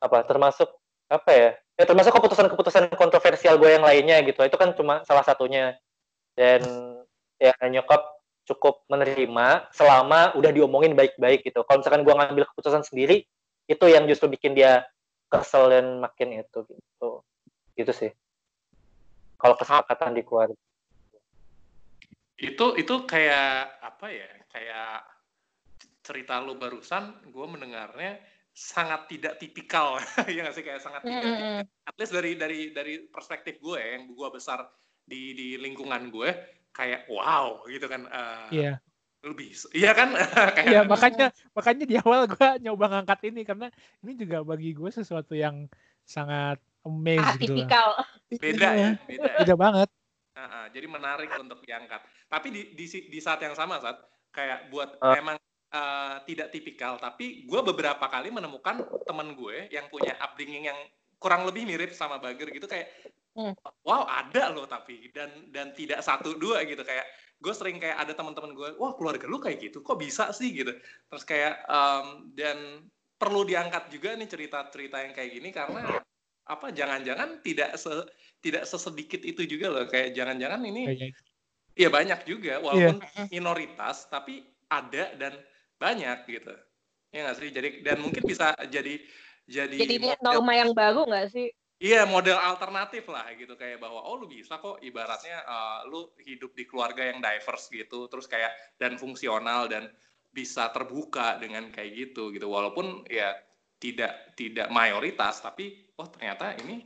apa termasuk apa ya? Ya termasuk keputusan-keputusan kontroversial gue yang lainnya gitu. Itu kan cuma salah satunya. Dan ya nyokap cukup menerima selama udah diomongin baik-baik gitu. Kalau misalkan gue ngambil keputusan sendiri itu yang justru bikin dia kesel dan makin itu gitu. Gitu sih. Kalau kesepakatan di keluarga itu itu kayak apa ya kayak cerita lu barusan gue mendengarnya sangat tidak tipikal ya nggak sih kayak sangat tidak Mm-mm. at least dari dari dari perspektif gue ya, yang gue besar di di lingkungan gue kayak wow gitu kan eh, Iya. lebih iya kan kayak Iya, makanya makanya di awal gue nyoba ngangkat ini karena ini juga bagi gue sesuatu yang sangat amazed gitu lah. Beda ya Iya, beda ya. Beda banget. Ah, jadi menarik untuk diangkat. Tapi di, di, di saat yang sama saat kayak buat Ah. emang eh, tidak tipikal, tapi gue beberapa kali menemukan temen gue yang punya upbringing yang kurang lebih mirip sama Bager gitu kayak Hmm. wow ada loh tapi dan dan tidak satu dua gitu kayak gue sering kayak ada teman-teman gue wah keluarga lu kayak gitu kok bisa sih gitu terus kayak em, dan perlu diangkat juga nih cerita-cerita yang kayak gini karena apa jangan-jangan tidak se tidak sesedikit itu juga loh kayak jangan-jangan ini Kayaknya. Iya banyak juga, walaupun minoritas tapi ada dan banyak gitu. Ya nggak sih? Jadi dan mungkin bisa jadi jadi Jadi ini model- norma yang baru nggak sih? Iya model alternatif lah gitu kayak bahwa oh lu bisa kok ibaratnya eh, lu hidup di keluarga yang diverse gitu terus kayak dan fungsional dan bisa terbuka dengan kayak gitu gitu walaupun ya tidak tidak mayoritas tapi oh ternyata ini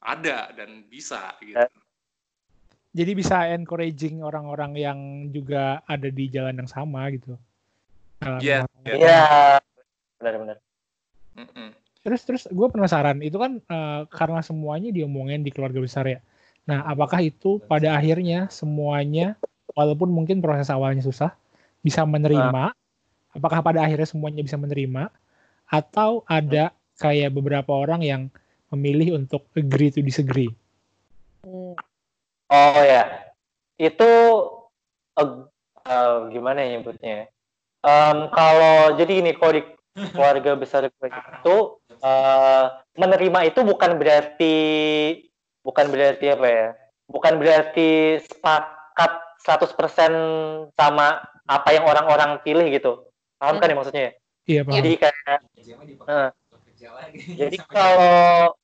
ada dan bisa gitu. Jadi bisa encouraging orang-orang yang juga ada di jalan yang sama gitu. Iya, hal- iya. Iya. Benar-benar. Mm-mm. Terus terus gue penasaran itu kan eh, karena semuanya diomongin di keluarga besar ya. Nah apakah itu pada akhirnya semuanya walaupun mungkin proses awalnya susah bisa menerima? Apakah pada akhirnya semuanya bisa menerima? Atau ada kayak beberapa orang yang memilih untuk agree to disagree? Hmm. Oh ya. Itu eh, eh, gimana ya nyebutnya? Em, kalau jadi ini kalau di keluarga besar gue itu eh, menerima itu bukan berarti bukan berarti apa ya? Bukan berarti sepakat 100% sama apa yang orang-orang pilih gitu. Paham kan ya maksudnya? ya? Iya paham. Jadi kayak eh, jadi kalau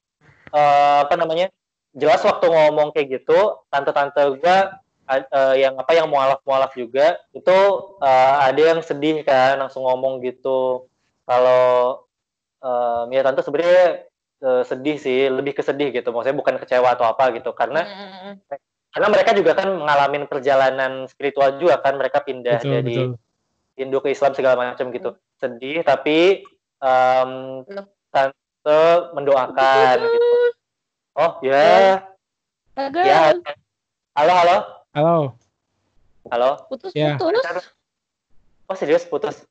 eh, apa namanya? Jelas waktu ngomong kayak gitu, tante-tante gua a- eh, yang apa yang mualaf-mualaf juga itu eh, ada yang sedih kan langsung ngomong gitu. Kalau eh, ya tante sebenarnya eh, sedih sih, lebih kesedih gitu. Maksudnya bukan kecewa atau apa gitu. Karena Hmm. karena mereka juga kan mengalami perjalanan spiritual juga kan mereka pindah Betul dari betul. Hindu ke Islam segala macam gitu. Sedih tapi em, Loh. tante mendoakan gitu. Oh ya, Agak ya. Halo, halo, Halo. halo. putus Ya. putus. Oh serius putus,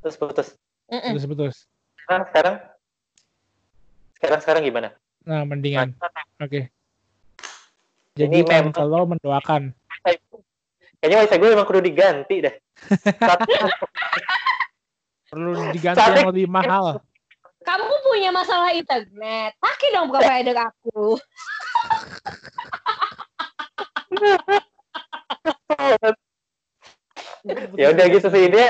putus putus. Mm-mm. Putus putus. Sekarang sekarang sekarang sekarang gimana? Nah mendingan. Oke. Ini Jadi memang- tante lo mendoakan. Kayaknya wifi gue memang kudu diganti deh. Perlu diganti yang lebih mahal. Kamu punya masalah internet. Pakai dong provider aku. ya udah gitu sih ini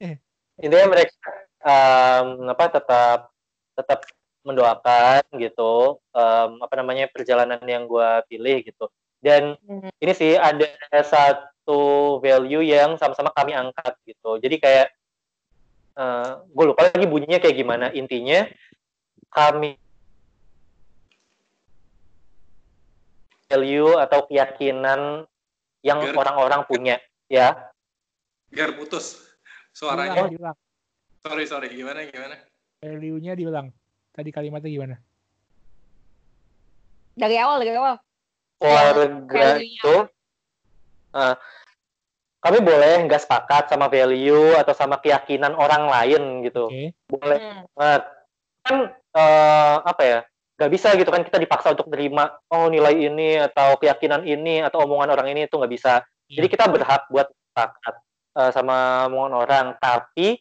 Eh. intinya mereka em, apa tetap tetap mendoakan gitu em, apa namanya perjalanan yang gue pilih gitu dan Hmm. ini sih ada satu value yang sama-sama kami angkat gitu jadi kayak gue lupa lagi bunyinya kayak gimana intinya kami value atau keyakinan yang Biar- orang-orang punya ya Gar putus Diulang, suaranya. diulang. Sorry sorry gimana gimana? Value-nya diulang. Tadi kalimatnya gimana? Dari awal, dari awal. keluarga itu eh, kami boleh nggak sepakat sama value atau sama keyakinan orang lain gitu. Oke. boleh Hmm. banget. Kan eh, apa ya nggak bisa gitu kan kita dipaksa untuk terima oh nilai ini atau keyakinan ini atau omongan orang ini itu nggak bisa. Jadi Iya. kita berhak buat sepakat eh, sama omongan orang. Tapi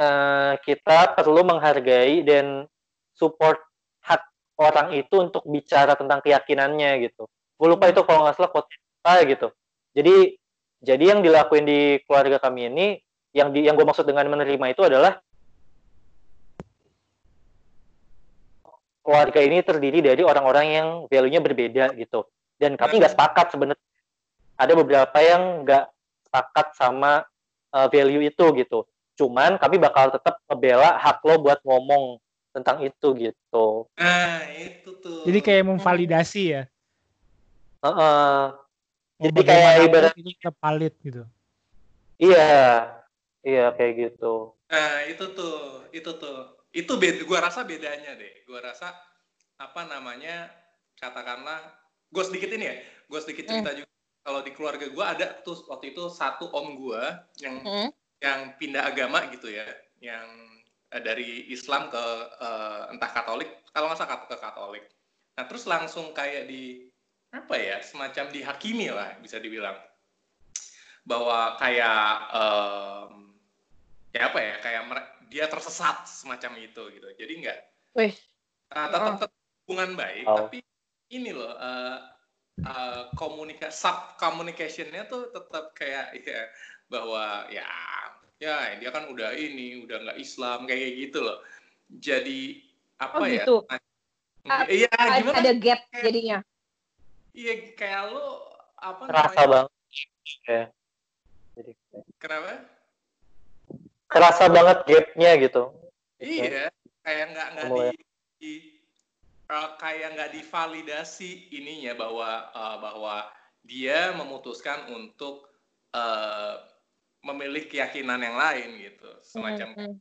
eh, kita perlu menghargai dan support hak orang itu untuk bicara tentang keyakinannya gitu. Gue lupa itu kalau nggak salah quote apa gitu. Jadi jadi yang dilakuin di keluarga kami ini yang di yang gue maksud dengan menerima itu adalah keluarga ini terdiri dari orang-orang yang value-nya berbeda gitu dan kami nggak sepakat sebenarnya ada beberapa yang nggak sepakat sama uh, value itu gitu cuman kami bakal tetap ngebela hak lo buat ngomong tentang itu gitu Nah itu tuh. Jadi kayak memvalidasi ya. Heeh. Mau Jadi kayak ibarat- tetap valid gitu. iya iya kayak gitu Nah itu tuh itu tuh itu beda. Gua rasa bedanya deh. Gua rasa apa namanya katakanlah gue sedikit ini ya. Gue sedikit cerita juga. Kalau di keluarga gue ada tuh waktu itu satu om gue yang Hmm. yang pindah agama gitu ya, yang eh, dari Islam ke eh, entah Katolik, kalau nggak salah ke Katolik. Nah terus langsung kayak di apa ya, semacam dihakimi lah bisa dibilang bahwa kayak em, ya apa ya, kayak dia tersesat semacam itu gitu. Jadi nggak Wih. nah, tetap, tetap hubungan baik, Oh. tapi ini loh. eh eh, komunika sub communicationnya tuh tetap kayak ya bahwa ya ya dia kan udah ini udah nggak Islam kayak gitu loh jadi apa Oh, ya gitu. nah, iya Ada, gimana ada gap jadinya. Iya kayak lo apa terasa namanya? banget. Ya jadi kenapa? Terasa banget gapnya gitu. Iya kayak nggak nggak di, di- eh, kayak nggak divalidasi ininya bahwa eh, bahwa dia memutuskan untuk eh, memilih keyakinan yang lain gitu semacam Hmm, hmm.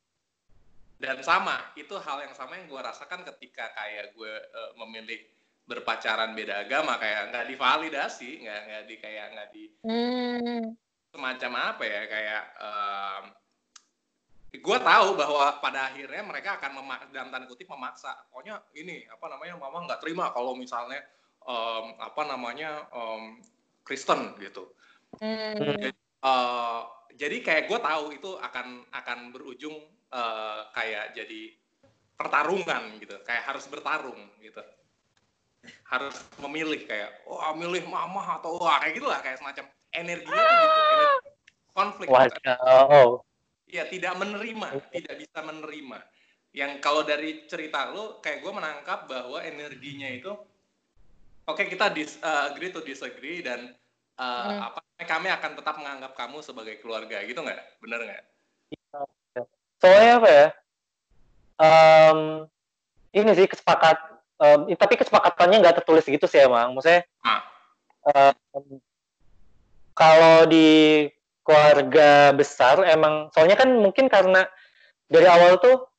dan sama itu hal yang sama yang gue rasakan ketika kayak gue eh, memilih berpacaran beda agama kayak nggak divalidasi nggak nggak di kayak nggak di Hmm. semacam apa ya kayak gue tahu bahwa pada akhirnya mereka akan mema- dalam tanda kutip memaksa pokoknya ini apa namanya mama nggak terima kalau misalnya em, apa namanya em, Kristen gitu Hmm. jadi, eh, jadi kayak gue tahu itu akan akan berujung eh, kayak jadi pertarungan gitu kayak harus bertarung gitu harus memilih kayak wah milih mama atau wah kayak gitulah kayak semacam energinya tuh gitu energi konflik gitu. Wadaw. ya tidak menerima tidak bisa menerima yang kalau dari cerita lu kayak gue menangkap bahwa energinya itu oke kita dis, uh, agree to disagree dan uh, Hmm. apa kami akan tetap menganggap kamu sebagai keluarga gitu nggak bener nggak Soalnya apa ya? Em, ini sih kesepakat, em, tapi kesepakatannya nggak tertulis gitu sih emang. Maksudnya Ah. em, kalau di keluarga besar emang, soalnya kan mungkin karena dari awal tuh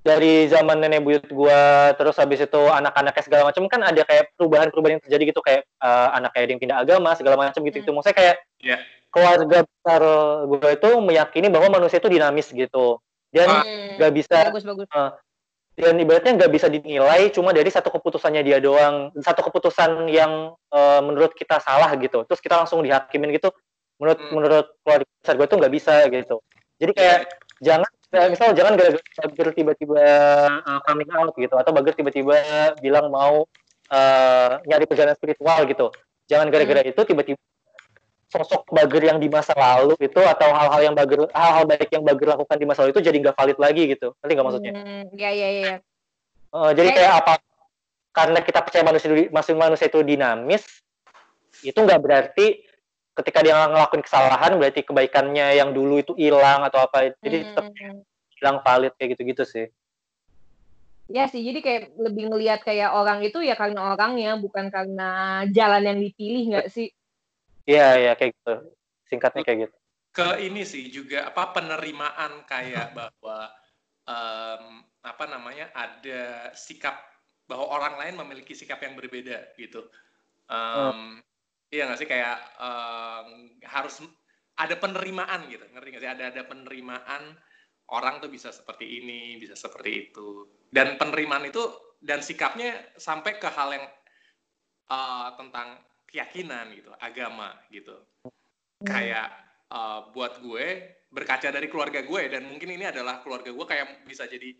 dari zaman nenek buyut gua terus habis itu anak-anaknya segala macam kan ada kayak perubahan-perubahan yang terjadi gitu kayak eh, anak kayak ada yang pindah agama segala macam gitu itu maksudnya kayak Iya. keluarga besar gue itu meyakini bahwa manusia itu dinamis gitu dan Ah. Hmm. nggak bisa Bagus bagus. Dan ibaratnya nggak bisa dinilai cuma dari satu keputusannya dia doang. Satu keputusan yang eh, menurut kita salah gitu. Terus kita langsung dihakimin gitu menurut Hmm. menurut keluarga besar gue tuh nggak bisa gitu. Jadi kayak jangan eh, misal jangan gara-gara Bagir tiba-tiba eh, coming out gitu atau Bagir tiba-tiba bilang mau eh, nyari perjalanan spiritual gitu. Jangan gara-gara itu tiba-tiba sosok Bagir yang di masa lalu itu atau hal-hal yang Bagir hal-hal baik yang Bagir lakukan di masa lalu itu jadi nggak valid lagi gitu nanti nggak maksudnya Hmm, ya ya jadi Kayak- kayak apa? Karena kita percaya manusia manusia manusia itu dinamis, itu nggak berarti ketika dia ngelakuin kesalahan berarti kebaikannya yang dulu itu hilang atau apa. Jadi tetap Hmm. hilang valid kayak gitu-gitu sih. Ya sih, jadi kayak lebih ngelihat kayak orang itu ya karena orangnya, bukan karena jalan yang dipilih nggak sih? Iya, iya kayak gitu. Singkatnya kayak gitu. ke ini sih juga apa penerimaan kayak bahwa em, apa namanya ada sikap bahwa orang lain memiliki sikap yang berbeda gitu. Em, Iya nggak sih kayak em, harus ada penerimaan gitu, ngerti nggak sih? Ada ada penerimaan orang tuh bisa seperti ini, bisa seperti itu, dan penerimaan itu dan sikapnya sampai ke hal yang eh, tentang keyakinan gitu, agama gitu. Kayak uh, buat gue berkaca dari keluarga gue dan mungkin ini adalah keluarga gue kayak bisa jadi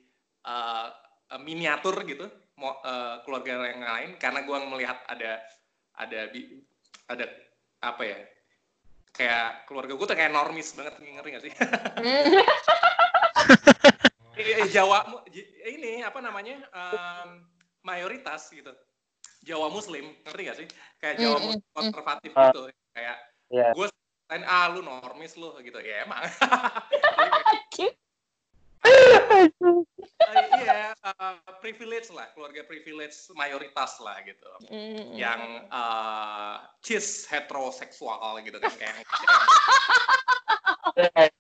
uh, miniatur gitu mo- uh, keluarga yang lain karena gue melihat ada ada ada apa ya kayak keluarga gue tuh kayak normis banget ngerti gak sih? Hmm. Eh, Jawa mu- j- ini apa namanya um, mayoritas gitu Jawa Muslim ngerti gak sih kayak Jawa Mm, mm, Muslim mm. konservatif Ah. gitu kayak Iya. gue lain ah lu normis lu gitu ya emang Eh, iya eh, privilege lah keluarga privilege mayoritas lah gitu Hmm. yang eh, cis heteroseksual gitu kan kayak Iya,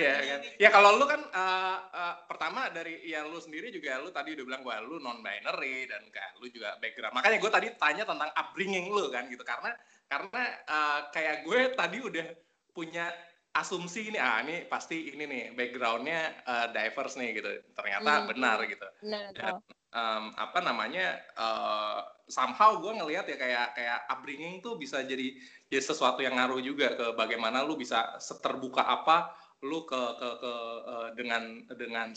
Iya kan. Ya kalau lu kan eh, eh, pertama dari ya lu sendiri juga lu tadi udah bilang bahwa lu non binary dan kan lu juga background. Makanya gue tadi tanya tentang upbringing lu kan gitu karena karena eh, kayak gue tadi udah punya asumsi ini ah ini pasti ini nih backgroundnya eh, diverse nih gitu. Ternyata Hmm. benar gitu. Nah, Dan, em, apa namanya eh, somehow gue ngelihat ya kayak kayak upbringing tuh bisa jadi jadi sesuatu yang ngaruh juga ke bagaimana lu bisa seterbuka apa lu ke ke ke eh, dengan dengan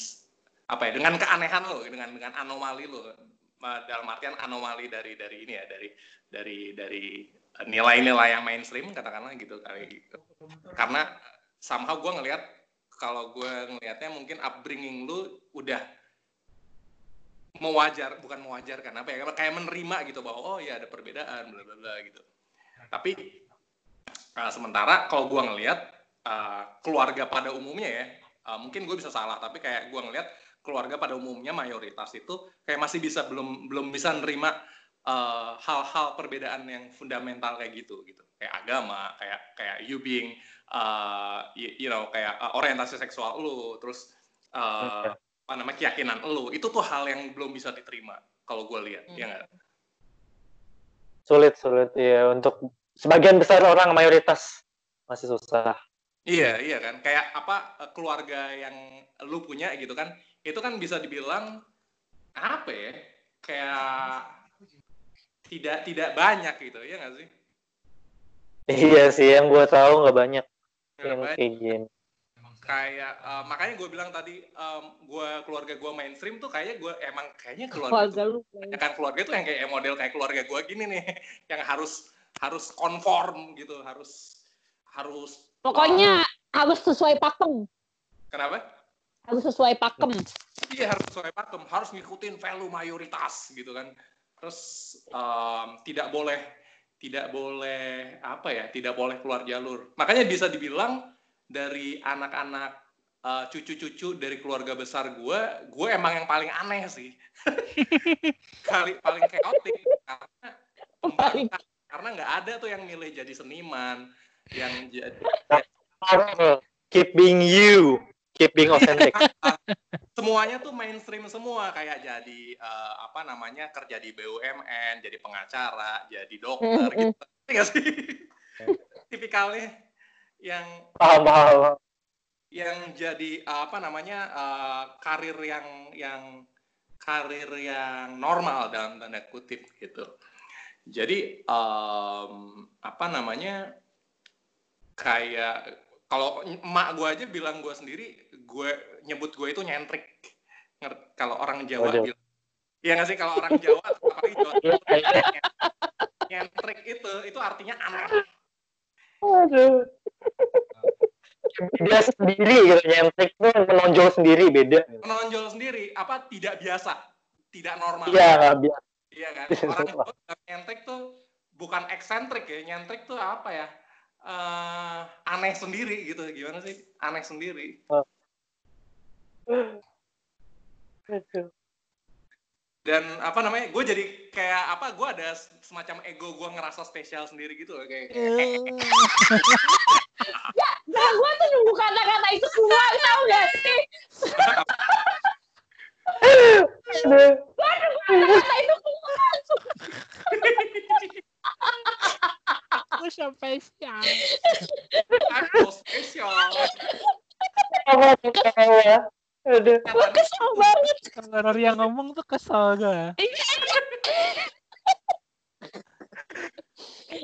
apa ya dengan keanehan lu dengan dengan anomali Eh, dalam artian anomali dari dari ini ya dari dari dari eh, nilai-nilai yang mainstream katakanlah gitu kali. Gitu karena somehow gue ngelihat kalau gue ngelihatnya mungkin upbringing lu udah mewajar bukan mewajarkan apa ya kayak menerima gitu bahwa oh ya ada perbedaan bla bla bla gitu. Tapi uh, sementara kalau gua ngelihat uh, keluarga pada umumnya ya uh, mungkin gue bisa salah tapi kayak gua ngelihat keluarga pada umumnya mayoritas itu kayak masih bisa belum belum bisa nerima uh, hal-hal perbedaan yang fundamental kayak gitu gitu kayak agama kayak kayak you being uh, you, you know kayak uh, orientasi seksual lu, terus uh, apa namanya keyakinan lu, itu tuh hal yang belum bisa diterima kalau gue lihat, Hmm. ya nggak? Sulit, sulit ya untuk sebagian besar orang mayoritas masih susah. Iya, iya kan. Kayak apa eh, keluarga yang lu punya gitu kan. Itu kan bisa dibilang apa ya? Kayak tidak tidak banyak gitu, ya nggak sih? Iya sih, yang gue tahu nggak banyak Nggak yang banyak. kayak gini. Kayak eh, makanya gue bilang tadi em, gua keluarga gue mainstream tuh kayaknya gue emang kayaknya keluarga Keluarga tuh, lu. kebanyakan keluarga tuh yang kayak model kayak keluarga gue gini nih, yang harus harus konform gitu, harus harus Pokoknya harus sesuai pakem. kenapa? Harus sesuai pakem. Iya harus sesuai pakem, harus ngikutin value mayoritas gitu kan. Terus em, tidak boleh tidak boleh apa ya, tidak boleh keluar jalur. Makanya bisa dibilang dari anak-anak eh, cucu-cucu dari keluarga besar gue, gue emang yang paling aneh sih. Kali paling chaotic karena Paling- karena nggak ada tuh yang milih jadi seniman, yang jadi Keep being you, keep being authentic. semuanya tuh mainstream semua kayak jadi eh, apa namanya kerja di BUMN, jadi pengacara, jadi dokter Mm, mm. gitu. Sih? Tipikalnya yang paham, paham. yang jadi eh, apa namanya eh, karir yang yang karir yang normal dalam tanda kutip gitu. Jadi em, apa namanya kayak kalau emak gue aja bilang gue sendiri, gue nyebut gue itu nyentrik. Kalau orang Jawa Waduh. bilang, iya nggak sih kalau orang Jawa, apalagi Jawa Timur, nyentrik itu itu artinya aneh. Dia sendiri gitu, nyentrik tuh menonjol sendiri beda. Menonjol sendiri, apa tidak biasa, tidak normal. Iya, nggak biasa. Iya kan? Orang Jawa nyentrik tuh bukan eksentrik ya, nyentrik tuh apa ya? Eh, aneh sendiri gitu, gimana sih? Aneh sendiri. Aduh. Dan apa namanya? Gue jadi kayak apa? Gue ada semacam ego gue ngerasa spesial sendiri gitu loh kayak. Nah, gue tuh nunggu kata-kata itu keluar, tau gak sih? Aduh. Kata itu keluar. Aku spesial. Aku spesial. Aduh. Gue kesel banget. Kalau Rory yang ngomong tuh kesel gue.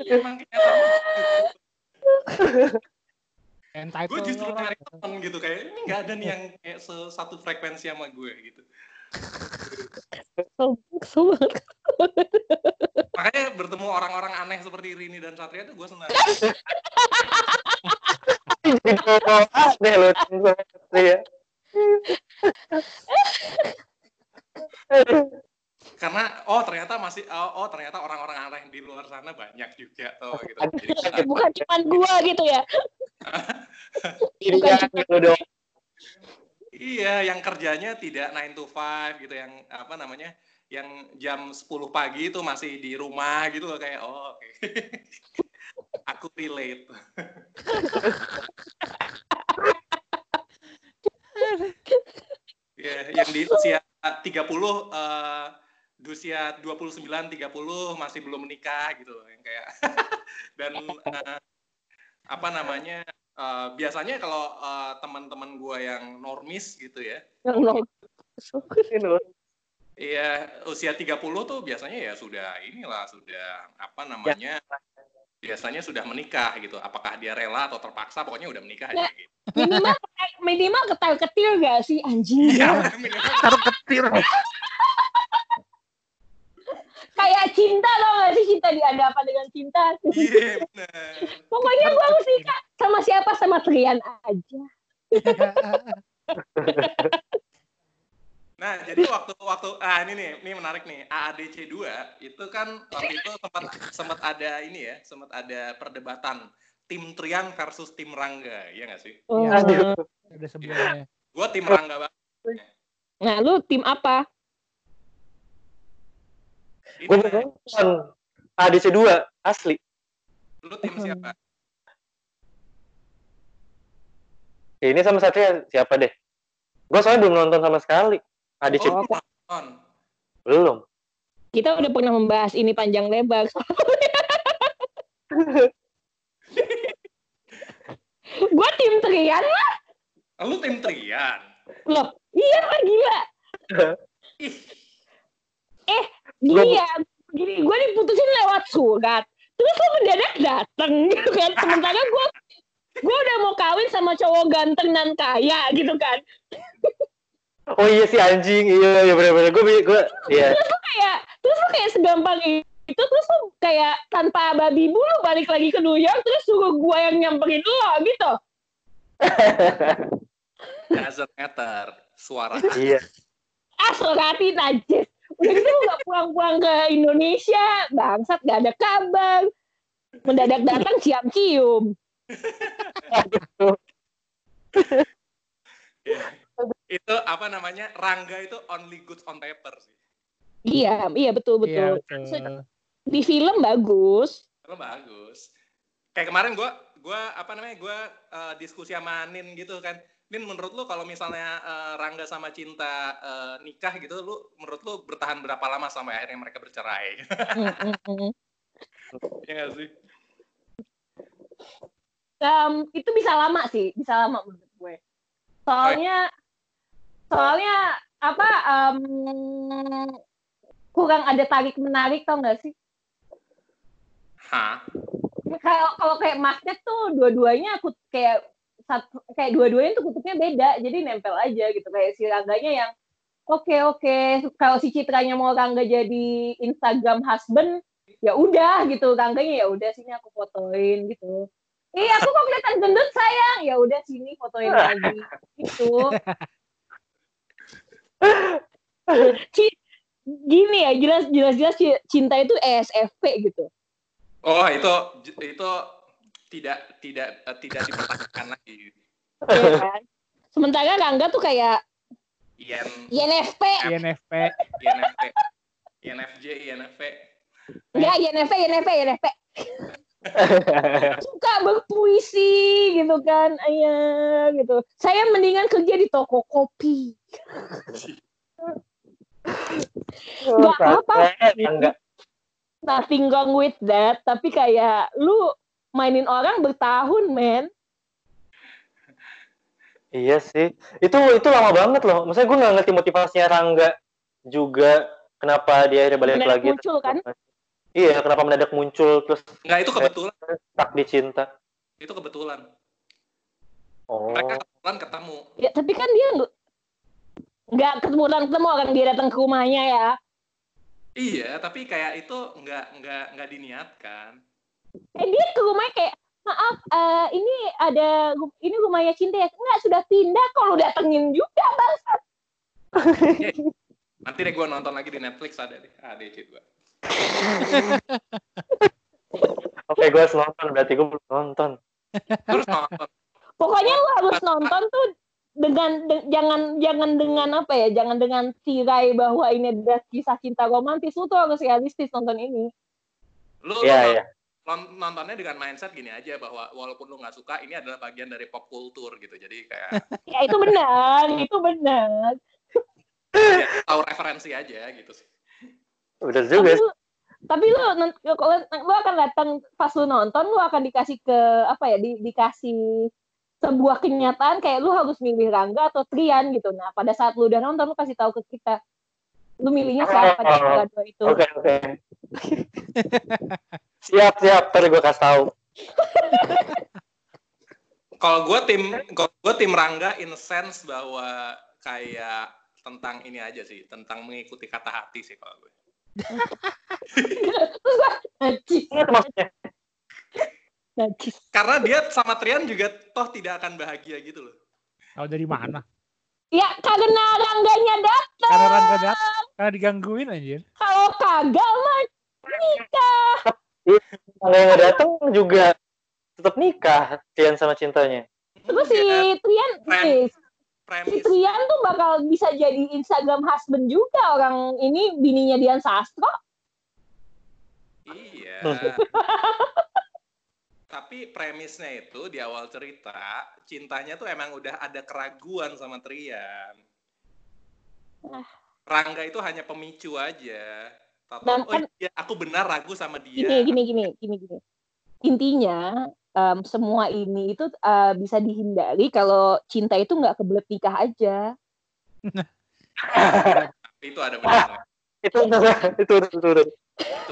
Emang kayak Entitled. gue justru nyari temen gitu kayak ini nggak ada nih yang kayak satu frekuensi sama gue gitu. Kesel, kesel banget. Makanya bertemu orang-orang aneh seperti Rini dan Satria tuh gue senang. Aneh loh. Iya. Karena oh ternyata masih oh, oh, ternyata orang-orang aneh di luar sana banyak juga tuh gitu. Jadi Bukan cuma gue gitu ya. Bukan jangan gitu dong. Iya, yang kerjanya tidak 9 to 5 gitu, yang apa namanya, yang jam 10 pagi itu masih di rumah gitu loh kayak oh oke. Aku relate. Ya, yang di usia 30 eh di usia 29 30 masih belum menikah gitu loh, yang kayak dan eh, apa namanya eh, biasanya kalau eh, teman-teman gua yang normis gitu ya Yang loh. Iya, usia 30 tuh biasanya ya sudah inilah, sudah apa namanya, biasanya sudah menikah gitu. Apakah dia rela atau terpaksa, pokoknya udah menikah aja Ya. gitu. Minimal minimal ketar ketir gak sih anjing? Iya, minimal. Ketir. Kayak cinta tau gak sih cinta diadakan dengan cinta. Iya, benar. Pokoknya gue harus nikah sama siapa sama Trian aja. Nah, jadi waktu waktu ah ini nih, ini menarik nih. AADC 2 itu kan waktu itu sempat sempat ada ini ya, sempat ada perdebatan tim Trian versus tim Rangga, ya nggak sih? Oh. Aduh. Ada sebelumnya. Gua tim Rangga banget. Nah lu tim apa? Gue nonton ADC 2 asli. lu tim siapa? ini sama Satria siapa deh? Gue soalnya belum nonton sama sekali. Adi Oh, nonton. belum. Kita udah pernah membahas ini panjang lebar. gue tim Trian lah. Lu tim Trian. Loh, iya lah gila. Ih, Gua- Iya, gini, gue diputusin lewat surat. Terus lo mendadak dateng gitu kan. Sementara gue gue udah mau kawin sama cowok ganteng dan kaya gitu kan. Oh iya si anjing, iya iya bener-bener gue gue iya. Terus lo kayak, terus lo kayak segampang itu, terus lo kayak tanpa babi bulu balik lagi ke New York, terus suruh gue yang nyamperin lo gitu. doesn't matter. Suara. iya. Ah, suratin aja. Udah gitu lo gak pulang-pulang ke Indonesia, bangsat gak ada kabar. Mendadak datang ciam-cium. itu apa namanya? Rangga itu only goods on paper sih. Iya, iya betul Iya, betul. betul. Di film bagus. Lo bagus. Kayak kemarin gua gua apa namanya? Gua eh, diskusi sama Nin gitu kan. Nin menurut lu kalau misalnya eh, Rangga sama Cinta eh, nikah gitu, lu menurut lu bertahan berapa lama sampai akhirnya mereka bercerai? Iya nggak sih? Em, itu bisa lama sih, bisa lama menurut gue. Soalnya, soalnya apa? em, kurang ada tarik menarik tau gak sih? Hah? Kalau kalau kayak magnet tuh dua-duanya aku kayak satu, kayak dua-duanya tuh kutubnya beda, jadi nempel aja gitu kayak si Rangganya yang oke oke kalau si Citranya mau Rangga jadi Instagram husband ya udah gitu Rangganya ya udah sini aku fotoin gitu. Iya aku kok kelihatan gendut sayang ya udah sini fotoin lagi gitu. Gini ya jelas jelas jelas ci- cinta itu ESFP gitu. Oh itu itu tidak tidak eh, tidak dipertahankan lagi. ya? Sementara Rangga tuh kayak IN, INFP, INFP. INFP, INFJ, INFP. ya INFP, INFP, INFP. Suka berpuisi gitu kan, ayah gitu. Saya mendingan kerja di toko kopi. Nggak apa-apa. Enggak. Nothing wrong with that, tapi kayak lu mainin orang bertahun, men. Iya sih. Itu itu lama banget loh. Maksudnya gue nggak ngerti motivasinya Rangga juga kenapa dia akhirnya balik Mendadak lagi. muncul, kan? Iya, kenapa mendadak muncul terus Enggak itu kebetulan, tak dicinta. itu kebetulan. Oh. Mereka kebetulan ketemu. Ya, tapi kan dia nggak nggak ketemuan ketemu orang dia datang ke rumahnya ya. Iya, tapi kayak itu nggak nggak nggak diniatkan. Eh dia ke rumahnya kayak maaf eh, ini ada ini rumahnya Cinta ya enggak sudah pindah kok lu datengin juga bangsat Nanti deh gue nonton lagi di Netflix ada deh. Ada gue. Oke, gue harus nonton. Berarti gue belum nonton. Terus nonton. pokoknya lu harus nonton tuh dengan de- jangan jangan dengan apa ya jangan dengan tirai bahwa ini adalah kisah cinta romantis lu tuh harus realistis nonton ini Lu, Iya, lu iya. Non- nontonnya dengan mindset gini aja bahwa walaupun lu nggak suka ini adalah bagian dari pop culture gitu. Jadi kayak ya itu benar itu benar ya, tahu referensi aja gitu sih. Tapi juga. lu tapi lu nen- kalau lu akan datang pas lu nonton lu akan dikasih ke apa ya di, dikasih sebuah kenyataan kayak lu harus milih Rangga atau Trian gitu nah pada saat lu udah nonton lu kasih tahu ke kita lu milihnya siapa di antara dua itu Oke, oke. siap, siap. Ntar gue kasih tahu. Kalau gue tim kalau gue tim Rangga in sense bahwa kayak tentang ini aja sih, tentang mengikuti kata hati sih kalau gue. Maksudnya. Karena dia sama Trian juga toh tidak akan bahagia gitu loh. Tahu dari mana? Ya karena Rangganya datang. Karena Rangga datang, karena digangguin anjir. Kalau kagak mah nikah. Kalau yang nggak datang juga tetap nikah Tian sama cintanya. Terus si Ya, Trian, Friend. eh, si premis Trian tuh bakal bisa jadi Instagram husband juga orang ini bininya Dian Sastro. iya. tapi premisnya itu di awal cerita cintanya tuh emang udah ada keraguan sama Trian. Ah. Rangga itu hanya pemicu aja. Tahu Dan oh kan- iya, aku benar ragu sama dia. Gini, gini, gini, gini, gini. Intinya em, semua ini itu eh, bisa dihindari kalau cinta itu nggak kebelet nikah aja. Itu ada benar. itu itu itu, itu, itu.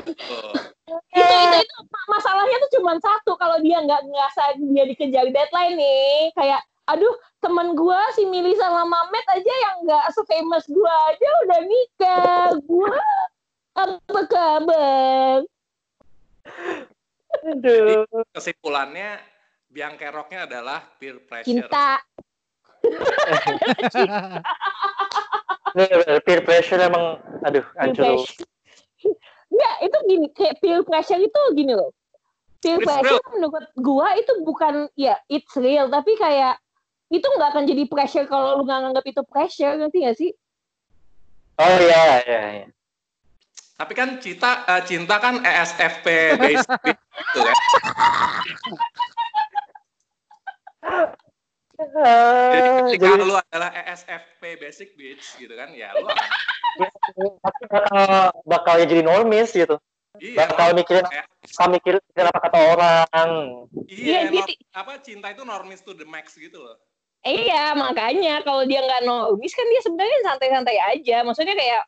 itu. Itu, itu, itu ma- masalahnya tuh cuma satu kalau dia nggak ngerasa dia dikejar deadline nih, kayak aduh teman gua si Mili sama Mamet aja yang nggak se-famous gua aja udah nikah, gua apa kabar? Aduh. Kesimpulannya biang keroknya adalah peer pressure. Cinta. Peer pressure emang aduh hancur. Enggak, itu gini, kayak peer pressure itu gini loh. Peer pressure menurut gua itu bukan ya it's real, tapi kayak itu nggak akan jadi pressure kalau lu nggak nganggap itu pressure, ngerti gak sih? Oh iya iya iya. Tapi kan cinta eh, cinta kan ESFP based gitu kan. Jadi Ah, ketika jadi lu adalah ESFP basic bitch gitu kan, ya lu akan tapi bakal bakal jadi normis gitu. iya, Bakal mikirin bakal mikirin apa kata orang. iya, Iya, dia nor- ti- apa cinta itu normis to the max gitu loh. Iya, makanya kalau dia nggak normis kan dia sebenarnya santai-santai aja. Maksudnya kayak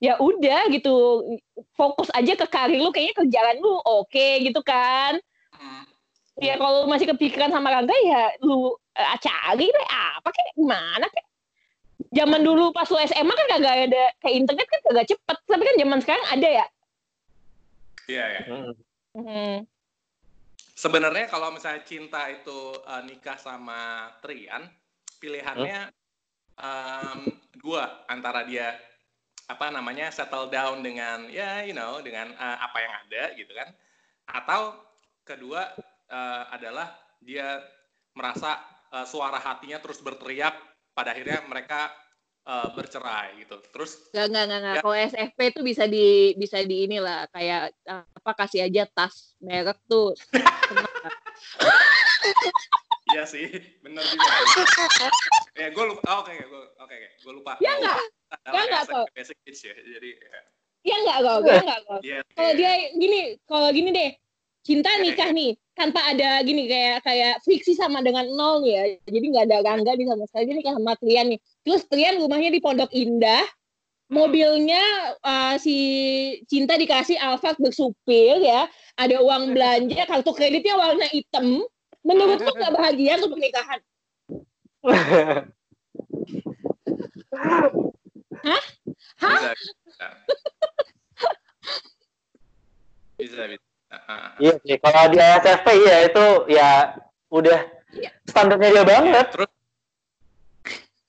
ya udah gitu, fokus aja ke karir lu, kayaknya kerjaan lu oke gitu kan. Hmm. Ya kalau lu masih kepikiran sama Rangga ya lu eh, cari deh apa kayak gimana kayak. Zaman dulu pas lu SMA kan kagak ada kayak internet kan kagak cepet, tapi kan zaman sekarang ada ya. Iya ya. Hmm. Hmm. Sebenarnya kalau misalnya cinta itu eh, nikah sama Trian, pilihannya em, dua antara dia apa namanya settle down dengan ya you know dengan eh, apa yang ada gitu kan, atau kedua eh, adalah dia merasa eh, suara hatinya terus berteriak, pada akhirnya mereka eh, bercerai gitu. Terus Gak, gak, gak. Ya. Kalau SFP tuh bisa di bisa di inilah kayak apa kasih aja tas merek tuh. iya sih, bener juga. ya gue lupa, oh, oke oke oke gue lupa. Ya nggak? Adalah Ya nggak, SFP kok. Basic Kids ya, jadi ya. Iya enggak kok, gue enggak kok. Iya, Kalau dia gini, kalau gini deh, cinta nikah nih, tanpa ada gini kayak kayak friksi sama dengan nol nih ya. Jadi nggak ada rangga nih sama sekali. Dia nikah sama Trian nih. Terus Trian rumahnya di Pondok Indah, mobilnya eh, si Cinta dikasih Alphard bersupir ya, ada uang belanja, kartu kreditnya warna hitam. Menurut lu nggak bahagia tuh pernikahan? Hah? Bisa, bisa. bisa, Iya sih, kalau di ASFP ya itu ya udah Iya. standarnya dia banget. terus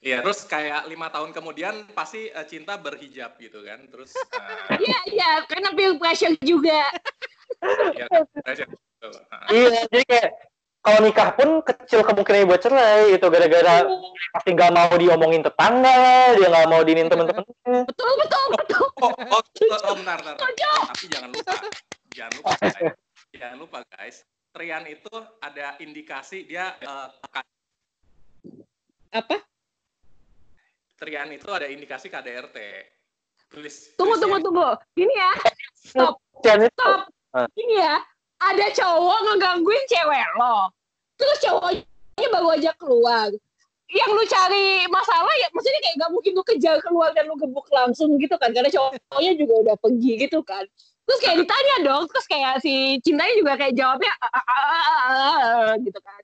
Iya, terus kayak lima tahun kemudian pasti eh, cinta berhijab gitu kan, terus eh, Iya, iya, karena peer pressure juga. ya, ah. Iya, jadi kayak kalau nikah pun kecil kemungkinan buat cerai itu gara-gara pasti nggak mau diomongin tetangga, dia nggak mau diinin temen-temennya. Betul, betul, betul. Oh, oh, oh, oh, bentar, bentar. Setuju. Tapi jangan lupa, jangan lupa guys, jangan lupa guys. Trian itu ada indikasi dia eh, Apa? Trian itu ada indikasi KDRT. Tulis. Tunggu, tunggu, tunggu. Gini ya, stop, stop. Ah. Gini ya, ada cowok ngegangguin cewek lo. Terus cowoknya baru aja keluar. Yang lu cari masalah ya, maksudnya kayak gak mungkin lu kejar keluar dan lu gebuk langsung gitu kan. Karena cowoknya juga udah pergi gitu kan. Terus kayak ditanya dong, terus kayak si cintanya juga kayak jawabnya "Ah, ah, ah, ah, ah, ah," gitu kan.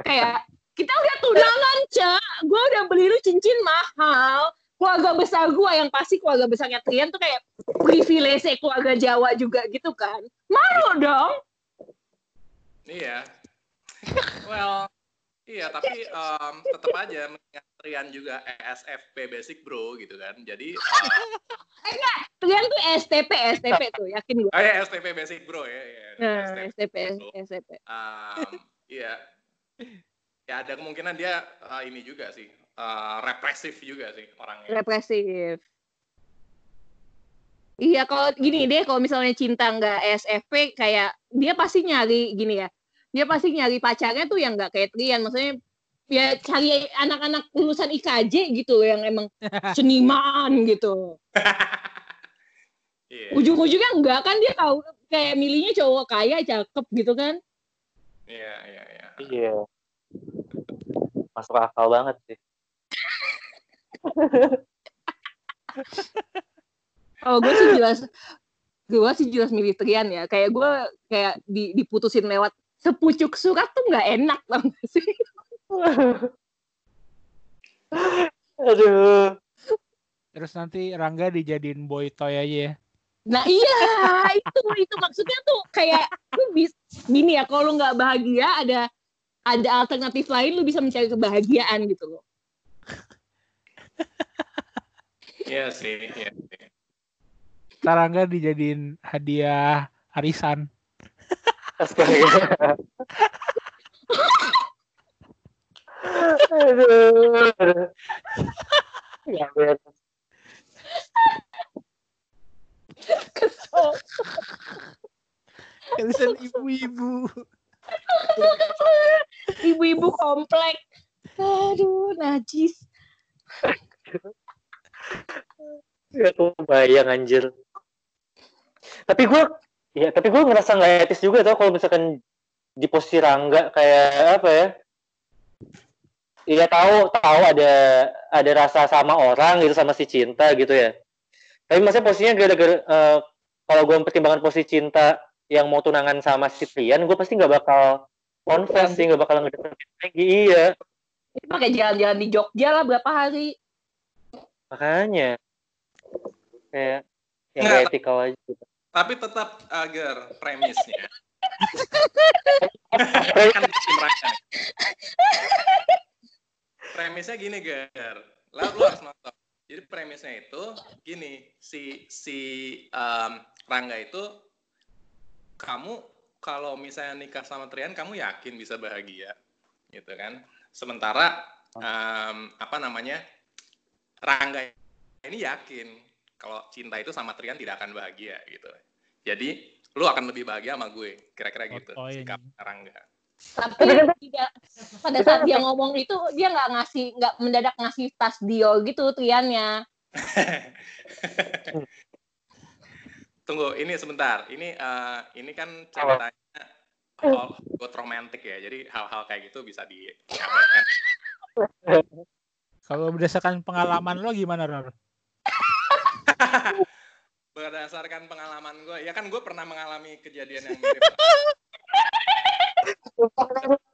Kayak kita udah tunangan, Cak. Gue udah beli lu cincin mahal. Keluarga besar gue yang pasti keluarga besarnya Trian tuh kayak privilege keluarga Jawa juga gitu kan. Malu dong. Iya. Well, iya tapi em, tetap aja mengingat Trian juga ESFP basic bro gitu kan. Jadi eh, Trian tuh STP, STP tuh, yakin gue. oh ya STP basic bro ya. ya. Nah, STP. STP, STP. Em, Iya. Ya ada kemungkinan dia eh, ini juga sih. eh, represif juga sih orangnya. Represif. Iya, kalau gini deh, kalau misalnya cinta nggak SFP, kayak dia pasti nyari gini ya. dia pasti nyari pacarnya tuh yang nggak kayak Trian maksudnya ya cari anak-anak lulusan IKJ gitu yang emang seniman gitu Iya. ujung-ujungnya enggak kan dia tahu kayak milihnya cowok kaya cakep gitu kan Iya, iya, iya. Iya. Masuk akal banget sih. oh gue sih jelas gue sih jelas milih Trian ya kayak gue kayak di, diputusin lewat sepucuk surat tuh nggak enak tau gak sih Aduh. Terus nanti Rangga dijadiin boy toy aja ya. Nah iya itu itu maksudnya tuh kayak lu bisa gini ya kalau lu nggak bahagia ada ada alternatif lain lu bisa mencari kebahagiaan gitu loh. Iya sih, iya sih. Ntar Rangga dijadiin hadiah arisan. Astaga. Aduh. aduh. Ya. Kesel. Arisan ibu-ibu. Ibu-ibu komplek. Aduh najis. Ya kebayang anjir. Tapi gue, ya tapi gue ngerasa nggak etis juga tau kalau misalkan di posisi Rangga kayak apa ya? Iya tahu tahu ada ada rasa sama orang gitu sama si cinta gitu ya. Tapi maksudnya posisinya gara-gara eh, kalau gue mempertimbangkan posisi cinta yang mau tunangan sama si Trian, gue pasti nggak bakal confess sih, nggak bakal ngedeketin lagi. Iya, Itu pakai jalan-jalan di Jogja lah berapa hari. makanya kayak yang gak etikal aja gitu. Tapi tetap agar premisnya. kan. Premisnya gini, Gar. Lah, lu harus nonton. Jadi premisnya itu gini, si si em, Rangga itu kamu kalau misalnya nikah sama Trian, kamu yakin bisa bahagia, gitu kan? Sementara em, apa namanya Rangga ini yakin kalau cinta itu sama Trian tidak akan bahagia, gitu. Jadi lu akan lebih bahagia sama gue, kira-kira gitu Oh, iya. sikap Rangga. Tapi tidak pada saat dia ngomong itu dia nggak ngasih nggak mendadak ngasih tas Dio gitu Triannya. Tunggu, ini sebentar. Ini eh, ini kan ceritanya all good romantic ya. Jadi hal-hal kayak gitu bisa diabaikan. Kalau berdasarkan pengalaman lo gimana, Ror? Berdasarkan pengalaman gue, ya kan gue pernah mengalami kejadian yang mirip.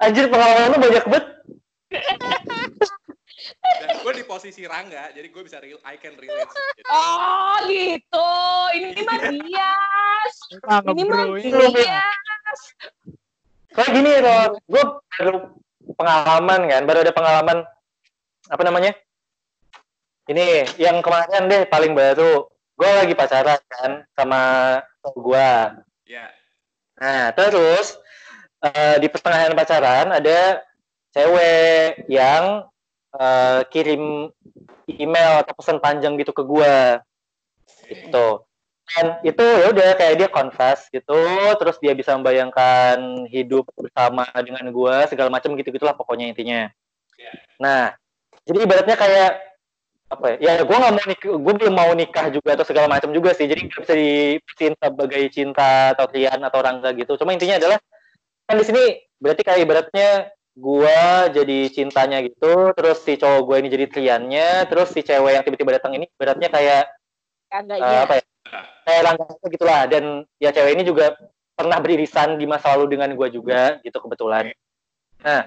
Anjir pengalaman lu banyak banget. Dan gue di posisi Rangga, jadi gue bisa real, I can relate. Oh gitu. Ah, Ini mah bias. Kayak gini Ron, gue baru pengalaman kan, baru ada pengalaman apa namanya? Ini yang kemarin deh paling baru. Gue lagi pacaran kan sama gue. ya, Nah terus eh, di pertengahan pacaran ada cewek yang eh, kirim email atau pesan panjang gitu ke gue gitu dan itu ya udah kayak dia confess gitu terus dia bisa membayangkan hidup bersama dengan gue segala macam gitu gitulah pokoknya intinya Iya. nah jadi ibaratnya kayak apa ya, ya gue nggak mau nikah gue belum mau nikah juga atau segala macam juga sih jadi nggak bisa dipisin sebagai cinta atau Rian atau Rangga gitu cuma intinya adalah kan di sini berarti kayak ibaratnya gua jadi cintanya gitu terus si cowok gue ini jadi Triannya terus si cewek yang tiba-tiba datang ini beratnya kayak Kagaknya. apa ya? Kayak Rangga gitulah. Dan ya cewek ini juga pernah beririsan di masa lalu dengan gua juga gitu kebetulan. Nah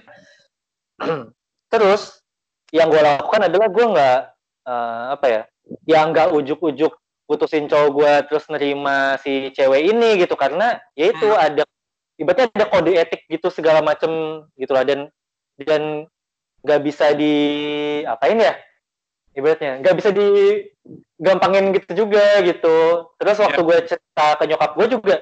terus yang gue lakukan adalah gue nggak eh, apa ya yang nggak ujuk-ujuk putusin cowok gue terus nerima si cewek ini gitu. Karena ya itu Hmm. ada ibaratnya ada kode etik gitu segala macem gitulah. Dan dan nggak bisa di apain ya ibaratnya. Nggak bisa digampangin gitu juga gitu. Terus waktu gue cerita ke nyokap gue juga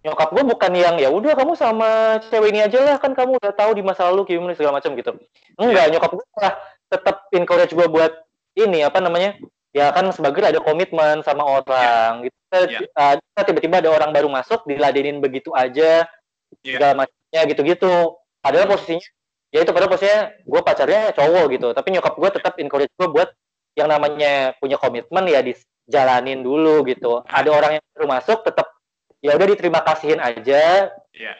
nyokap gue bukan yang ya udah kamu sama cewek ini aja lah kan kamu udah tahu di masa lalu gimana segala macam gitu. Enggak nyokap gue malah tetap encourage gue buat ini apa namanya ya kan sebagai ada komitmen sama orang gitu. Ya. Uh, tiba-tiba ada orang baru masuk diladenin begitu aja Ya. segala macam ya gitu-gitu. Padahal posisinya ya itu padahal posisinya gue pacarnya cowok gitu tapi nyokap gue tetap encourage gue buat yang namanya punya komitmen ya dijalanin dulu gitu ada orang yang baru masuk tetap ya udah diterima kasihin aja Iya.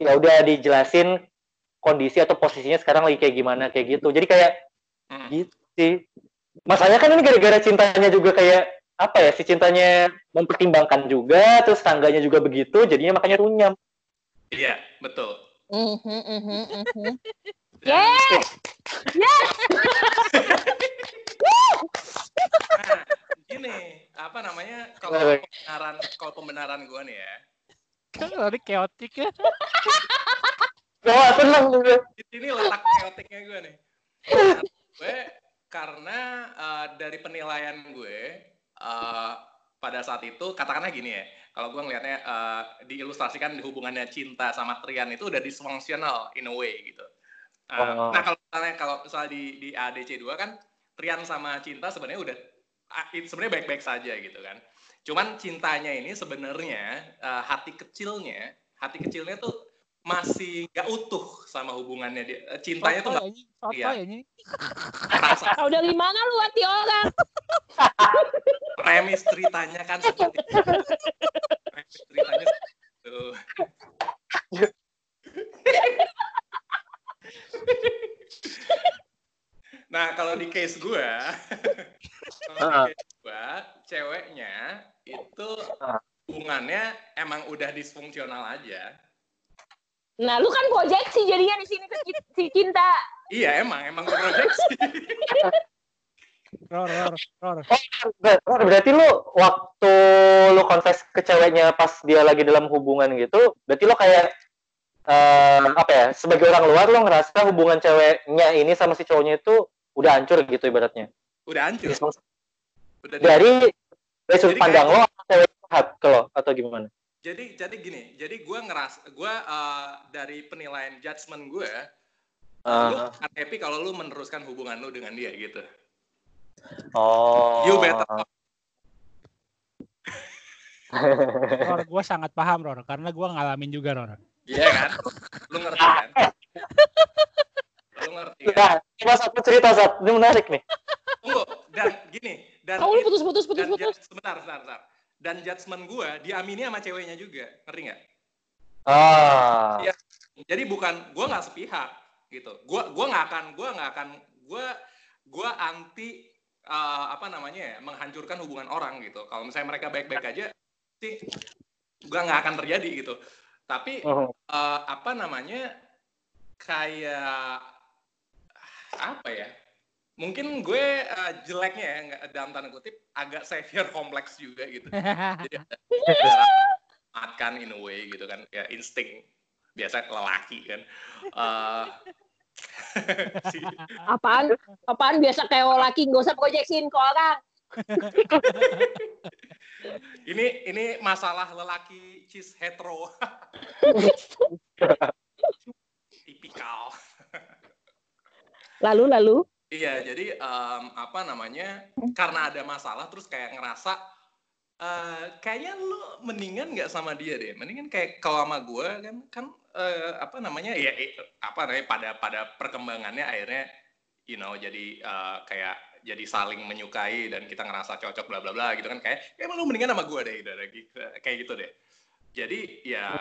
ya udah dijelasin kondisi atau posisinya sekarang lagi kayak gimana kayak gitu jadi kayak Hmm. gitu sih masalahnya kan ini gara-gara cintanya juga kayak apa ya si cintanya mempertimbangkan juga terus tangganya juga begitu jadinya makanya runyam Iya, betul. Mhm, mhm, mhm. Dan- Yeah! Nah, gini, apa namanya? Kalau pembenaran kalau pembenaran gue nih ya. Kan tadi chaotic ya. wah seneng gue Di sini letak chaoticnya gue nih. Karena gue karena eh, dari penilaian gue eh, pada saat itu katakanlah gini ya. Kalau gue ngelihatnya eh, diilustrasikan di hubungannya cinta sama Trian itu udah dysfunctional in a way gitu. Eh, Oh. Nah kalau misalnya kalau misalnya di di ADC 2 kan Trian sama cinta sebenarnya udah ah, sebenarnya baik-baik saja gitu kan. Cuman cintanya ini sebenarnya eh, hati kecilnya, hati kecilnya tuh masih gak utuh sama hubungannya dia. Eh, Cintanya tuh gak Soto Iya. ya merasa Tahu dari mana lu hati orang? premis ceritanya kan seperti itu. premis ceritanya seperti itu. nah kalau di case gue kalau di case gue ceweknya itu Ah. hubungannya emang udah disfungsional aja Nah, lu kan proyeksi jadinya di sini ke si cinta. iya emang emang proyeksi. Ror, ror, ror. Ber- berarti lu waktu lu confess ke ceweknya pas dia lagi dalam hubungan gitu berarti lu kayak eh, apa ya sebagai orang luar lu ngerasa hubungan ceweknya ini sama si cowoknya itu udah hancur gitu ibaratnya? Udah hancur. Udah dari dari sudut pandang kayak- lo atau cewek sehat ke lo atau gimana jadi jadi gini jadi gue ngeras gue eh, dari penilaian judgement gue lu Ah, akan happy kalau lu meneruskan hubungan lu dengan dia gitu. Oh you better Ror, gue sangat paham Ror, karena gue ngalamin juga Ror. iya kan? Lu ngerti kan? Lu ngerti kan? Nah, coba satu cerita saat ini menarik nih. Tunggu dan gini dan Kamu putus-putus putus-putus. sebentar sebentar sebentar dan judgement gue diamini sama ceweknya juga. Ngerti nggak? Ah. Iya. jadi bukan gue nggak sepihak gitu. Gue gua nggak akan gue nggak akan gue gue anti eh, apa namanya ya menghancurkan hubungan orang gitu. Kalau misalnya mereka baik-baik aja sih gue nggak akan terjadi gitu. Tapi eh, apa namanya kayak apa ya mungkin gue eh, jeleknya ya nggak- dalam tanda kutip agak savior kompleks juga gitu jadi makan in a way gitu kan ya insting biasa lelaki kan Eh, si- Apaan? Apaan biasa kayak laki nggak usah proyeksiin ke orang. ini ini masalah lelaki cis hetero tipikal Lalu lalu. Iya, jadi em, apa namanya? Karena ada masalah, terus kayak ngerasa eh kayaknya lu mendingan nggak sama dia deh. Mendingan kayak kalau sama gue kan kan eh, apa namanya ya apa namanya pada pada perkembangannya akhirnya you know jadi eh, kayak jadi saling menyukai dan kita ngerasa cocok bla bla bla gitu kan kayak "Ya, lu mendingan sama gue deh gitu, gitu, kayak gitu deh. Jadi ya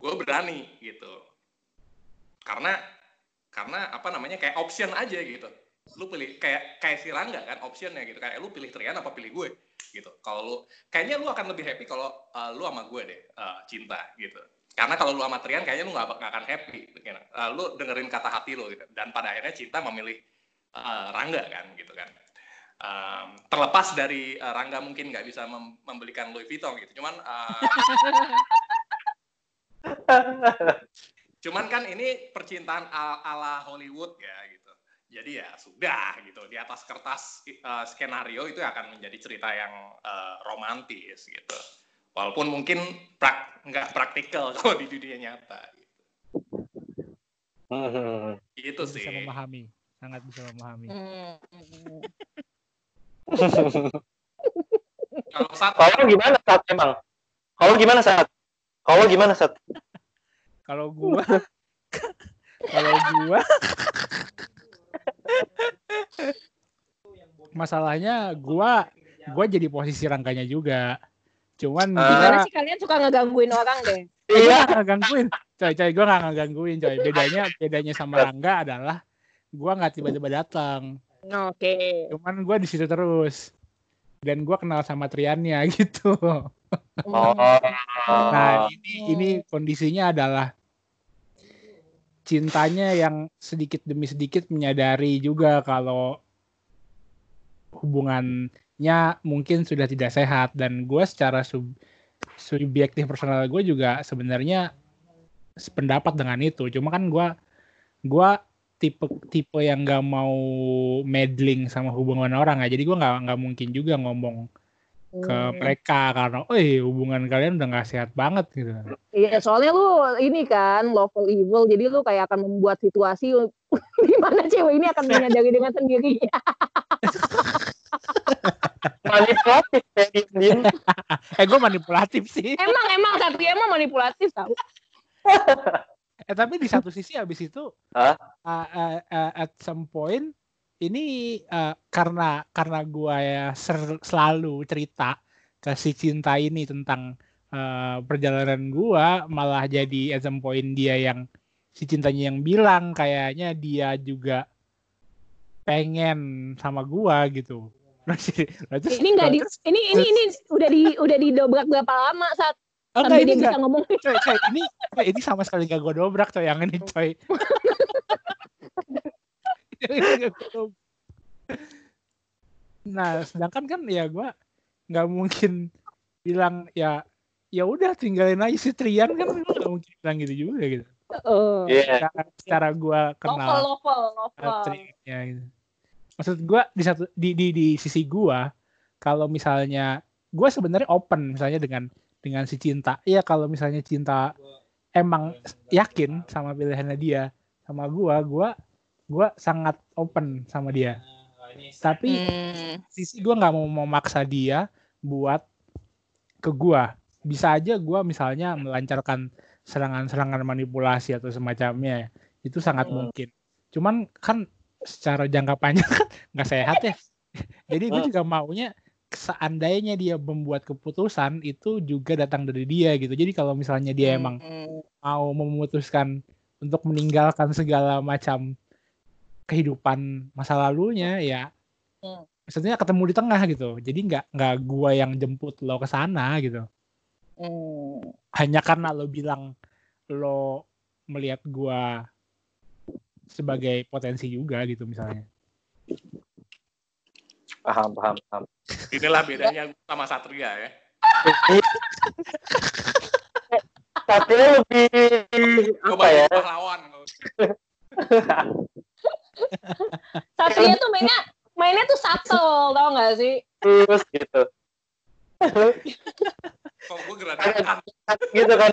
gue berani gitu. Karena karena apa namanya kayak option aja gitu lu pilih kayak kayak si Rangga kan optionnya gitu. Kayak lu pilih Trian apa pilih gue gitu. Kalau lu kayaknya lu akan lebih happy kalau uh, lu sama gue deh uh, cinta gitu. Karena kalau lu sama Trian kayaknya lu nggak akan happy gitu. Uh, lu dengerin kata hati lu gitu. Dan pada akhirnya cinta memilih uh, Rangga kan gitu kan. Um, terlepas dari uh, Rangga mungkin nggak bisa mem- membelikan Louis Vuitton gitu. Cuman uh, Cuman kan ini percintaan al- ala Hollywood ya gitu. Jadi ya sudah gitu di atas kertas eh, skenario itu akan menjadi cerita yang eh, romantis gitu. Walaupun mungkin prak nggak praktikal kalau di dunia nyata. Gitu. Itu Bisa sih. memahami, sangat bisa memahami. Hmm. Kalau saat kalau gimana saat emang kalau gimana saat kalau gimana saat kalau gua kalau gua masalahnya gua gua jadi posisi rangkanya juga cuman gua Gimana sih kalian suka ngegangguin orang deh? Iya. ngegangguin coy coy gue gak ngegangguin coy bedanya bedanya sama Rangga adalah gue nggak tiba-tiba datang Oke. cuman gue di situ terus dan gue kenal sama Triannya gitu Oh. nah ini ini kondisinya adalah cintanya yang sedikit demi sedikit menyadari juga kalau hubungannya mungkin sudah tidak sehat. Dan gue secara sub, subjektif personal gue juga sebenarnya sependapat dengan itu. Cuma kan gue gua tipe tipe yang nggak mau meddling sama hubungan orang ya. Jadi gue nggak nggak mungkin juga ngomong ke Hmm. mereka karena oh hubungan kalian udah nggak sehat banget gitu Iya, soalnya lu ini kan lawful evil, jadi lu kayak akan membuat situasi di mana cewek ini akan menyadari dengan sendirinya. manipulatif kayak diem eh gue manipulatif sih emang emang Satria emang manipulatif tau. eh tapi di satu sisi habis itu Hah? uh, uh, uh, at some point ini uh, karena karena gua ya ser- selalu cerita ke si cinta ini tentang uh, perjalanan gua malah jadi at some point dia yang si cintanya yang bilang kayaknya dia juga pengen sama gua gitu. Ini enggak di ini ini ini udah di udah didobrak berapa lama saat oh, enggak, sampai ini dia enggak. bisa ngomong coy, coy, ini coy, ini sama sekali gak gue dobrak coy yang ini coy. nah, sedangkan kan ya gue nggak mungkin bilang ya ya udah tinggalin aja si Trian kan gue nggak mungkin bilang gitu juga gitu. Oh. Iya. Secara, secara gue kenal uh. Triannya gitu. Maksud gue di satu di di di sisi gue kalau misalnya gue sebenarnya open misalnya dengan dengan si cinta. Iya kalau misalnya cinta emang yakin sama pilihannya dia sama gua, gua gua sangat open sama dia. Tapi Hmm. sisi gua nggak mau memaksa dia buat ke gua. Bisa aja gua misalnya melancarkan serangan-serangan manipulasi atau semacamnya. Itu sangat Hmm. mungkin. Cuman kan secara jangka panjang kan nggak sehat ya. Jadi gue Hmm. juga maunya seandainya dia membuat keputusan itu juga datang dari dia gitu. Jadi kalau misalnya dia emang Hmm. mau memutuskan untuk meninggalkan segala macam kehidupan masa lalunya ya Hmm. maksudnya ketemu di tengah gitu jadi nggak nggak gua yang jemput lo ke sana gitu Hmm. hanya karena lo bilang lo melihat gua sebagai potensi juga gitu misalnya Paham, paham, paham. Inilah bedanya gua sama Satria ya. Satria lebih apa ya? pahlawan. Satria tuh mainnya mainnya tuh subtle tau gak sih? Terus gitu. Kok gue geradakan. gitu kan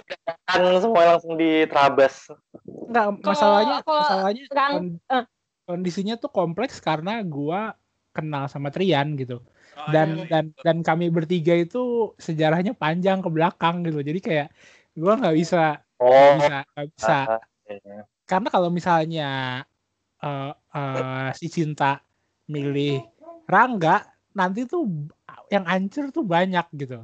kan semua langsung diterabas. nggak masalahnya kalau masalahnya kon- eh. kondisinya tuh kompleks karena gua kenal sama Trian gitu Oh, dan iya, dan dan kami bertiga itu sejarahnya panjang ke belakang gitu jadi kayak gua nggak bisa nggak Oh, bisa nggak bisa ah, iya. karena kalau misalnya eh, eh, si cinta milih Rangga nanti tuh yang ancur tuh banyak gitu.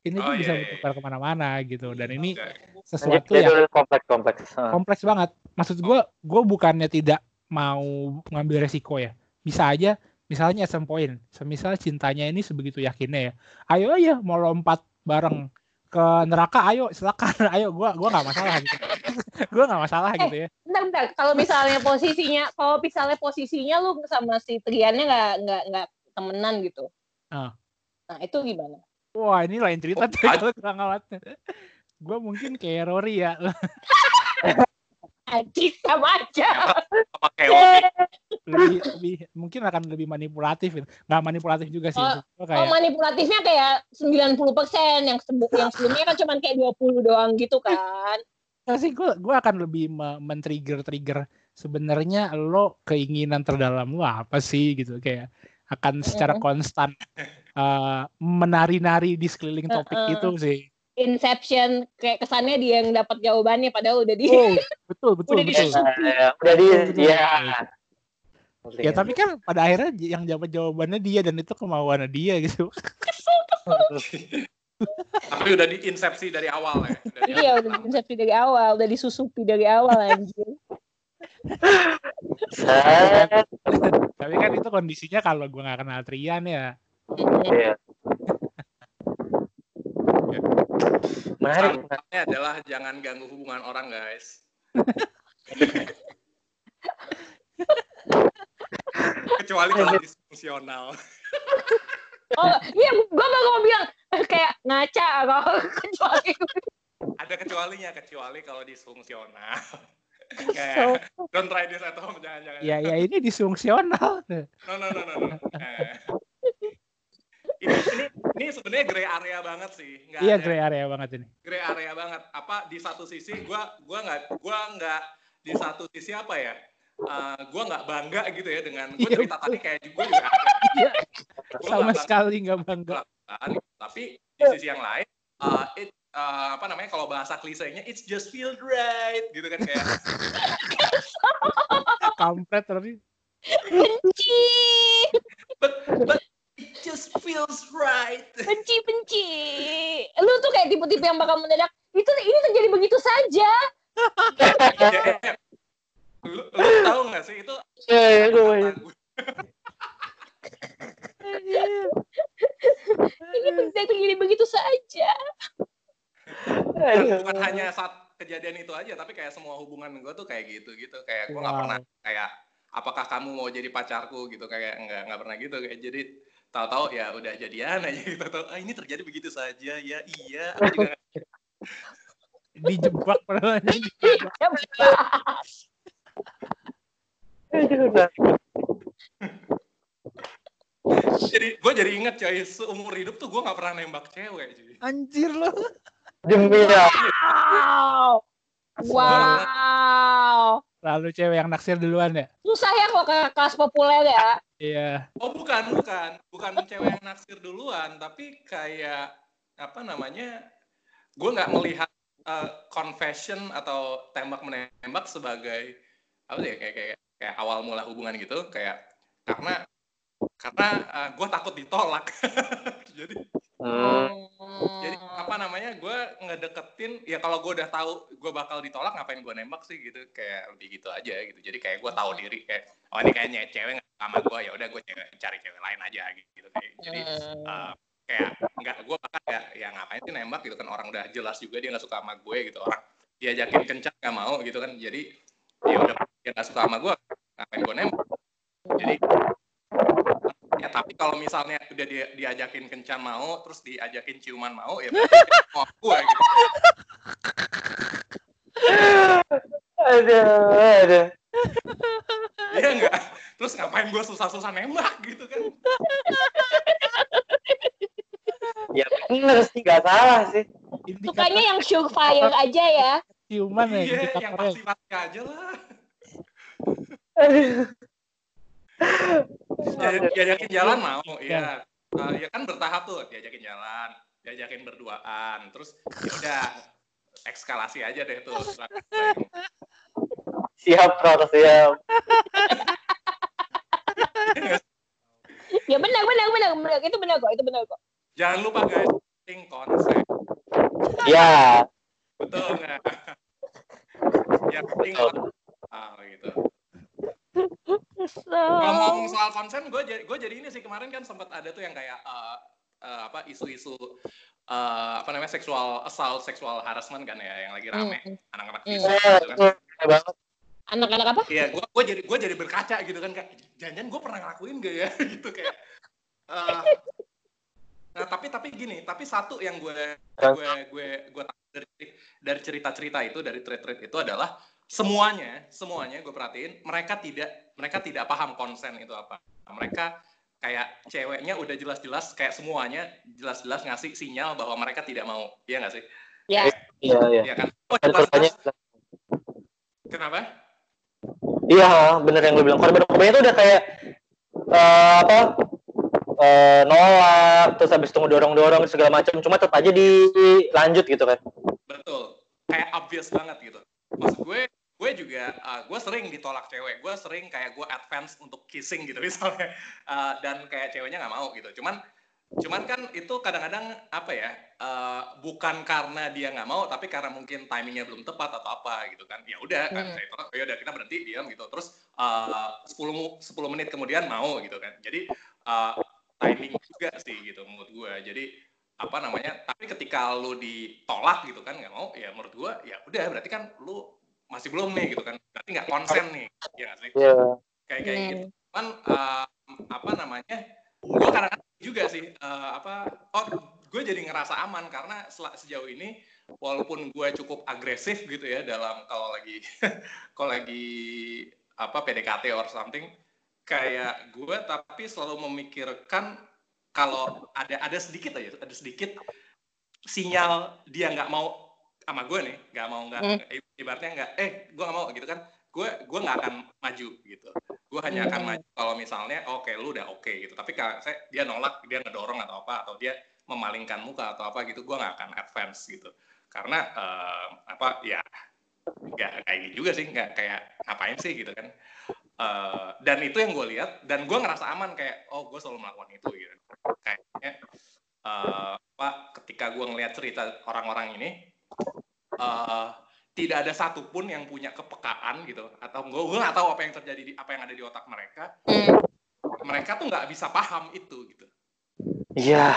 Ini Oh, tuh bisa iya, iya. bertukar ke mana-mana gitu. Dan ini Oke. sesuatu yang kompleks kompleks. Kompleks banget. Maksud gue gue bukannya tidak mau ngambil resiko ya. Bisa aja misalnya at some point. Semisal cintanya ini sebegitu yakinnya ya. Ayo aja mau lompat bareng ke neraka ayo silakan ayo gua gua nggak masalah gitu gua nggak masalah gitu ya Bentar, bentar. Kalau misalnya posisinya, kalau misalnya posisinya lu sama si Triannya nggak nggak nggak temenan gitu. Ah. Nah itu gimana? wah ini lain cerita tuh Oh, kalau kurang gue mungkin kayak Rory ya Anjing sama aja. Sama chaotic. lebih lebih mungkin akan lebih manipulatif gitu. nggak manipulatif juga sih Oh, gua Oh kayak manipulatifnya kayak 90% yang sebe- yang sebelumnya kan cuma kayak 20 doang gitu kan. Nggak sih gue gue akan lebih me- men-trigger trigger sebenarnya lo keinginan terdalam lo apa sih gitu kayak akan secara Mm-mm. konstan uh, menari-nari di sekeliling topik Uh-uh. itu sih Inception kayak kesannya dia yang dapat jawabannya padahal udah di Oh, betul betul Udah betul. disusun. Nah, ya, udah di Betul, betul. ya. Ya tapi kan pada akhirnya yang jawab jawabannya dia dan itu kemauannya dia gitu. Tapi udah diinsepsi dari awal ya. Dari iya udah di Inception dari awal udah disusupi dari awal anjir tapi kan itu kondisinya kalau gue nggak kenal Trian ya. Iya. Menarik. Sarannya adalah jangan ganggu hubungan orang guys. Kecuali kalau disfungsional. oh iya gua baru mau bilang kayak ngaca kalau kecuali Ada kecualinya kecuali kalau disfungsional. Kayak don't try this at home jangan jangan. Ya ya ini disfungsional. No no no no. no. Eh. Ini ini ini sebenarnya gray area banget sih. Nggak Iya ada- gray area banget ini. gray area banget. Apa di satu sisi gua gua nggak gua nggak di satu sisi apa ya? eh, gua nggak bangga gitu ya dengan gue Iya, cerita tadi kayak gue juga ada. Iya. Gua Sama sekali nggak bangga. tapi di sisi yang lain eh, it eh, apa namanya kalau bahasa klisenya it's just feel right gitu kan kayak Kampret tapi benci but but it just feels right. benci benci. Lu tuh kayak tipe-tipe yang bakal mendadak itu ini terjadi begitu saja. Lu, lu tahu nggak sih? Itu Iya, iya, gue. ini bisa terjadi begitu saja. Bukan hanya saat kejadian itu aja tapi kayak semua hubungan gue tuh kayak gitu gitu. Kayak gue nggak Wow. pernah kayak apakah kamu mau jadi pacarku? gitu. Kayak nggak nggak pernah gitu kayak. Jadi tahu-tahu ya udah jadian aja gitu tahu ah ini terjadi begitu saja ya iya aku juga dijebak padahal dijebak. Udah. jadi gue jadi inget coy seumur hidup tuh gue nggak pernah nembak cewek cuy Anjir loh. Demi ya. wow wow Lalu cewek yang naksir duluan ya? susah ya kalau ke kelas populer ya Iya. oh bukan bukan. Bukan cewek yang naksir duluan tapi kayak apa namanya gue nggak melihat eh, confession atau tembak menembak sebagai apa sih ya, kayak kayak kayak awal mula hubungan gitu. Kayak karena karena gue takut ditolak. Jadi Hmm. jadi apa namanya gue ngedeketin ya kalau gue udah tahu gue bakal ditolak ngapain gue nembak sih gitu. Kayak lebih gitu aja gitu. Jadi kayak gue tahu diri kayak oh ini kayaknya cewek nggak sama gue ya udah gue cari cewek lain aja gitu. Jadi eh, kayak nggak gue bahkan ya, ya ngapain sih nembak gitu kan. Orang udah jelas juga dia nggak suka sama gue gitu. Orang diajakin kencan nggak mau gitu kan. Jadi ya udah dia nggak suka sama gue ngapain gue nembak? Jadi ya tapi kalau misalnya udah dia diajakin kencan mau terus diajakin ciuman mau ya mau gue gitu. Aduh, aduh. iya enggak terus ngapain gue susah-susah nembak gitu kan? Ya bener sih, gak salah sih. sukanya yang surefire aja ya. Ciuman ya iya yang pasti pasti aja lah. Aduh. Ya, diajakin jalan mau ya Eh, ya kan bertahap tuh diajakin jalan diajakin berduaan terus ya udah ekskalasi aja deh tuh. Siap, Ror, siap. ya benar benar benar benar. Itu benar kok itu benar kok. Jangan lupa guys penting konsep. Ya. betul nggak? Ya penting konsep. Ah, gitu Kalau ngomong soal konsen, gue jadi gue jadi ini sih kemarin kan sempat ada tuh yang kayak eh, eh, apa isu-isu eh, apa namanya seksual assault, seksual harassment kan ya yang lagi rame Hmm. anak-anak Hmm. isu Eh, gitu kan. itu keren banget. anak-anak apa Iya, gue gue jadi gue jadi berkaca gitu kan kayak jangan-jangan gue pernah ngelakuin gak ya gitu kayak. eh, nah tapi tapi gini, tapi satu yang gue gue gue gue dari dari cerita-cerita itu dari thread-thread itu adalah semuanya semuanya gue perhatiin mereka tidak mereka tidak paham konsen itu apa. Mereka kayak ceweknya udah jelas-jelas kayak semuanya jelas-jelas ngasih sinyal bahwa mereka tidak mau, iya nggak sih? ya Iya, iya. Iya kan? Oh, Dan korbannya, jelas-jelas. Kenapa? iya, bener yang lu bilang. Korban-korbannya itu udah kayak, eh, apa, eh, nolak terus habis itu ngedorong-dorong segala macam cuma tetap aja dilanjut gitu kan betul kayak obvious banget gitu maksud gue gue juga uh, gue sering ditolak cewek. Gue sering kayak gue advance untuk kissing gitu misalnya. Uh, dan kayak ceweknya nggak mau gitu. Cuman cuman kan itu kadang-kadang apa ya uh, bukan karena dia nggak mau tapi karena mungkin timingnya belum tepat atau apa gitu kan. Ya udah kan Hmm. saya tolak ya udah kita berhenti diam gitu. Terus uh, 10 mu- 10 menit kemudian mau gitu kan. Jadi uh, timing juga sih gitu menurut gue. Jadi apa namanya tapi ketika lu ditolak gitu kan nggak mau ya menurut gue ya udah berarti kan lu masih belum nih gitu kan berarti nggak konsen nih ya sih Iya. kayak kayak Hmm. gitu cuman uh, apa namanya gue kadang-kadang juga sih uh, apa oh gue jadi ngerasa aman karena sejauh ini walaupun gue cukup agresif gitu ya dalam kalau lagi kalau lagi apa PDKT or something kayak gue tapi selalu memikirkan kalau ada ada sedikit aja ada sedikit sinyal dia nggak mau sama gue nih nggak mau nggak Hmm. Ibaratnya nggak eh gue nggak mau gitu kan. Gue gue nggak akan maju gitu. Gue hanya akan Hmm. maju kalau misalnya oke lu udah oke gitu. Tapi kalau saya dia nolak dia ngedorong atau apa atau dia memalingkan muka atau apa gitu gue nggak akan advance gitu. Karena eh, apa ya nggak kayak gitu juga sih nggak kayak ngapain sih gitu kan. Eh, dan itu yang gue lihat dan gue ngerasa aman kayak oh gue selalu melakukan itu gitu. Kayaknya eh, apa ketika gue ngelihat cerita orang-orang ini eh, tidak ada satupun yang punya kepekaan gitu. Atau gue gue nggak tahu apa yang terjadi di apa yang ada di otak mereka. Hmm. mereka tuh nggak bisa paham itu gitu. Iya.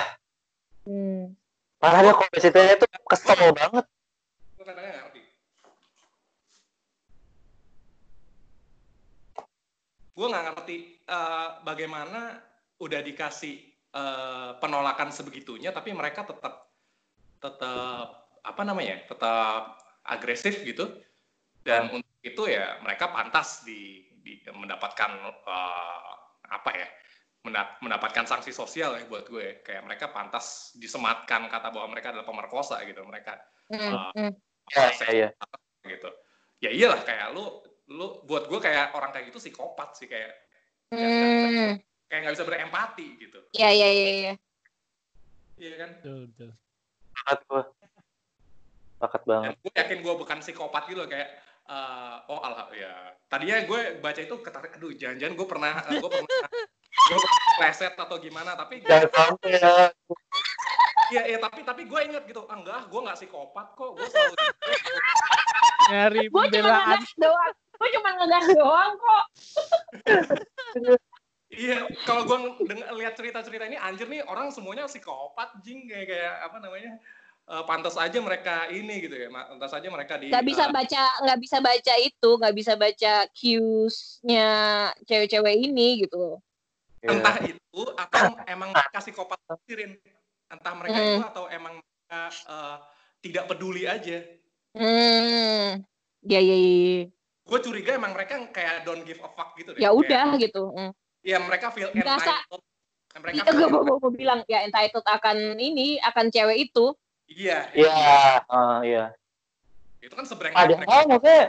Hmm. dia komisinya itu kesel banget. Gue kadang nggak ngerti. Gue nggak ngerti eh, bagaimana udah dikasih eh, penolakan sebegitunya tapi mereka tetap tetap apa namanya tetap agresif gitu dan untuk itu ya mereka pantas di, di mendapatkan eh, apa ya menda- mendapatkan sanksi sosial ya buat gue kayak mereka pantas disematkan kata bahwa mereka adalah pemerkosa gitu mereka Hmm. Hmm. Iya, iya, iya. gitu ya iyalah kayak lu lu buat gue kayak orang kayak gitu psikopat sih kayak Hmm. kayak nggak bisa berempati gitu Ya ya ya ya. iya kan Betul, betul. Sepakat banget. dan gue yakin gue bukan psikopat gitu loh kayak eh, oh alah ya tadinya gue baca itu ketarik aduh jangan-jangan gue pernah gue pernah gue pleset atau gimana tapi Jangan sampai ya. iya iya tapi tapi gue inget gitu ah, enggak gue nggak psikopat kok gue selalu Nyari Gue cuma pembelaan. ngegas doang. Gue cuma ngegas doang kok. Iya, kalau gue lihat cerita-cerita ini, anjir nih orang semuanya psikopat, jing kayak kayak apa namanya? Eh, pantas aja mereka ini gitu ya, pantas aja mereka di. Gak bisa eh, baca nggak bisa baca itu, nggak bisa baca cues-nya cewek-cewek ini gitu. Iya. entah itu atau emang mereka psikopat sendiri, entah mereka Hmm. itu atau emang mereka eh, tidak peduli aja. Hmm. Ya ya ya. Gue curiga emang mereka kayak don't give a fuck gitu deh. Ya Kayak, udah gitu. Hmm. Iya mereka feel Berasa- entitled. Mereka Iya, feel, gue mau, mau bilang ya entitled akan ini, akan cewek itu. Iya, Iya, ah, iya. itu kan sebrengek Ada hal maksudnya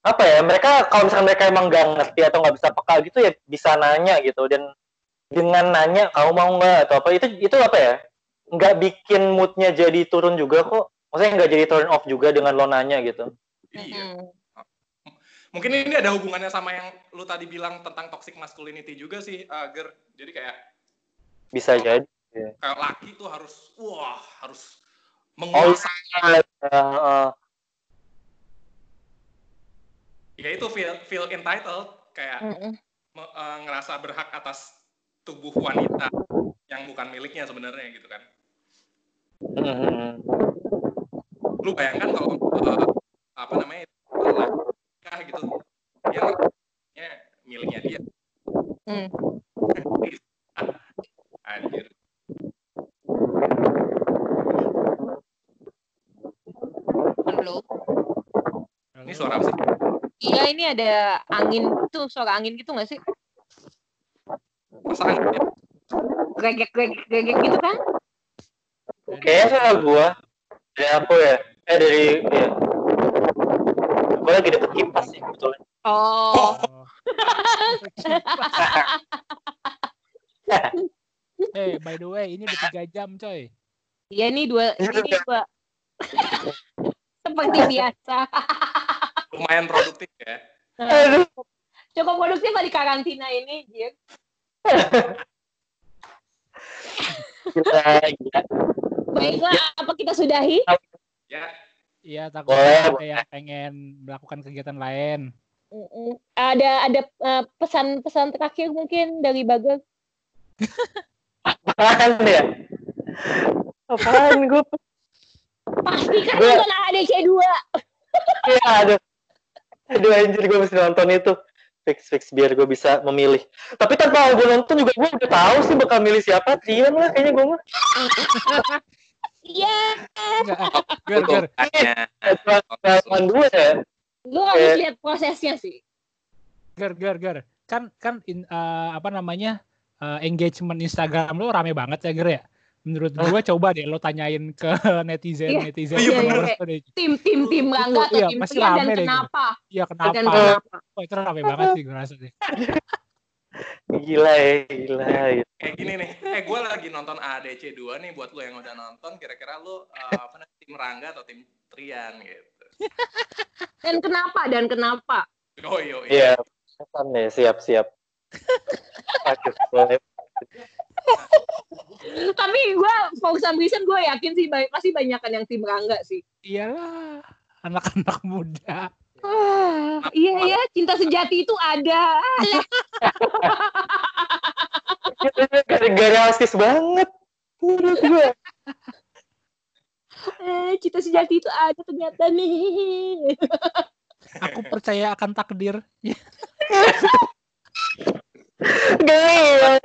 apa ya? Mereka kalau misalkan mereka emang nggak ngerti atau nggak bisa peka gitu ya bisa nanya gitu dan dengan nanya kamu mau nggak atau apa itu itu apa ya? Nggak bikin moodnya jadi turun juga kok. Maksudnya nggak jadi turn off juga dengan lo nanya gitu. Iya. Hmm. Mungkin ini ada hubungannya sama yang lu tadi bilang tentang toxic masculinity juga sih, uh, Ger. Jadi kayak Bisa jadi. kayak laki tuh harus wah harus Oh menguasai iya. Uh, ya itu feel feel entitled kayak me- uh, ngerasa berhak atas tubuh wanita yang bukan miliknya sebenarnya gitu kan. uh, Lu bayangkan kalau uh, apa namanya laki gitu dia ya, miliknya dia. Hmm. Anjir. Halo. Ini suara apa sih? Iya ini ada angin tuh suara angin gitu nggak sih? Masa angin? Gregek gregek gregek gitu kan? Kayaknya salah gua. Dari aku ya. Eh dari ya. Gua lagi deket kipas sih sebetulnya. Oh. Oh. by the way, ini udah tiga jam coy. Iya nih dua ini dua. Seperti biasa. Lumayan produktif ya. Aduh. Cukup produktif di karantina ini, Jir. Gila, gila. Baiklah, apa kita sudahi? Ya, Iya, takut Boleh, ada yang pengen melakukan kegiatan lain. Ada ada eh, pesan-pesan terakhir mungkin dari Bagel. Apaan ya? Apaan gue? Pastikan Gua- nonton ADC 2. Ya, aduh. Aduh anjir gue mesti nonton itu. Fix fix biar gue bisa memilih. Tapi tanpa gue nonton juga gue udah tahu sih bakal milih siapa. Trian lah kayaknya gue mah. Iya, Enggak, Ger, ger. Makanya, Pengalaman gue ya. lu harus lihat prosesnya sih. Ger, ger, ger. Kan kan in- eh, apa namanya? eh, engagement Instagram lo rame banget ya, Ger ya? Menurut gua coba deh lo tanyain ke netizen, Iya. netizen Iya, iya, iya. lo deh. Tim tim tim Rangga atau Iya, tim pasti Trian dan deh, kenapa? Iya, Dan kenapa? kenapa? Oh, itu rame banget sih gue rasa deh. Gila ya, gila. ya. kayak gini nih. Eh, gue lagi nonton ADC 2 nih buat lo yang udah nonton. Kira-kira lo eh, apa namanya, tim Rangga atau tim Trian gitu. Dan kenapa? Dan kenapa? Oh iya, iya. Iya. Deh, siap siap. Aduh, boleh. Tapi gue for some reason gue yakin sih pasti banyak kan yang tim Rangga sih. Iyalah, anak-anak muda. Ah, iya ya, cinta sejati itu ada. Gara-gara rasis banget. Menurut gue. Eh, cinta sejati itu ada ternyata nih. Aku percaya akan takdir. Gila.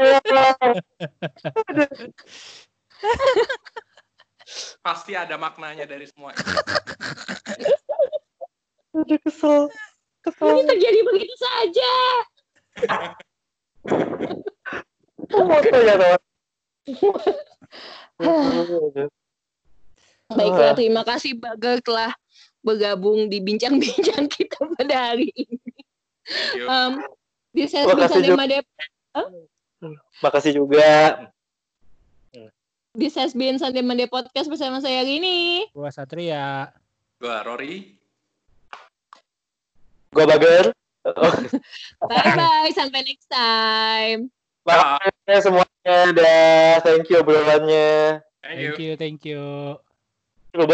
Pasti ada maknanya dari semua. Aduh, kesel. Kesel. Ini terjadi begitu saja. Baiklah, terima kasih Bagel telah bergabung di bincang-bincang kita pada hari ini. Um, been Makasih, Sunday Jo. Made Makasih juga. This has been Sunday Monday Podcast bersama saya Rini. Gua Satria. Gue Rory. Gue Bager. Oh, Bye bye, sampai next time. makasih semuanya. Dah, thank you obrolannya. Thank you. Thank you, thank you.